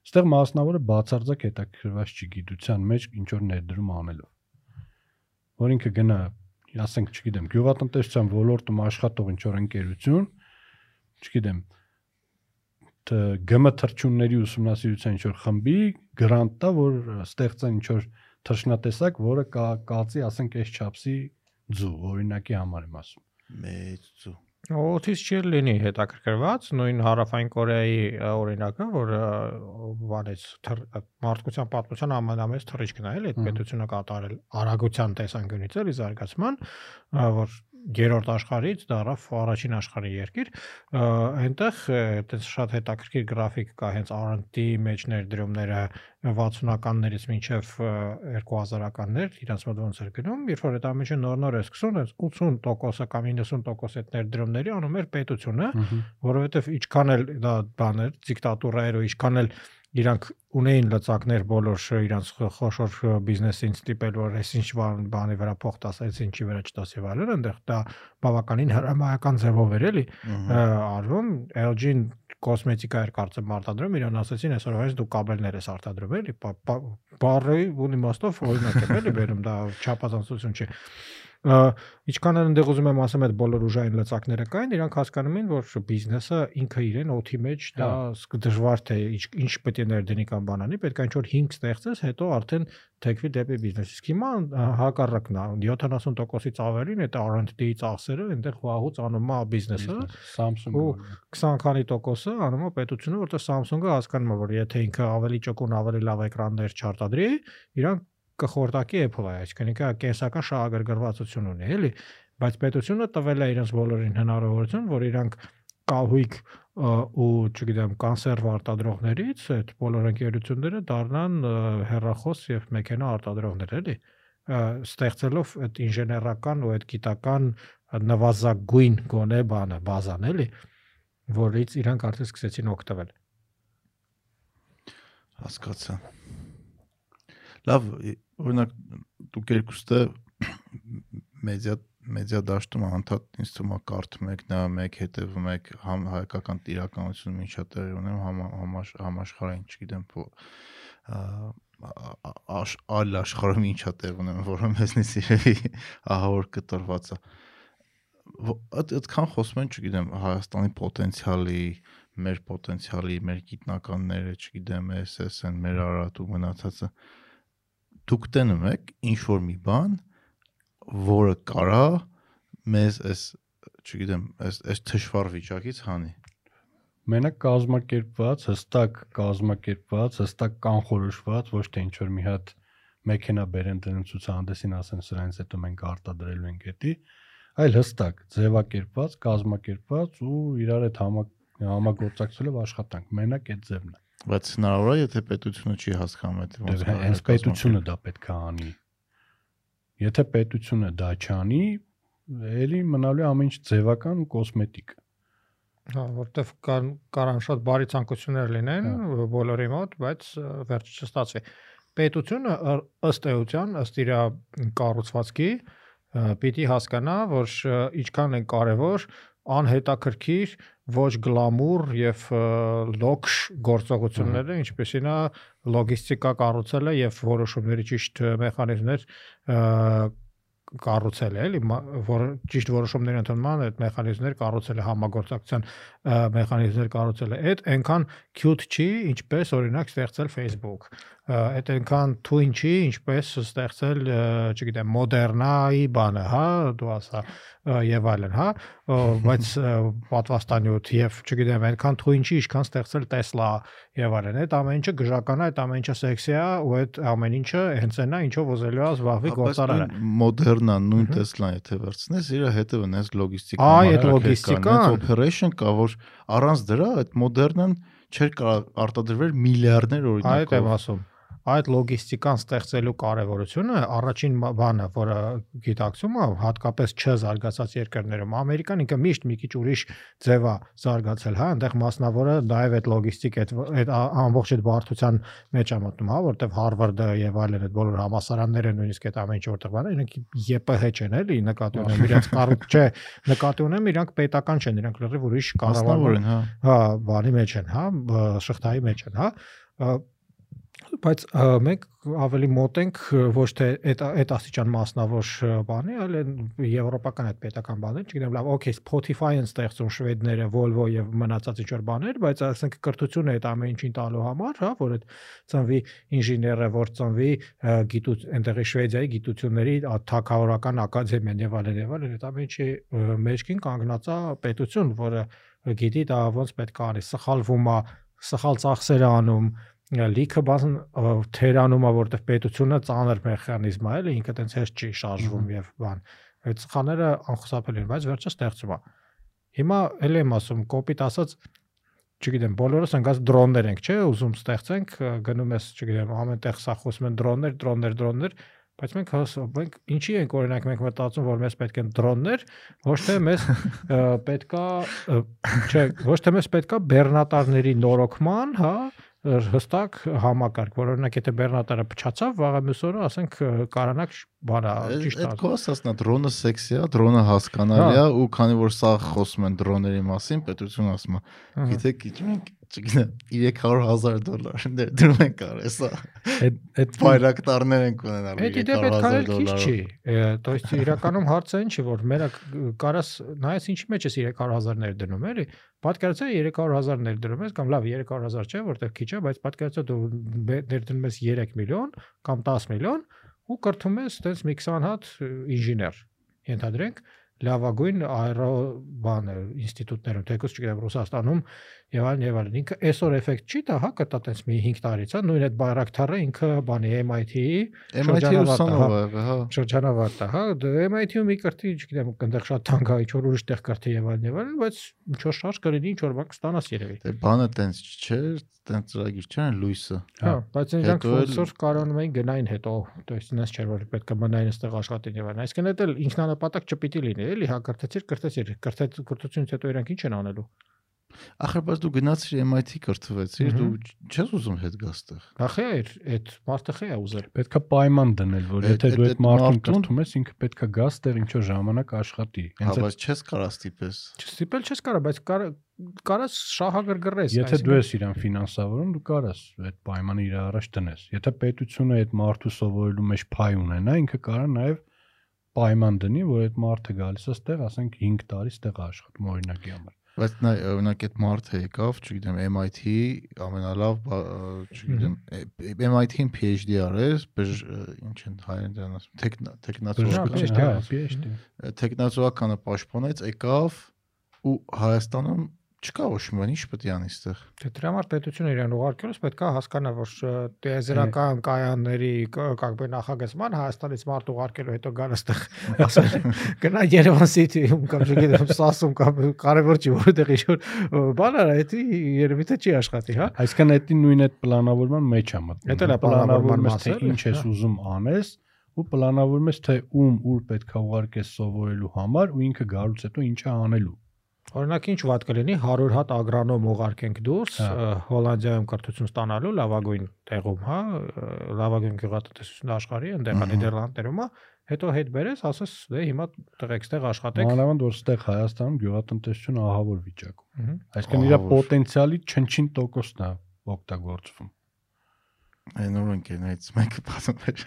Այստեղ մասնավորը բացարձակ հետաքրքրված չի գիտության մեջ ինչ որ ներդրում անելով։ Որ ինքը գնա, ասենք, չգիտեմ, գյուղատնտեսության ոլորտում աշխատող ինչ որ ընկերություն, չգիտեմ, գմ թրջունների ուսումնասիրության ինչ որ խմբի գրանտ տա, որ ստեղծեն ինչ որ թռչնատեսակ, որը կա կացի, ասենք, այս չափսի ձու, օրինակի համար եմ ասում։ մեծ ծու։ Օթից չի լինի հետաքրքրված նույն հարավային Կորեայի օրինակը, որ բանից մարդկության պատմության ամենամեծ թռիչքն է, էլի այդ պետությունը կատարել արագության տեսանկյունից էլի զարգացման, որ երրորդ աշխարհից դարավ առաջին աշխարհի երկիր այնտեղ այդպես շատ հետաքրքիր գրաֆիկ կա հենց R&D մեջ ներդրումները 60-ականներից մինչև 2000-ականներ իրանց մոտ ոնց էր գնում երբ որ այդ ամենը նոր-նոր է սկսում այս 80%-ը կամ 90% այդ ներդրումների անում էր պետությունը որովհետև ինչքան էլ դա բաներ դիկտատուրայր ու ինչքան էլ իրանք ունեին լծակներ բոլոր իրանց խոշոր բիզնեսին ստիպել որ այս ինչ բան բանի վրա փող տաս, այս ինչի վրա չտաս եւ այլն, այնտեղ դա բավականին հրամայական ձևով էր էլի արվում LG-ն կոսմետիկա էր կարծեմ արտադրում, իրան ասացին այսօր այս դու կաբելներ ես արտադրում էլի, բա- բա- բառի ունի մաստով օրինակ է էլի վերում դա չափազանցություն չի։ Ինչքան էլ ընդեղ ուզում եմ ասեմ այդ բոլոր ուժային լծակները կային, իրանք հասկանում են, որ բիզնեսը ինքը իրեն օթի մեջ դա սկ- դժվար թե ինչ ինչ պետք է ներդնի կամ բանանի, պետք է ինչ-որ 5 ստեղծես, հետո արդեն թեքվի դեպի բիզնես։ Իսկ հիմա հակառակն է, 70%-ից ավելին այդ R&D-ի ծախսերը այնտեղ վաղուց անում է բիզնեսը, Samsung-ը ու 20 քանի տոկոսը անում է պետությունը, որտեղ Samsung-ը հասկանում է, որ եթե ինքը ավելի ճկուն, ավելի լավ էկրաններ չարտադրի, իրանք կխորտակի Apple-ը, այսինքն ինքը կենսական շահագրգռվածություն ունի, էլի, բայց պետությունը տվել է իրենց բոլորին հնարավորություն, որ իրանք կահույք ու, չգիտեմ, կոնսերվ արտադրողներից այդ բոլոր ընկերությունները դառնան ը, հեռախոս եւ մեքենա արտադրողներ, էլի ստեղծելով այդ ինժեներական ու այդ գիտական նվազագույն գոնե բանը, բազան, էլի, որից իրանք արդեն սկսեցին օգտվել։ Հասկացա։ Լավ, օրինակ դուք երկուստը մեդիա մեդիա դաշտում անդադ ինձ թվում է կարդում եք, նայում եք, հետևում եք համ հայկական տիրականությունում ինչա տեղի ունեմ, համ համաշխ, համաշխարհային, չգիտեմ, ա, ա- այլ աշխարհում ինչա տեղ ունեմ, որը մեզնից երևի ահավոր կտրված է։ Այդ այդքան խոսում են, չգիտեմ, Հայաստանի պոտենցիալի, մեր պոտենցիալի, մեր գիտնականները, չգիտեմ, SSN, մեր Արարատ ու մնացածը դուք տենում եք ինչ որ մի բան, որը կարա մեզ այս, չգիտեմ, այս այս թշվառ վիճակից հանի։ մենակ կազմակերպված, հստակ կազմակերպված, հստակ կանխորոշված, ոչ թե ինչ որ մի հատ մեքենա բերեն դնում ցուցահանդեսին ասեն սրանից հետո մենք արտադրելու ենք դա, այլ հստակ, ձևակերպված, կազմակերպված ու իրար հետ համա համագործակցելով աշխատանք։ Մենակ այդ ձևն է։ Բայց հնարավոր է, եթե պետությունը չի հասկանում այդ ոնց Դե հենց պետությունը դա պետք է անի։ Եթե պետությունը դա չանի, ելի մնալու է ամեն ինչ ձևական ու կոսմետիկ։ Հա, որտեվ կան կարան շատ բարի ցանկություններ լինեն բոլորի մոտ, բայց վերջը չստացվի։ Պետությունը ըստ էության, ըստ իր կառուցվածքի պիտի հասկանա, որ ինչքան են կարևոր անհետաքրքիր ոչ գլամուր եւ լոքշ գործողությունները, ինչպեսին է լոգիստիկա կառուցելը եւ որոշումների ճիշտ մեխանիզմներ կառուցել է, էլի, որ ճիշտ որոշումներ ընդունման այդ մեխանիզմներ կառուցել է համագործակցության մեխանիզմներ կառուցել է։ Այդ այնքան cute չի, ինչպես օրինակ ստեղծել Facebook։ Այդ այնքան թույն չի, ինչպես ստեղծել, չգիտեմ, մոդեռնայի բանը, հա, դու ասա եւ այլն, հա, բայց պատվաստանյութ եւ չգիտեմ, այնքան թույն չի, ինչքան ստեղծել Tesla եւ այլն։ Այդ ամեն ինչը գժական է, այդ ամեն ինչը սեքսի է ու այդ ամեն ինչը հենց այնա, ինչով ուզելու է զբաղվի գործարանը։ մոդեռնան նույն Tesla-ն եթե վերցնես, իր հետը վնես լոգիստիկա։ Այ, այդ լոգիստիկան։ operation կա, որ առանց դրա այդ մոդեռնան չէր կարող արտադրվել միլիարդներ Այդ եմ օրինակով։ ասում։ Այդ լոգիստիկան ստեղծելու կարևորությունը առաջին բանը, որը գիտակցում է, հատկապես չզարգացած երկրներում, Ամերիկան ինքը միշտ մի քիչ ուրիշ ձև է զարգացել, հա, այնտեղ մասնավորը նաև այդ լոգիստիկ այդ այդ ամբողջ այդ բարդության մեջ է մտնում, հա, որտեվ Harvard-ը եւ այլն այդ բոլոր համասարանները նույնիսկ այդ ամեն ինչ որտեղ բանը, իրենք ԵՊՀ չեն էլի, նկատի ունեմ իրենց կառույց չէ, նկատի ունեմ իրանք պետական չեն, իրանք լրիվ ուրիշ կառավարման են, հա։ բանի մեջ են, հա, շղթայի մեջ են, հա։ Բայց մենք ավելի մոտ ենք ոչ թե այդ այդ աստիճան մասնավոր բանի, այլ եվրոպական այդ պետական բաներ, չգիտեմ, լավ, okay, Spotify-ն ստեղծում շվեդները, Volvo եւ մնացած ինչ որ բաներ, բայց ասենք կրթությունը այդ ամեն ինչին տալու համար, հա, որ այդ ծնվի ինժեները, որ ծնվի ը, գիտու այնտեղի Շվեդիայի գիտությունների ա, թագավորական ակադեմիան եւ այլն եւ այլն, այդ ամեն ինչի մեջքին կանգնած է պետություն, որը գիտի դա ոնց պետք է անի, սխալվում է, սխալ ծախսեր անում, լիքը բան թերանում է, որտեղ պետությունը ծանր մեխանիզմ է, էլի ինքը տենց հեշտ չի շարժվում եւ բան։ Այդ սխալները անխուսափելի են, բայց վերջը ստեղծում է։ Հիմա ել եմ ասում, կոպիտ ասած չգիտեմ, բոլորս ընկած դրոններ ենք, չէ՞, ուզում ստեղծենք, գնում ես, չգիտեմ, ամենտեղ սա խոսում են դրոններ, դրոններ, դրոններ, բայց մենք մենք ինչի ենք օրինակ մենք մտածում, որ մեզ պետք են դրոններ, ոչ թե մեզ պետքա չէ, ոչ թե մեզ պետքա բեռնատարների նորոգման, հա, հստակ համակարգ, որ օրինակ եթե բեռնատարը փչացավ, վաղը մյուս օրը ասենք կարանակ բանա ճիշտ Այդ ասած։ քո ասածն է դրոնը սեքսի է, դրոնը հասկանալի Հա։ է ու քանի որ սա խոսում են դրոնների մասին, պետությունը ասում է, գիտեք, մենք չգիտեմ 300.000 դոլար դրում ենք արել սա։ Այդ այդ Բայրակտարներ են ունենալու Այդ իդե պետք է 300.000 քիչ դոլարով։ չի։ Ե, То есть իրականում հարցը ինչ է որ մենակ կարաս նայես ինչի մեջ ես 300.000-ներ դնում էլի։ Պատկերացրա 300.000-ներ դնում ես կամ լավ 300.000 չէ, որտեղ քիչ է, բայց պատկերացրա դու բե- ներդնում ես 3 միլիոն կամ 10 միլիոն ու կրթում ես այտենց մի 20 հատ ը, ինժեներ։ Ենթադրենք լավագույն աերո բանը ինստիտուտներում, թեկուզ չգիտեմ Ռուսաստանում եւ այլն եւ այլն։ Ինքը այսօր էֆեկտ չի տա, հա, կտա տես մի 5 տարից, հա, նույն այդ բայրակթարը ինքը բանի MIT-ի MIT շրջանավարտը, ուսանող է, հա։ շրջանավարտը, հա, դե MIT-ում մի կրթի, չգիտեմ, այնտեղ շատ թանկ է, ինչ որ ուրիշ տեղ կրթի եւ այլն եւ այլն, բայց ինչ որ շարժ կլինի, ինչ որ բան կստանաս երևի։ Դե բանը տենց չէ, տենց ծրագիր չէ, լույսը։ Հա, բայց այնքան Հետո էլ- ֆունկցիոր կարողանում էին գնային հետո, то есть ինձ չէր որ պետք է մնային այստեղ աշխատեն եւ այլն։ Այսինքն դա էլ ինքնանպատակ չպիտի լինի, էլի, հա, կրթեցիր, կրթեցիր, կրթեց կրթությունից հետո իրանք ինչ են անելու։ Ախր բայց դու գնացիր MIT կրթվեցիր, դու չես ուզում հետ գա ստեղ։ Ախի այդ այդ մարդը խե է ուզել։ պետքա պայման դնել, որ եթե դու այդ- մարդուն կրթում ես, ինքը պետքա գա ստեղ ինչ որ ժամանակ աշխատի։ Հա, բայց չես կարա ստիպես։ Չստիպել չես կարա, բայց կարա կարաս շահագրգռես։ Եթե դու ես իրան ֆինանսավորում, դու կարաս այդ պայմանը իր առաջ տնես։ Եթե պետությունը այդ մարդու սովորելու մեջ փայ ունենա, ինքը կարա նաև պայման դնի, որ այդ մարդը գալիս է ստեղ, ասենք 5 տարի ստեղ աշխատում օրինակի համար։ Բայց նա օրինակ այդ մարդը եկավ, չգիտեմ, MIT ամենալավ, չգիտեմ, MIT-ին PhD արես, բժ ինչ են հայերեն դրան ասում, տեխնա տեխնացուական, հա, PhD։ տեխնացուականը պաշտպանեց, եկավ ու Հայաստանում չկա ոչ մի բան, ինչ պետք է անի այդտեղ։ Դե դրա համար պետությունը իրան ուղարկելուց պետք է հասկանա, որ տեզերական դե կայանների կարգբե նախագծման Հայաստանից մարդ ուղարկելու հետո գան այդտեղ ասել գնա Երևան City-ում կամ չգիտեմ Սասում կամ կարևոր չի որտեղ ինչ-որ բան արա, դա երևի թե չի աշխատի, հա։ Այսինքն դա նույն այդ պլանավորման մեջ հա, է մտնում։ Դա պլանավորման մասը ինչ ես հա։ ուզում անես ու պլանավորում ես թե ում ուր պետքա ուղարկես սովորելու համար ու ինքը գալուց հետո ինչա անելու Օրինակ ինչ վատ կլինի 100 հատ ագրոնոմ ուղարկենք դուրս Հա։ Հոլանդիայում կրթություն ստանալու լավագույն տեղում, հա, լավագույն գյուղատնտեսություն աշխարհի, այնտեղ Ահա։ Նիդերլանդներում է, հետո հետ բերես, ասես դե հիմա տղեկ ստեղ աշխատեք։ Մանավանդ որ ստեղ Հայաստանում գյուղատնտեսությունը ահավոր վիճակում։ Այսինքն իր պոտենցիալի չնչին տոկոսն է օգտագործվում։ Այն նոր ընկերներից մեկը պատմում էր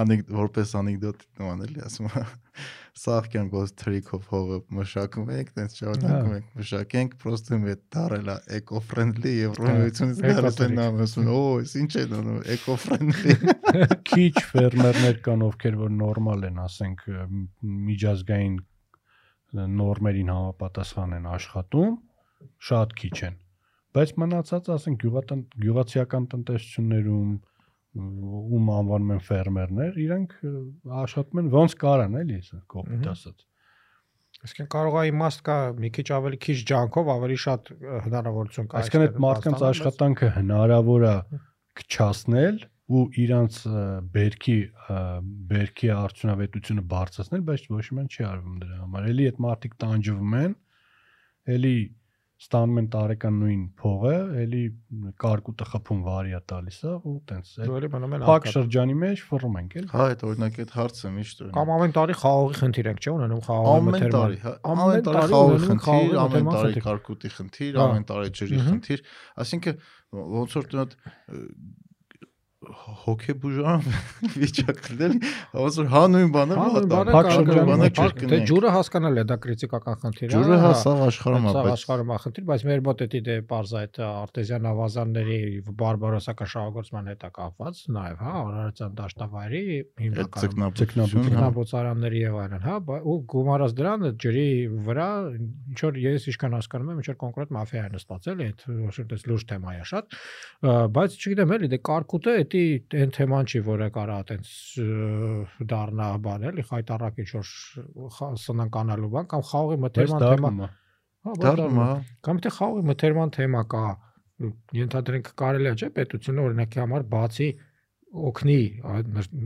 անիկ որպես անեկդոտ նման էլի ասում է սաղքյան գոս թրիկով հողը մշակում ենք, տենց շարունակում ենք մշակենք, պրոստը մի դարելա էկո-ֆրենդլի են էկոտրիկ։ նամ ասում, օ, էս ինչ է դառնում էկո-ֆրենդլի։ Քիչ ֆերմերներ կան, ովքեր որ նորմալ են, ասենք միջազգային նորմերին համապատասխան են աշխատում, շատ քիչ են։ Բայց մնացած, ասենք գյուղատն գյուղացիական տնտեսություններում ում անվանում են ֆերմերներ, իրանք աշխատում են ոնց կարան, էլի, կոպիտ ասած։ Այսինքն կարող է իմաստ կա մի քիչ ավելի քիչ ջանքով ավելի շատ հնարավորություն կա։ Այսինքն այդ մարդկանց աշխատանքը հնարավոր է քչացնել ու իրանց բերքի բերքի արդյունավետությունը բարձրացնել, բայց ոչ մի բան չի արվում դրա համար։ Էլի այդ մարդիկ տանջվում են, էլի ստանում են տարեկան նույն փողը, էլի կարկուտը խփում վարիա տալիս է ու տենց այդ Դուրի մնում են փակ արկա։ շրջանի մեջ ֆռում ենք էլի։ Հա, այդ օրինակ այդ հարցը միշտ օրինակ Կամ ամեն տարի խաղողի խնդիր ենք, չէ՞ ունենում խաղողի ամեն մթերման։ տարի, հա, Ամեն ամեն տարի տարի խաղողի խնդիր, ամեն տարի կարկուտի խնդիր, Հա։ ամեն տարի ջրի խնդիր, այսինքն ոնց որ տնդ հոգեբուժան վիճակ դելի, ոնց որ հա նույն բանը է մեջ փակ- Դե ջուրը հասկանալ է, դա քրիտիկական խնդիր է։ Ջուրը հա հա, սաղ աշխարհում բայց աշխարհում է խնդիր, բայց մեր մոտ էդի դե parz այդ արտեզյան ավազանների բարբարոսական շահագործման հետ է կապված նաև, հա, Արարատյան դաշտավայրի այդ հիմնական ձկնաբուծություն, հա, եւ այլն, հա, ու գումարած դրան ջրի վրա ինչ որ ես ինչքան հասկանում եմ, ինչ որ կոնկրետ մաֆիա է նստած էլի, այդ ոչ որ դες լուրջ թեմա է շատ, բայց չգիտեմ էլի, դե կարկուտը էդի պիտի այն թեման չի, որը կարա այտենց դառնա բան էլի, խայտարակ ինչ որ սնանկանալու բան կամ խաղողի մթերման թեմա։ Հա, Դառնում է, հա։ Կամ թե խաղողի մթերման թեմա կա, ենթադրենք կարելի է չէ պետությունը օրինակի համար բացի օգնի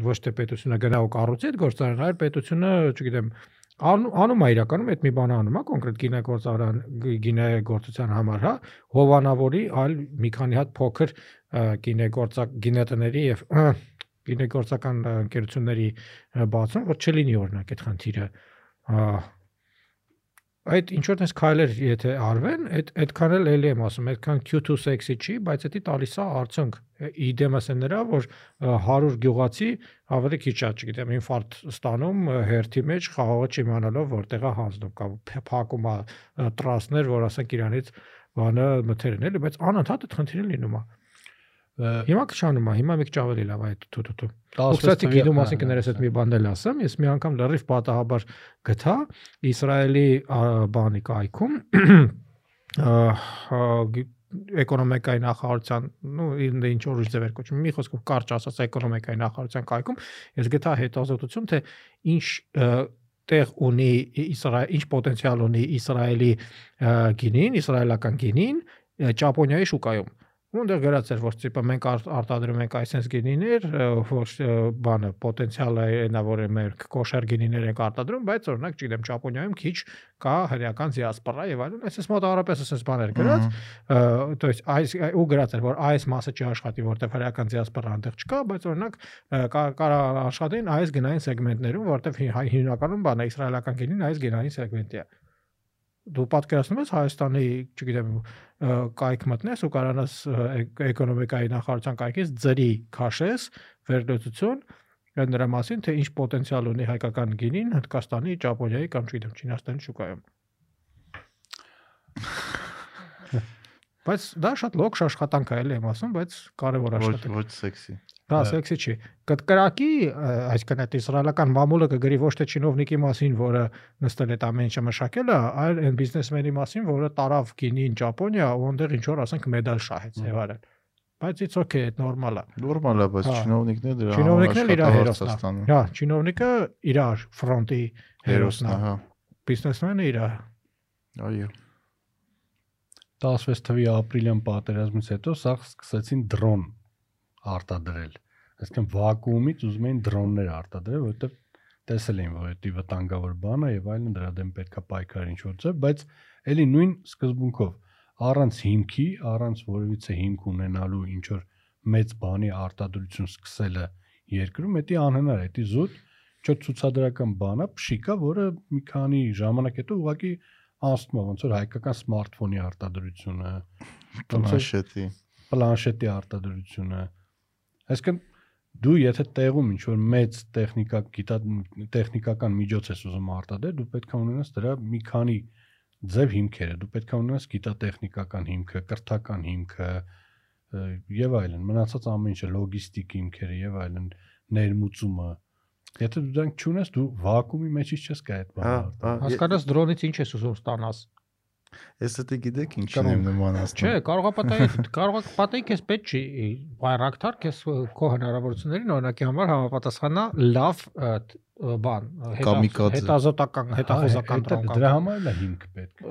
ոչ թե պետությունը գնա ու կառուցի այդ գործարանը, այլ պետությունը, չգիտեմ, անում է իրականում այդ մի բան անում է կոնկրետ գինեգործարան գինեգործության համար, հա, հովանավորի այլ մի քանի հատ փոքր գինեգործակ գինետների եւ գինեգործական ընկերությունների բացում, որ չլինի օրինակ այդ խնդիրը։ Ա, այդ ինչ որ տես քայլեր եթե արվեն, այդ այդքան էլ էլի եմ ասում, այդքան Q2 sexy չի, բայց դա տալիս է արդյունք։ Իդեմս է նրա, որ ը, 100 գյուղացի ավելի քիչ է, չգիտեմ, ինֆարկտ ստանում հերթի մեջ խաղողը չիմանալով որտեղ է հանձնում կամ փակում է տրասներ, որ ասենք իրանից բանը մթերն էլի, բայց անընդհատ այդ խնդիրը լինում է։ Ը, Հիմա քչանում է, հիմա մեկ ճավել է լավ այդ թութու։ 16 Ուստի թվի- գինու հա, մասին կներես այդ մի բան էլ ասեմ, ես մի անգամ լրիվ պատահաբար գտա Իսրայելի բանի կայքում էկոնոմիկայի նախարարության, ну, ինձ ինչ որ ձև էր կոչում, մի խոսքով կարճ ասած էկոնոմիկայի նախարարության կայքում, ես գտա հետազոտություն, թե ինչ տեղ ունի Իսրայել, ինչ պոտենցիալ ունի Իսրայելի գինին, իսրայելական գինին Ճապոնիայի շուկայում։ Ունդեր գրած էր որ տիպը մենք ար- արտադրում ենք այսպես գինիներ, ը, որ ը, բանը պոտենցիալը այնա որ մեր կոշեր գինիներ ենք արտադրում, բայց օրինակ չգիտեմ Ճապոնիայում քիչ կա հրեական դիասպորա եւ այլն, այսպես մոտավորապես այսպես բաներ գրած, ը, то есть այս ու գրած էր որ այս մասը չի աշխատի, որտեվ հրեական դիասպորա այնտեղ չկա, բայց օրինակ ը, կա- կարա աշխատեն այս գնային սեգմենտներում, որտեվ հի- հայ- հիմնականում բանը իսրայելական գինին այս գնային սեգմենտի է դու պատկերացնում ես Հայաստանի, չգիտեմ, կայք մտնես ու կարանաս էկոնոմիկայի նախարարության կայքից ծրի քաշես վերլուծություն նրա մասին, թե ինչ պոտենցիալ ունի հայկական գինին Հնդկաստանի, Ճապոնիայի կամ չգիտեմ, Չինաստանի շուկայում։ Բայց դա շատ լոքշ աշխատանք է, էլի եմ ասում, բայց կարևոր Ոչ աշխատանք։ ոչ սեքսի։ Դա Հա։ սեքսի չի։ Կտկրակի, այսինքն այդ իսրայելական մամուլը կգրի ոչ թե չինովնիկի մասին, որը նստել է այդ ամեն ինչը մշակել է, այլ այն բիզնեսմենի մասին, որը տարավ գինին Ճապոնիա ու այնտեղ ինչ որ ասենք մեդալ շահեց եւ այլն։ Բայց it's okay, այդ նորմալ է։ Նորմալ է, բայց Հա։ չինովնիկները դրա Չինովնիկն էլ իր հերոսն է։ Հա, չինովնիկը իր ֆրոնտի Հերոսն է, է։ հա։ Բիզնեսմենը իր Այո։ 16 թվի ապրիլյան պատերազմից հետո սա սկսեցին դրոն արտադրել։ Այսինքն վակուումից ուզում էին դրոններ արտադրել, որովհետև տեսել էին, որ դա վտանգավոր բան է եւ այլն դրա դեմ պետքա պայքար ինչ որ ձև, բայց ելի նույն սկզբունքով առանց հիմքի, առանց որևիցե հիմք ունենալու ինչ որ մեծ բանի արտադրություն սկսելը երկրում, դա անհնար է, դա զուտ չէ ցուցադրական բան է, փշիկա, որը մի քանի ժամանակ հետո ուղղակի անցնում է ոնց որ հայկական սմարթֆոնի արտադրությունը, ոնց որ Պլանշետի։ պլանշետի արտադրությունը։ Այսինքն դու եթե տեղում ինչ որ մեծ տեխնիկա գիտա տեխնիկական միջոց ես ուզում արտադրել, դու պետք է ունենաս դրա մի քանի ձև հիմքերը, դու պետք է ունենաս գիտատեխնիկական հիմքը, կրթական հիմքը եւ այլն, մնացած ամեն ինչը լոգիստիկ հիմքերը եւ այլն, ներմուծումը։ Եթե դու դրանք չունես, դու վակուումի մեջից չես գա այդ Հա, բանը։ հա, հասկանաս դրոնից ինչ ես ուզում ստանաս։ Ես դա գիտեք ինչն Կարող- եմ նման Չէ, ասում։ կարող է պատահի, կարող է պատահի քեզ պետք չի բայրակտար, քեզ քո հնարավորություններին օրինակի համար համապատասխանա լավ բան, հետազոտական, հետախուզական Հետա- դրոն Դրա համար էլ է հիմք պետք։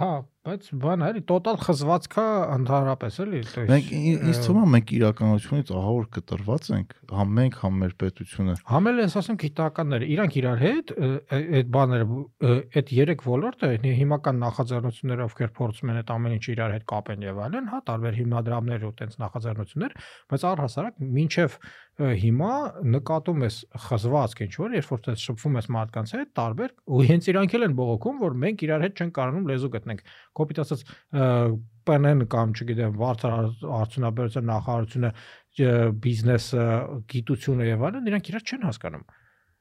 Հա, բայց բան էլի տոտալ խզվածքա ընդհանրապես էլի այս մենք ինձ թվում է մենք իրականությունից ահա որ կտրված ենք համ մենք համ մեր պետությունը համ էլ ես ասեմ գիտականները իրանք իրար հետ այդ բաները այդ երեք ոլորտը հիմական նախաձեռնությունները ովքեր փորձում են այդ ամեն ինչ իրար հետ կապեն եւ այլն հա տարբեր հիմնադրամներ ու տենց նախաձեռնություններ բայց առհասարակ մինչեւ հիմա նկատում ես խզվածք ինչ որ երբ որ դες շփվում ես մարդկանց հետ տարբեր ու հենց իրանք էլ են բողոքում որ մենք իրար հետ չենք կարողանում լեզու գտնենք Կոպիտ ասած ՊՆ-ն կամ չգիտեմ, արդյունաբերության նախարարությունը բիզնեսը, գիտությունը եւ այլն, իրանք իրար չեն հասկանում։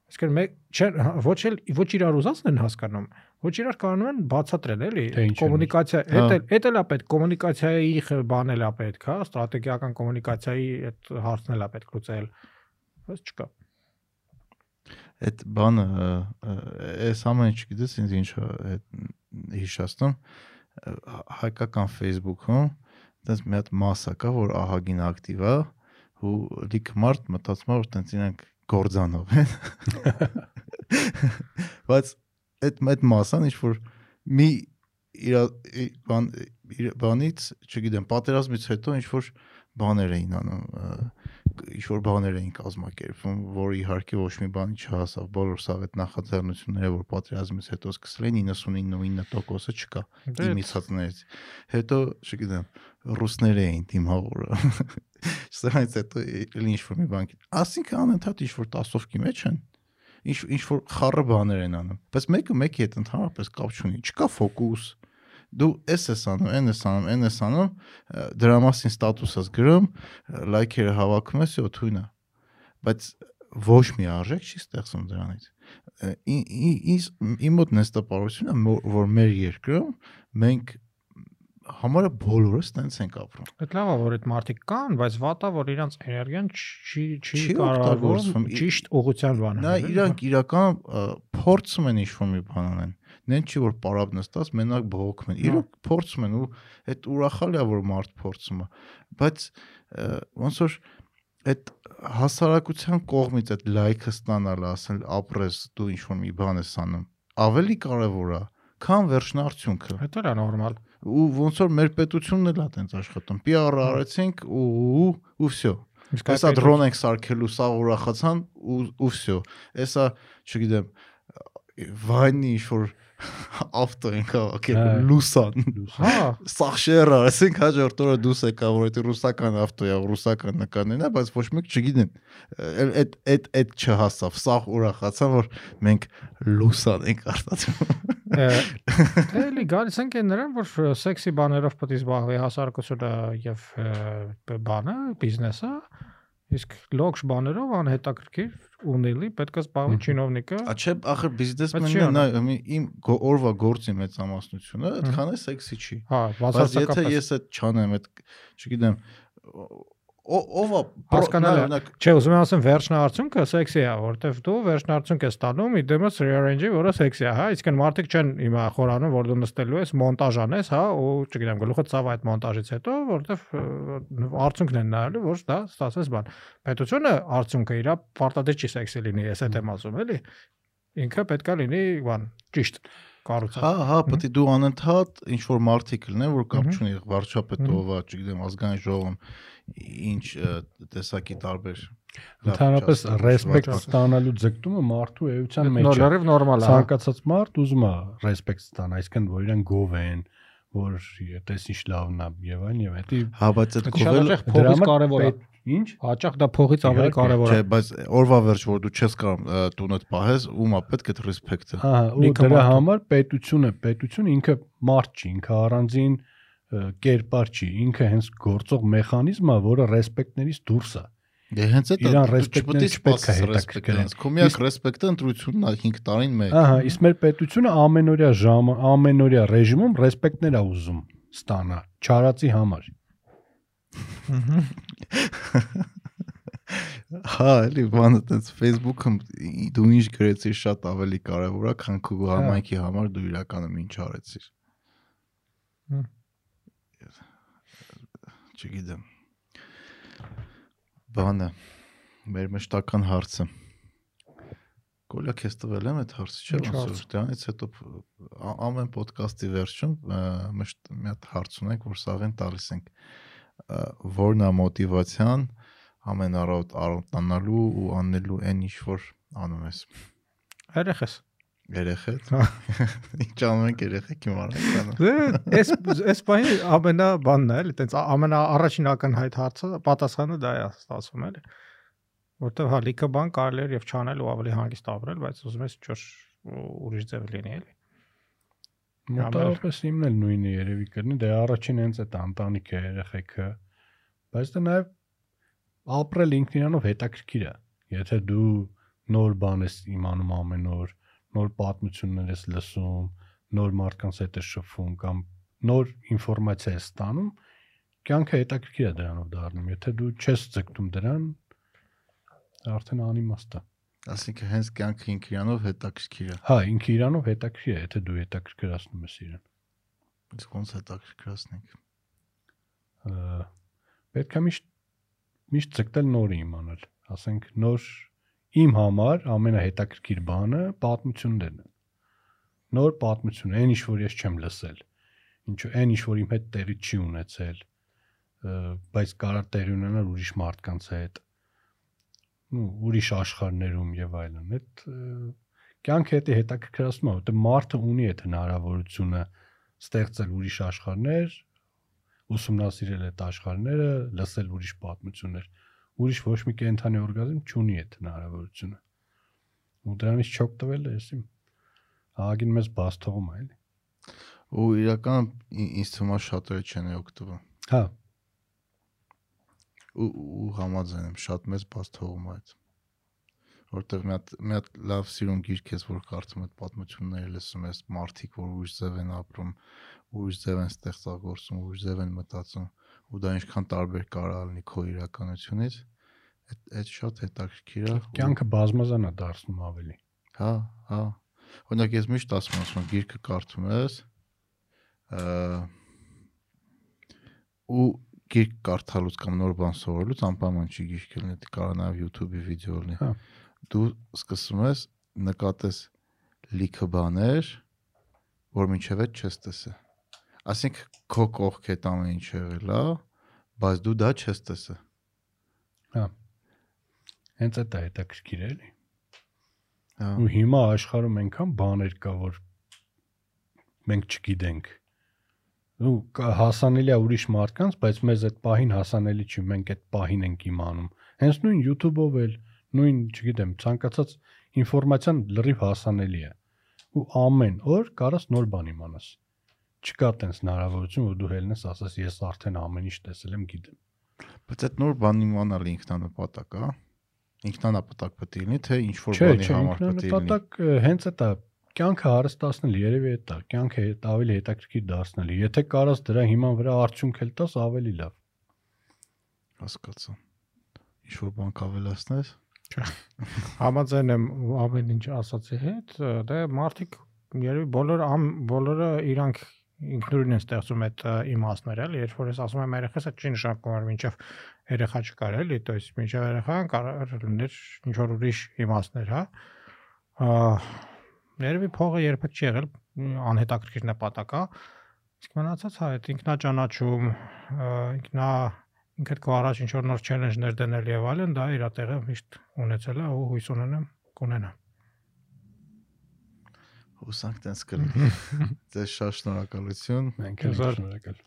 Այսինքն մեկ չեն հա, ոչ էլ ոչ իրար ուզածն են հասկանում, ոչ իրար կարողանում են բացատրել, էլի։ Կոմունիկացիա, Հա։ էդ էլ էդ էլ է պետք, կոմունիկացիայի խ- բան էլ է պետք, հա, ստրատեգիական կոմունիկացիայի այդ հարցն էլ է պետք լուծել։ Բայց չկա։ Այդ բանը այս ամեն ինչ գիտես ինձ ինչ այդ հիշացնում հայկական Facebook-ում դες մի հատ մասա կա որ ահագին ակտիվ է ու լիք մարդ մտածում է որ տենց իրանք գործանով են բայց այդ այդ մասան ինչ որ մի իր բան իր բանից, չգիտեմ, պատերազմից հետո ինչ որ բաներ էին անում, ինչ որ բաներ էին կազմակերպվում, որ իհարկե ոչ մի բանի չհասավ, բոլոր սովետ նախաձեռնությունները, որ պատերազմից հետո սկսել էին 99.9%-ը չկա Դե իմիցածներից։ Հետո, չգիտեմ, ռուսները էին դիմավորը։ Սրանից հետո էլի ինչ որ մի բան։ Ասինքն անընդհատ ինչ որ տասովքի մեջ են ինչ ինչ որ խառը բաներ են անում բայց մեկը մեկի հետ ընդհանրապես կապ չունի չկա ֆոկուս դու էս ես անում, այն ես անում, այն ես անում, դրա մասին ստատուս ես գրում, լայքերը հավաքում ես ու թույնա։ Բայց ոչ մի արժեք չի ստեղծում դրանից։ Իս իմ մոտ նստապարությունը, որ մեր երկրում մենք համարը բոլորս տենց ենք ապրում։ Այդ լավ է որ այդ մարդիկ կան, բայց վատա որ իրանց էներգիան չի չի կարողանում ճիշտ ուղղության բանը։ Նա իրանք իրական ը, փորձում են ինչ-որ մի բան անեն։ Նեն չի որ պարապ նստած մենակ բողոքում են։ Իրոք փորձում են ու այդ ուրախալիա որ մարդ փորձում է, բայց ոնց որ այդ հասարակության կողմից այդ լայքը ստանալը, ասել ապրես դու ինչ որ մի բան ես անում, ավելի կարևոր է, քան վերջնարդյունքը։ Դա լա նորմալ։ Ու ոնց որ մեր պետությունն էլ է տենց աշխատում։ PR-ը արեցինք ու ու վсё։ Այսա դրոն ենք սարքելու, սա ուրախացան ու ու վсё։ Էսա, չգիտեմ, վայնի ինչ որ ավտո հավաքել, Հա։ լուսան։ Հա, Սա շերը, ասենք հաջորդ օրը դուս եկա, որ դա ռուսական ավտո է, ռուսական նկարներն է, բայց ոչ մեկ չգիտեն։ Էլ այդ այդ այդ չհասավ, սա ուրախացան, որ մենք լուսան ենք արտադրում։ էլի գալիս ենք այն նրան, որ սեքսի բաներով պետք է զբաղվի հասարակությունը եւ բանը, բիզնեսը, իսկ լոքշ բաներով անհետաքրքիր ունելի պետք է զբաղվի չինովնիկը։ Ա չէ, ախր բիզնեսմենն նա իմ օրվա գործի մեծամասնությունը այդքան է սեքսի չի։ Հա, Բայց եթե ես այդ չանեմ, այդ չգիտեմ, ով է օրինակ Չէ, ուզում եմ ասեմ վերջնարդյունքը սեքսի է, որովհետև դու վերջնարդյունք ես տանում իդեմս rearrange-ի, որը սեքսի է, հա, իսկ այն մարդիկ չեն հիմա խորանում, որ դու նստելու ես, մոնտաժ անես, հա, ու չգիտեմ, գլուխը ցավ այդ մոնտաժից հետո, որովհետև արդյունքն են նայելու, որ դա ստացես բան։ Պետությունը արդյունքը իրա պարտադիր չի սեքսի լինի, ես այդ եմ ասում, էլի։ Ինքը պետքա լինի, բան, ճիշտ կառուցած։ Հա, հա, պետք է դու անընդհատ ինչ որ մարտիկ լինեն, որ կապ չունի վարչապետ Մհմ։ ով է, չգիտեմ, ազգային ժողովում ինչ տեսակի տարբեր Ընդհանրապես ռեսպեկտ ստանալու ձգտումը մարդու էության մեջ է։ լրիվ նորմալ է։ հա։ Ցանկացած մարդ ուզում է ռեսպեկտ ստանա, այսինքն որ իրեն գով են, որ տես ինչ լավն է եւ այլն եւ հետի Հա, բայց այդ հաճախ փողից կարևոր է։ Ինչ։ Հաճախ դա փողից ավելի կարևոր Չէ, է։ բայց օրվա վերջ որ դու չես կարող տունդ պահես, ում է պետք այդ ռեսպեկտը։ Ահա, ու դրա համար պետությունը, պետությունը ինքը մարդ չի, ինքը առանձին ը, կերպար չի, ինքը հենց գործող մեխանիզմ է, որը ռեսպեկտներից դուրս է։ Դե հենց այդ Իրան ռեսպեկտները չպետք է հետաքրքրեն։ Քո միակ ռեսպեկտը ընտրությունն է 5 տարին մեկ։ Ահա, իսկ մեր պետությունը ամենօրյա ժամը, ամենօրյա ռեժիմում ռեսպեկտներ է ուզում ստանա չարացի համար։ Հա, էլի բանը տես Facebook-ում դու ինչ գրեցիր շատ ավելի կարևոր է, քան քո Հա։ համայնքի համար դու իրականում ինչ արեցիր։ Հմ։ Չգիտեմ։ Բանը մեր մշտական հարցը։ Կոլա քեզ տվել եմ այդ հարցը, չէ՞ ոնց դրանից հետո ամեն ոդկասթի վերջում ա, մշտ մի հատ հարց ունենք, որ սաղեն տալիս ենք։ Որն է մոտիվացիան ամենառոտ առոտանալու ու անելու այն ինչ որ անում ես։ Երեխես։ Երեխեք։ Հա։ Ինչ անում ենք երեխեքի մարդ։ Դե էս էս բանի ամենա բանն է, էլի, տենց ամենա առաջին ակնհայտ հարցը, պատասխանը դա է ստացվում, էլի։ Որտեվ հա լիքը բան կարելի է եւ չանել ու ավելի հանգիստ ապրել, բայց ուզում ես ինչ-որ ուրիշ ձև լինի, էլի։ Մոտավորապես իմն էլ նույնը երևի կլինի, դե առաջին հենց այդ ընտանիքը, երեխեքը, բայց դա նաև ապրել ինքն իրանով հետաքրքիր է։ Եթե դու նոր բան ես իմանում ամեն օր, նոր պատմություններ ես լսում, նոր մարդկանց հետ ես շփվում կամ նոր ինֆորմացիա ես ստանում, կյանքը հետաքրքիր է դրանով դառնում։ Եթե դու չես ձգտում դրան, արդեն անիմաստ է։ Այսինքն հենց կյանքը ինքը իրանով հետաքրքիր է։ Հա, ինքը իրանով հետաքրքիր է, եթե դու հետաքրքրացնում ես իրեն։ Իսկ ոնց հետաքրքրացնենք։ պետք է միշտ միշտ ցկտել նորը իմանալ։ Ասենք նոր իմ համար ամենահետաքրքիր բանը պատմություններն են։ Նոր պատմություն, այն ինչ որ ես չեմ լսել։ Ինչու այն ինչ որ իմ հետ տեղի չի ունեցել, բայց կարա տեղի ունենալ ուրիշ մարդկանց հետ։ Ну, ուրիշ աշխարհներում եւ այլն։ Այդ կյանքը հետի հետաքրքրացնում է, որտեղ մարդը ունի այդ հնարավորությունը ստեղծել ուրիշ աշխարհներ, ուսումնասիրել այդ աշխարհները, լսել ուրիշ պատմություններ։ Ուրիշ ոչ մի կենթանի օրգանիզմ չունի այդ հնարավորությունը։ Ու դրանից չօգտվել է, եսի ահագին մեծ բաց թողում է, էլի։ ու իրական ինձ թվում է շատերը չեն օգտվում Հա, ու ու համաձայն եմ շատ մեծ բաց թողում է այդ որտեղ մի հատ մի հատ լավ սիրուն գիրք ես որ կարդում այդ պատմությունները լսում ես մարդիկ որ ուրիշ ձև են ապրում ուրիշ ձև են ստեղծագործում ուրիշ ձև են մտածում ու դա ինչքան տարբեր կարա լինի քո իրականությունից այդ այդ շատ հետաքրքիր է կյանքը բազմազան է դարձնում ավելի։ Հա, հա։ Օրինակ ես միշտ ասում եմ, գիրքը կարդում ես, ու գիրք կարդալուց կամ նոր բան սովորելուց անպայման չի գիրք լինի, դա կարող նաև YouTube-ի վիդեո լինի։ Հա։ Դու սկսում ես նկատես լիքը բաներ, որ մինչև այդ չես տեսել։ Ասենք քո կողք այդ ամեն ինչ եղել է, բայց դու դա չես տեսել։ Հենց այդ է հետաքրքիր էլի։ Հա։ Ու հիմա աշխարհում այնքան բաներ կա, որ մենք չգիտենք։ ու հասանելի է ուրիշ մարդկանց, բայց մեզ այդ պահին հասանելի չի, մենք այդ պահին ենք իմանում։ Հենց նույն YouTube-ով էլ, նույն, չգիտեմ, ցանկացած ինֆորմացիան լրիվ հասանելի է։ Ու ամեն օր կարաս նոր բան իմանաս։ Չկա տենց հնարավորություն, որ դու հելնես, ասես ես արդեն ամեն ինչ տեսել եմ, գիտեմ։ Բայց այդ նոր բան իմանալը ինքնանպատակ է։ Ինքնանպատակ պետք է լինի, թե ինչ որ Չէ, բանի չէ, համար պետք է լինի։ ինքնանպատակ ը, հենց այդ է կյանքը հարստացնել, երևի այդ է, կյանքը հետ ավելի հետաքրքիր դարձնել։ Եթե կարաս դրա հիման վրա արդյունք էլ տաս, ավելի լավ։ Հասկացա։ Ինչ որ բան կավելացնես։ Համաձայն եմ ամեն ինչ ասացի հետ, դե մարդիկ երևի բոլոր ամ բոլորը իրանք ինքնուրույն են ստեղծում այդ ը, իմաստները, էլի, երբ որ ես ասում եմ երեխաս, այդ չի նշանակում որ մինչև երեխա չկար, էլի, то есть մինչև երեխան կարող լիներ ինչ որ ուրիշ իմաստներ, հա։ Ա, Երևի փողը երբեք չի եղել մ, անհետաքրքիր նպատակ, հա։ Իսկ մնացած հա, այդ ինքնաճանաչում, ը, ինքնա ինքդ քո առաջ ինչ որ նոր challenge-ներ դնել եւ այլն, դա իր տեղը միշտ ունեցել է ու հույս ունենամ կունենա։ Հուսանք տենց կլինի։ Ձեզ շատ շնորհակալություն։ Մենք էլ շնորհակալ։